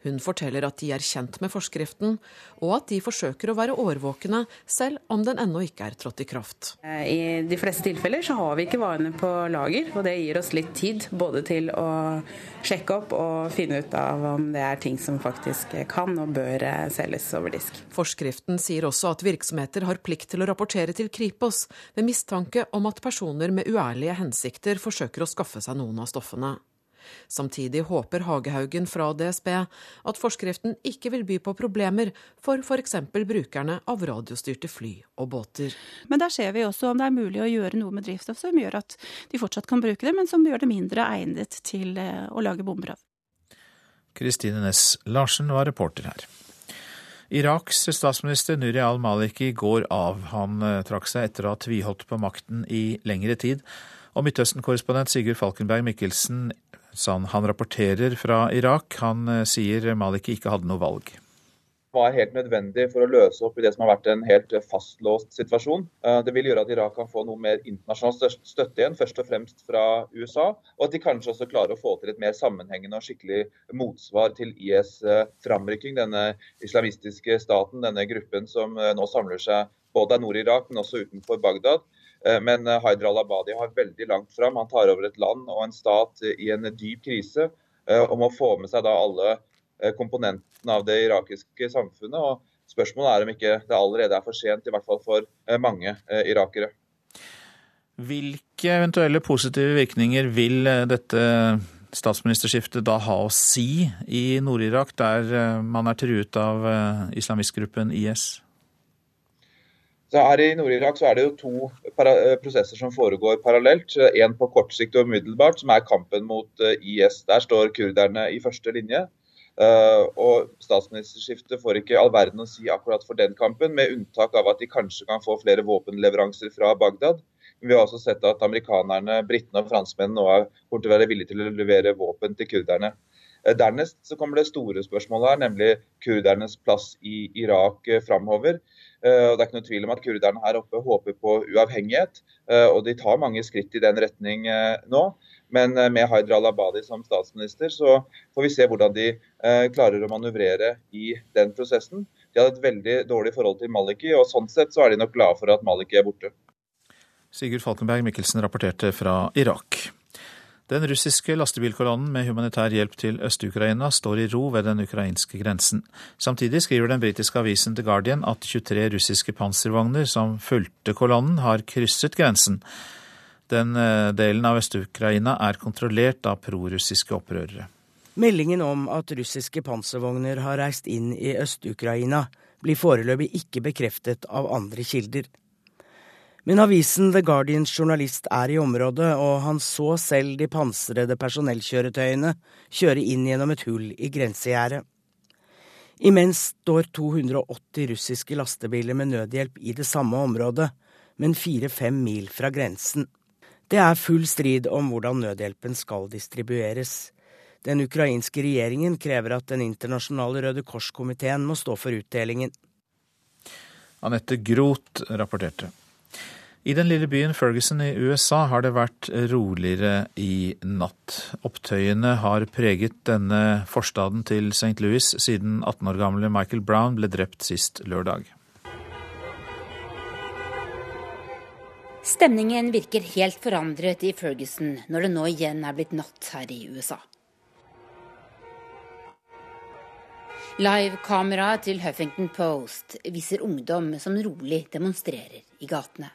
Hun forteller at de er kjent med forskriften, og at de forsøker å være årvåkne, selv om den ennå ikke er trådt i kraft. Eh, I de fleste tilfeller så har vi ikke varene på lager, og det gir oss litt tid både til å sjekke opp og finne ut av om det er ting som faktisk kan og bør eh, selges over disk. Forskriften sier også at virksomheter har plikt til å rapportere til Kripos ved mistanke om at personer med uærlige hensikter forsøker å skaffe seg noen av stoffene. Samtidig håper Hagehaugen fra DSB at forskriften ikke vil by på problemer for f.eks. brukerne av radiostyrte fly og båter. Men der ser vi også om det er mulig å gjøre noe med drivstoff som gjør at de fortsatt kan bruke det, men som gjør det mindre egnet til eh, å lage bomber av. Kristine Næss Larsen var reporter her. Iraks statsminister Nuri al-Maliki går av. Han eh, trakk seg etter å ha tviholdt på makten i lengre tid. Og Midtøsten-korrespondent Sigurd Falkenberg Mikkelsen han rapporterer fra Irak. Han eh, sier Maliki ikke hadde noe valg Det var helt nødvendig for å løse opp i det som har vært en helt fastlåst situasjon. Eh, det vil gjøre at Irak kan få noe mer internasjonal støtte igjen, først og fremst fra USA. Og at de kanskje også klarer å få til et mer sammenhengende og skikkelig motsvar til IS' eh, framrykking. Denne islamistiske staten, denne gruppen som nå samler seg både i Nord-Irak, men også utenfor Bagdad. Eh, men eh, Haider al-Abadi har veldig langt fram. Han tar over et land og en stat i en dyp krise om må få med seg da alle komponentene av det irakiske samfunnet. og Spørsmålet er om ikke det allerede er for sent, i hvert fall for mange irakere. Hvilke eventuelle positive virkninger vil dette statsministerskiftet da ha å si i Nord-Irak, der man er truet av islamistgruppen IS? Så her I Nord-Irak så er det jo to eh, prosesser som foregår parallelt. En på kort sikt og umiddelbart, som er kampen mot eh, IS. Der står kurderne i første linje. Uh, og Statsministerskiftet får ikke all verden å si akkurat for den kampen, med unntak av at de kanskje kan få flere våpenleveranser fra Bagdad. Vi har også sett at amerikanerne, britene og franskmennene nå er, kommer til å være villige til å levere våpen til kurderne. Uh, dernest så kommer det store spørsmålet her, nemlig kurdernes plass i Irak uh, framover. Eh, Det er ikke noe tvil om at kurderne her oppe håper på uavhengighet, eh, og de tar mange skritt i den retning eh, nå. Men med Haidra al-Abadi som statsminister, så får vi se hvordan de klarer å manøvrere i den prosessen. De hadde et veldig dårlig forhold til Maliki, og sånn sett så er de nok glade for at Maliki er borte. Sigurd Falkenberg Mikkelsen rapporterte fra Irak. Den russiske lastebilkolonnen med humanitær hjelp til Øst-Ukraina står i ro ved den ukrainske grensen. Samtidig skriver den britiske avisen The Guardian at 23 russiske panservogner som fulgte kolonnen, har krysset grensen. Den eh, delen av Øst-Ukraina er kontrollert av prorussiske opprørere. Meldingen om at russiske panservogner har reist inn i Øst-Ukraina, blir foreløpig ikke bekreftet av andre kilder. Men avisen The Guardians journalist er i området, og han så selv de pansrede personellkjøretøyene kjøre inn gjennom et hull i grensegjerdet. Imens står 280 russiske lastebiler med nødhjelp i det samme området, men fire-fem mil fra grensen. Det er full strid om hvordan nødhjelpen skal distribueres. Den ukrainske regjeringen krever at Den internasjonale Røde Kors-komiteen må stå for utdelingen. Anette Groth rapporterte. I den lille byen Ferguson i USA har det vært roligere i natt. Opptøyene har preget denne forstaden til St. Louis siden 18 år gamle Michael Brown ble drept sist lørdag. Stemningen virker helt forandret i Ferguson når det nå igjen er blitt natt her i USA. Live-kamera til Huffington Post viser ungdom som rolig demonstrerer i gatene.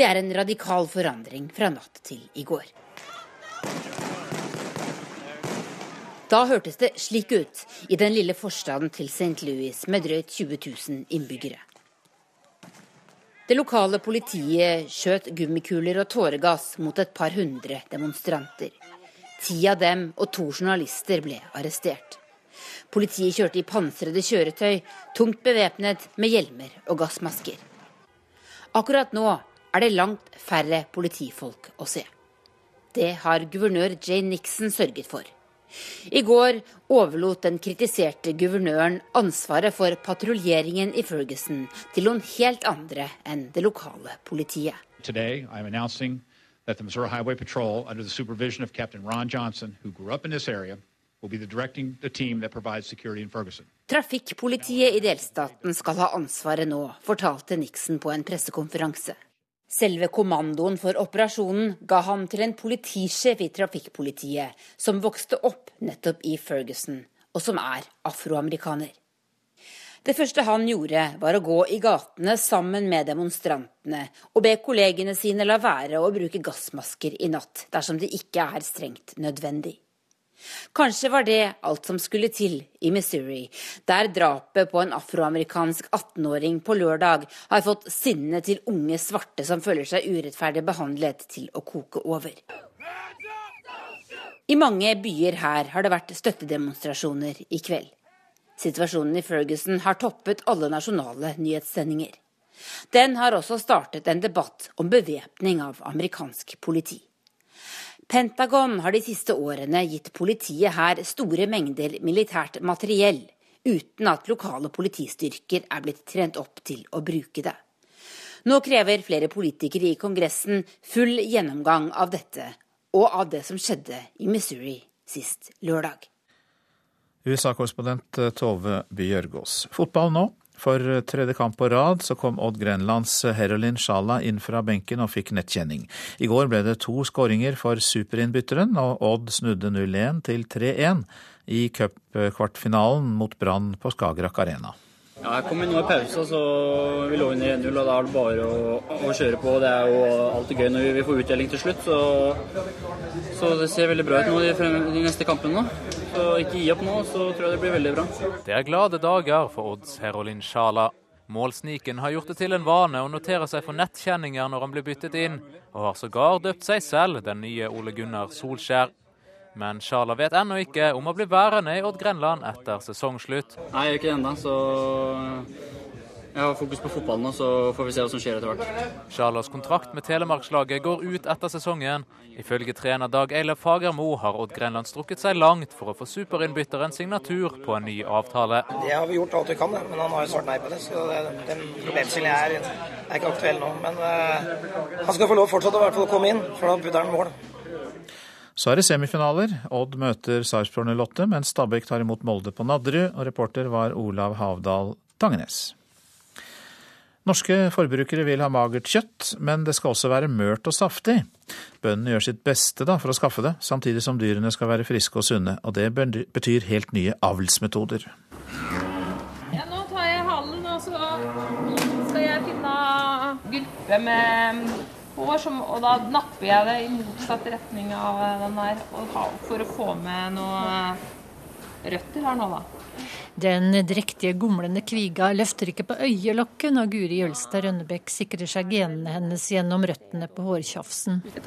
Det er en radikal forandring fra natt til i går. Da hørtes det slik ut i den lille forstaden til St. Louis med drøyt 20 000 innbyggere. Det lokale politiet skjøt gummikuler og tåregass mot et par hundre demonstranter. Ti av dem og to journalister ble arrestert. Politiet kjørte i pansrede kjøretøy, tungt bevæpnet med hjelmer og gassmasker. Akkurat nå er det langt færre politifolk å se. Det har guvernør Jane Nixon sørget for. I går overlot den kritiserte guvernøren ansvaret for patruljeringen i Ferguson til noen helt andre enn det lokale politiet. Today, that the Missouri Highway Patrol, under the supervision of Captain Ron Johnson, who grew up in this area, will be the directing the team that provides security in Ferguson. Trafikkpolitiet i delstaten skal ha ansvaret nå, fortalte Nixon på en pressekonferanse. Selve kommandoen for operasjonen ga han til en politisjef i trafikkpolitiet, som vokste opp nettopp i Ferguson, og som er afroamerikaner. Det første han gjorde, var å gå i gatene sammen med demonstrantene og be kollegene sine la være å bruke gassmasker i natt dersom det ikke er strengt nødvendig. Kanskje var det alt som skulle til i Missouri, der drapet på en afroamerikansk 18-åring på lørdag har fått sinnet til unge svarte som føler seg urettferdig behandlet, til å koke over. I mange byer her har det vært støttedemonstrasjoner i kveld. Situasjonen i Ferguson har toppet alle nasjonale nyhetssendinger. Den har også startet en debatt om bevæpning av amerikansk politi. Pentagon har de siste årene gitt politiet her store mengder militært materiell, uten at lokale politistyrker er blitt trent opp til å bruke det. Nå krever flere politikere i Kongressen full gjennomgang av dette, og av det som skjedde i Missouri sist lørdag. USA-korrespondent Tove Bjørgaas. Fotball nå. For tredje kamp på rad så kom Odd Grenlands Herolin Sjala inn fra benken og fikk nettkjenning. I går ble det to skåringer for superinnbytteren, og Odd snudde 0-1 til 3-1 i cupkvartfinalen mot Brann på Skagerrak Arena. Ja, jeg kom inn nå i pausen, så vi lå under 1-0. og Da er det bare å, å, kjøre på. Det er jo alltid gøy når vi får utdeling til slutt. Så, så det ser veldig bra ut nå de, de neste kampene. nå. Så ikke gi opp nå, så tror jeg det blir veldig bra. Det er glade dager for Odds Herolin Sjala. Målsniken har gjort det til en vane å notere seg for nettkjenninger når han blir byttet inn, og har sågar døpt seg selv den nye Ole Gunnar Solskjær. Men Sjala vet ennå ikke om å bli værende i Odd Grenland etter sesongslutt. Nei, ikke ennå, så jeg har fokus på fotballen nå, så får vi se hva som skjer etter hvert. Sjalas kontrakt med Telemarkslaget går ut etter sesongen. Ifølge trener Dag Eilef Fagermo har Odd Grenland strukket seg langt for å få superinnbytterens signatur på en ny avtale. Det har vi gjort alt vi kan, men han har jo svart nei på det. Så den problemstillingen er, er, ikke aktuell nå. Men uh, han skal få lov fortsatt å hvert fall komme inn, for da putter han mål. Så er det semifinaler. Odd møter Sarpsborg 08, mens Stabæk tar imot Molde på Nadderud. Og reporter var Olav Havdal Tangenes. Norske forbrukere vil ha magert kjøtt, men det skal også være mørt og saftig. Bøndene gjør sitt beste da, for å skaffe det, samtidig som dyrene skal være friske og sunne. Og det betyr helt nye avlsmetoder. Ja, nå tar jeg halen, og så skal jeg finne gulpe med hår, som, og da napper jeg det i motsatt retning av den der, for å få med noe røtter her nå, da. Den drektige, gomlende kviga løfter ikke på øyelokket når Guri Jølstad Rønnebekk sikrer seg genene hennes gjennom røttene på hårtjafsen. Jeg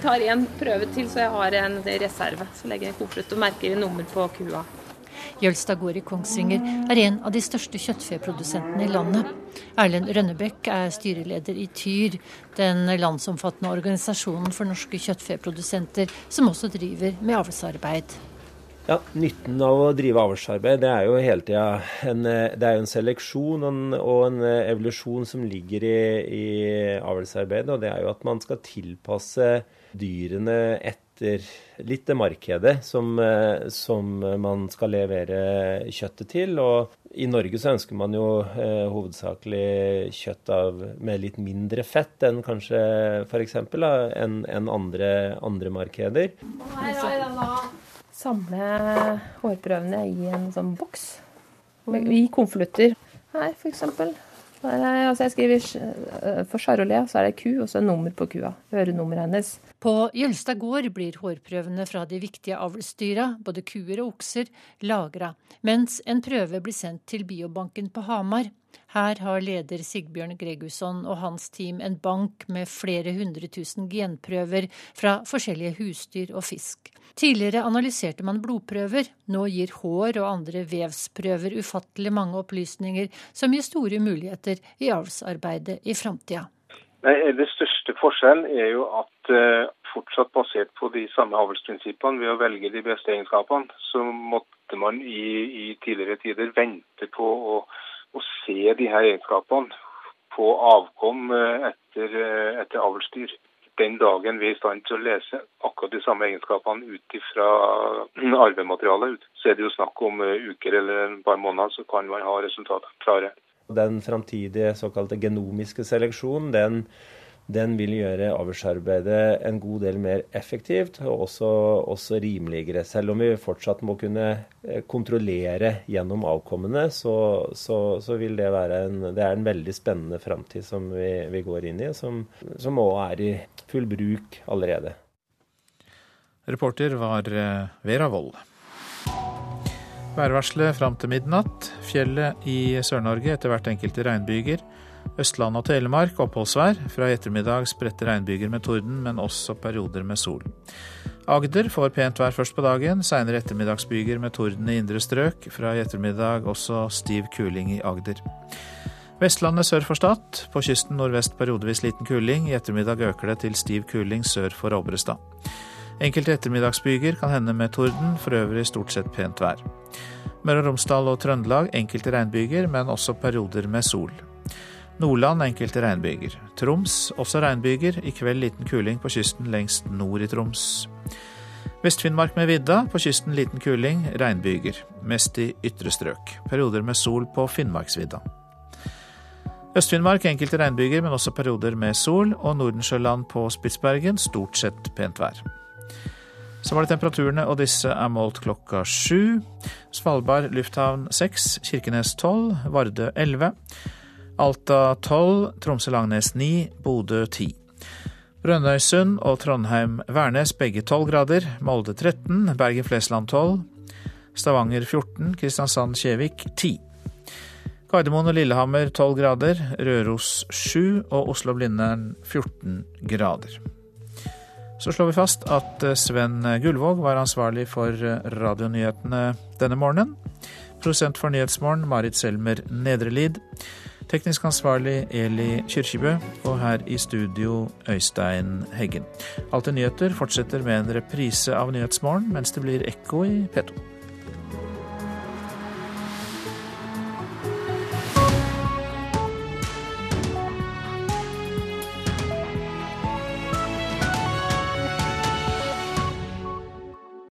tar, én en prøve til, så jeg har en reserve. Så legger jeg koffert og merker nummer på kua. Jølstad gård i Kongsvinger er en av de største kjøttfeprodusentene i landet. Erlend Rønnebekk er styreleder i TYR, den landsomfattende organisasjonen for norske kjøttfeprodusenter, som også driver med avlsarbeid. Ja, Nytten av å drive avlsarbeid det er jo hele tida en, det er jo en seleksjon og en evolusjon som ligger i, i avlsarbeidet. Og det er jo at man skal tilpasse dyrene etter litt det markedet som, som man skal levere kjøttet til. Og i Norge så ønsker man jo eh, hovedsakelig kjøtt av, med litt mindre fett enn kanskje f.eks. enn en andre, andre markeder. Samle hårprøvene i en sånn boks i konvolutter. Her, f.eks. Altså jeg skriver eh, for Charolais, så er det ku, og så er nummer på kua. Ørenummeret hennes. På Jølstad gård blir hårprøvene fra de viktige avlsdyra, både kuer og okser, lagra, mens en prøve blir sendt til biobanken på Hamar. Her har leder Sigbjørn Gregusson og hans team en bank med flere hundre tusen genprøver fra forskjellige husdyr og fisk. Tidligere analyserte man blodprøver, nå gir hår og andre vevsprøver ufattelig mange opplysninger som gir store muligheter i avlsarbeidet i framtida. Det største forskjellen er jo at uh, fortsatt basert på de samme avlsprinsippene, ved å velge de beste egenskapene, så måtte man i, i tidligere tider vente på å, å se de her egenskapene på avkom uh, etter, uh, etter avlsdyr den dagen vi er i stand til å lese akkurat de samme egenskapene ut fra arvematerialet, så er det jo snakk om eh, uker eller et par måneder, så kan man ha resultatene klare. Den framtidige såkalte genomiske seleksjonen, den den vil gjøre avlsarbeidet en god del mer effektivt og også, også, rimeligere. Selv om vi fortsatt må kunne eh, kontrollere gjennom avkommene, så, så, så vil det være en, det en veldig spennende framtid som vi, vi, går inn i, som, som også er i full bruk allerede. Reporter var eh, Vera Wold. Værvarselet fram til midnatt. Fjellet i Sør-Norge etter hvert enkelte regnbyger. Østland og Telemark oppholdsvær. Fra i ettermiddag spredte regnbyger med torden, men også perioder med sol. Agder får pent vær først på dagen, seinere ettermiddagsbyger med torden i indre strøk. Fra i ettermiddag også stiv kuling i Agder. Vestlandet sør for Stad. På kysten nordvest periodevis liten kuling. I ettermiddag øker det til stiv kuling sør for Obrestad. Enkelte ettermiddagsbyger kan hende med torden, for øvrig stort sett pent vær. Møre og Romsdal og Trøndelag enkelte regnbyger, men også perioder med sol. Nordland enkelte regnbyger. Troms også regnbyger. I kveld liten kuling på kysten lengst nord i Troms. Vest-Finnmark med vidda. På kysten liten kuling. Regnbyger. Mest i ytre strøk. Perioder med sol på Finnmarksvidda. Øst-Finnmark enkelte regnbyger, men også perioder med sol. Og Nordensjøland på Spitsbergen stort sett pent vær. Så var det temperaturene, og disse er målt klokka sju. Svalbard lufthavn seks, Kirkenes tolv, Vardø elleve. Alta 12, Tromsø-Langnes 9, Bodø 10. Brønnøysund og Trondheim-Værnes begge 12 grader, Molde 13, Bergen-Flesland 12, Stavanger 14, Kristiansand-Kjevik 10. Gardermoen og Lillehammer 12 grader, Røros 7 og Oslo-Blindern 14 grader. Så slår vi fast at Sven Gullvåg var ansvarlig for radionyhetene denne morgenen. Prosent for Nyhetsmorgen Marit Selmer Nedrelid. Teknisk ansvarlig Eli Kyrkjebø, og her i studio Øystein Heggen. Alltid nyheter fortsetter med en reprise av Nyhetsmorgen, mens det blir ekko i P2.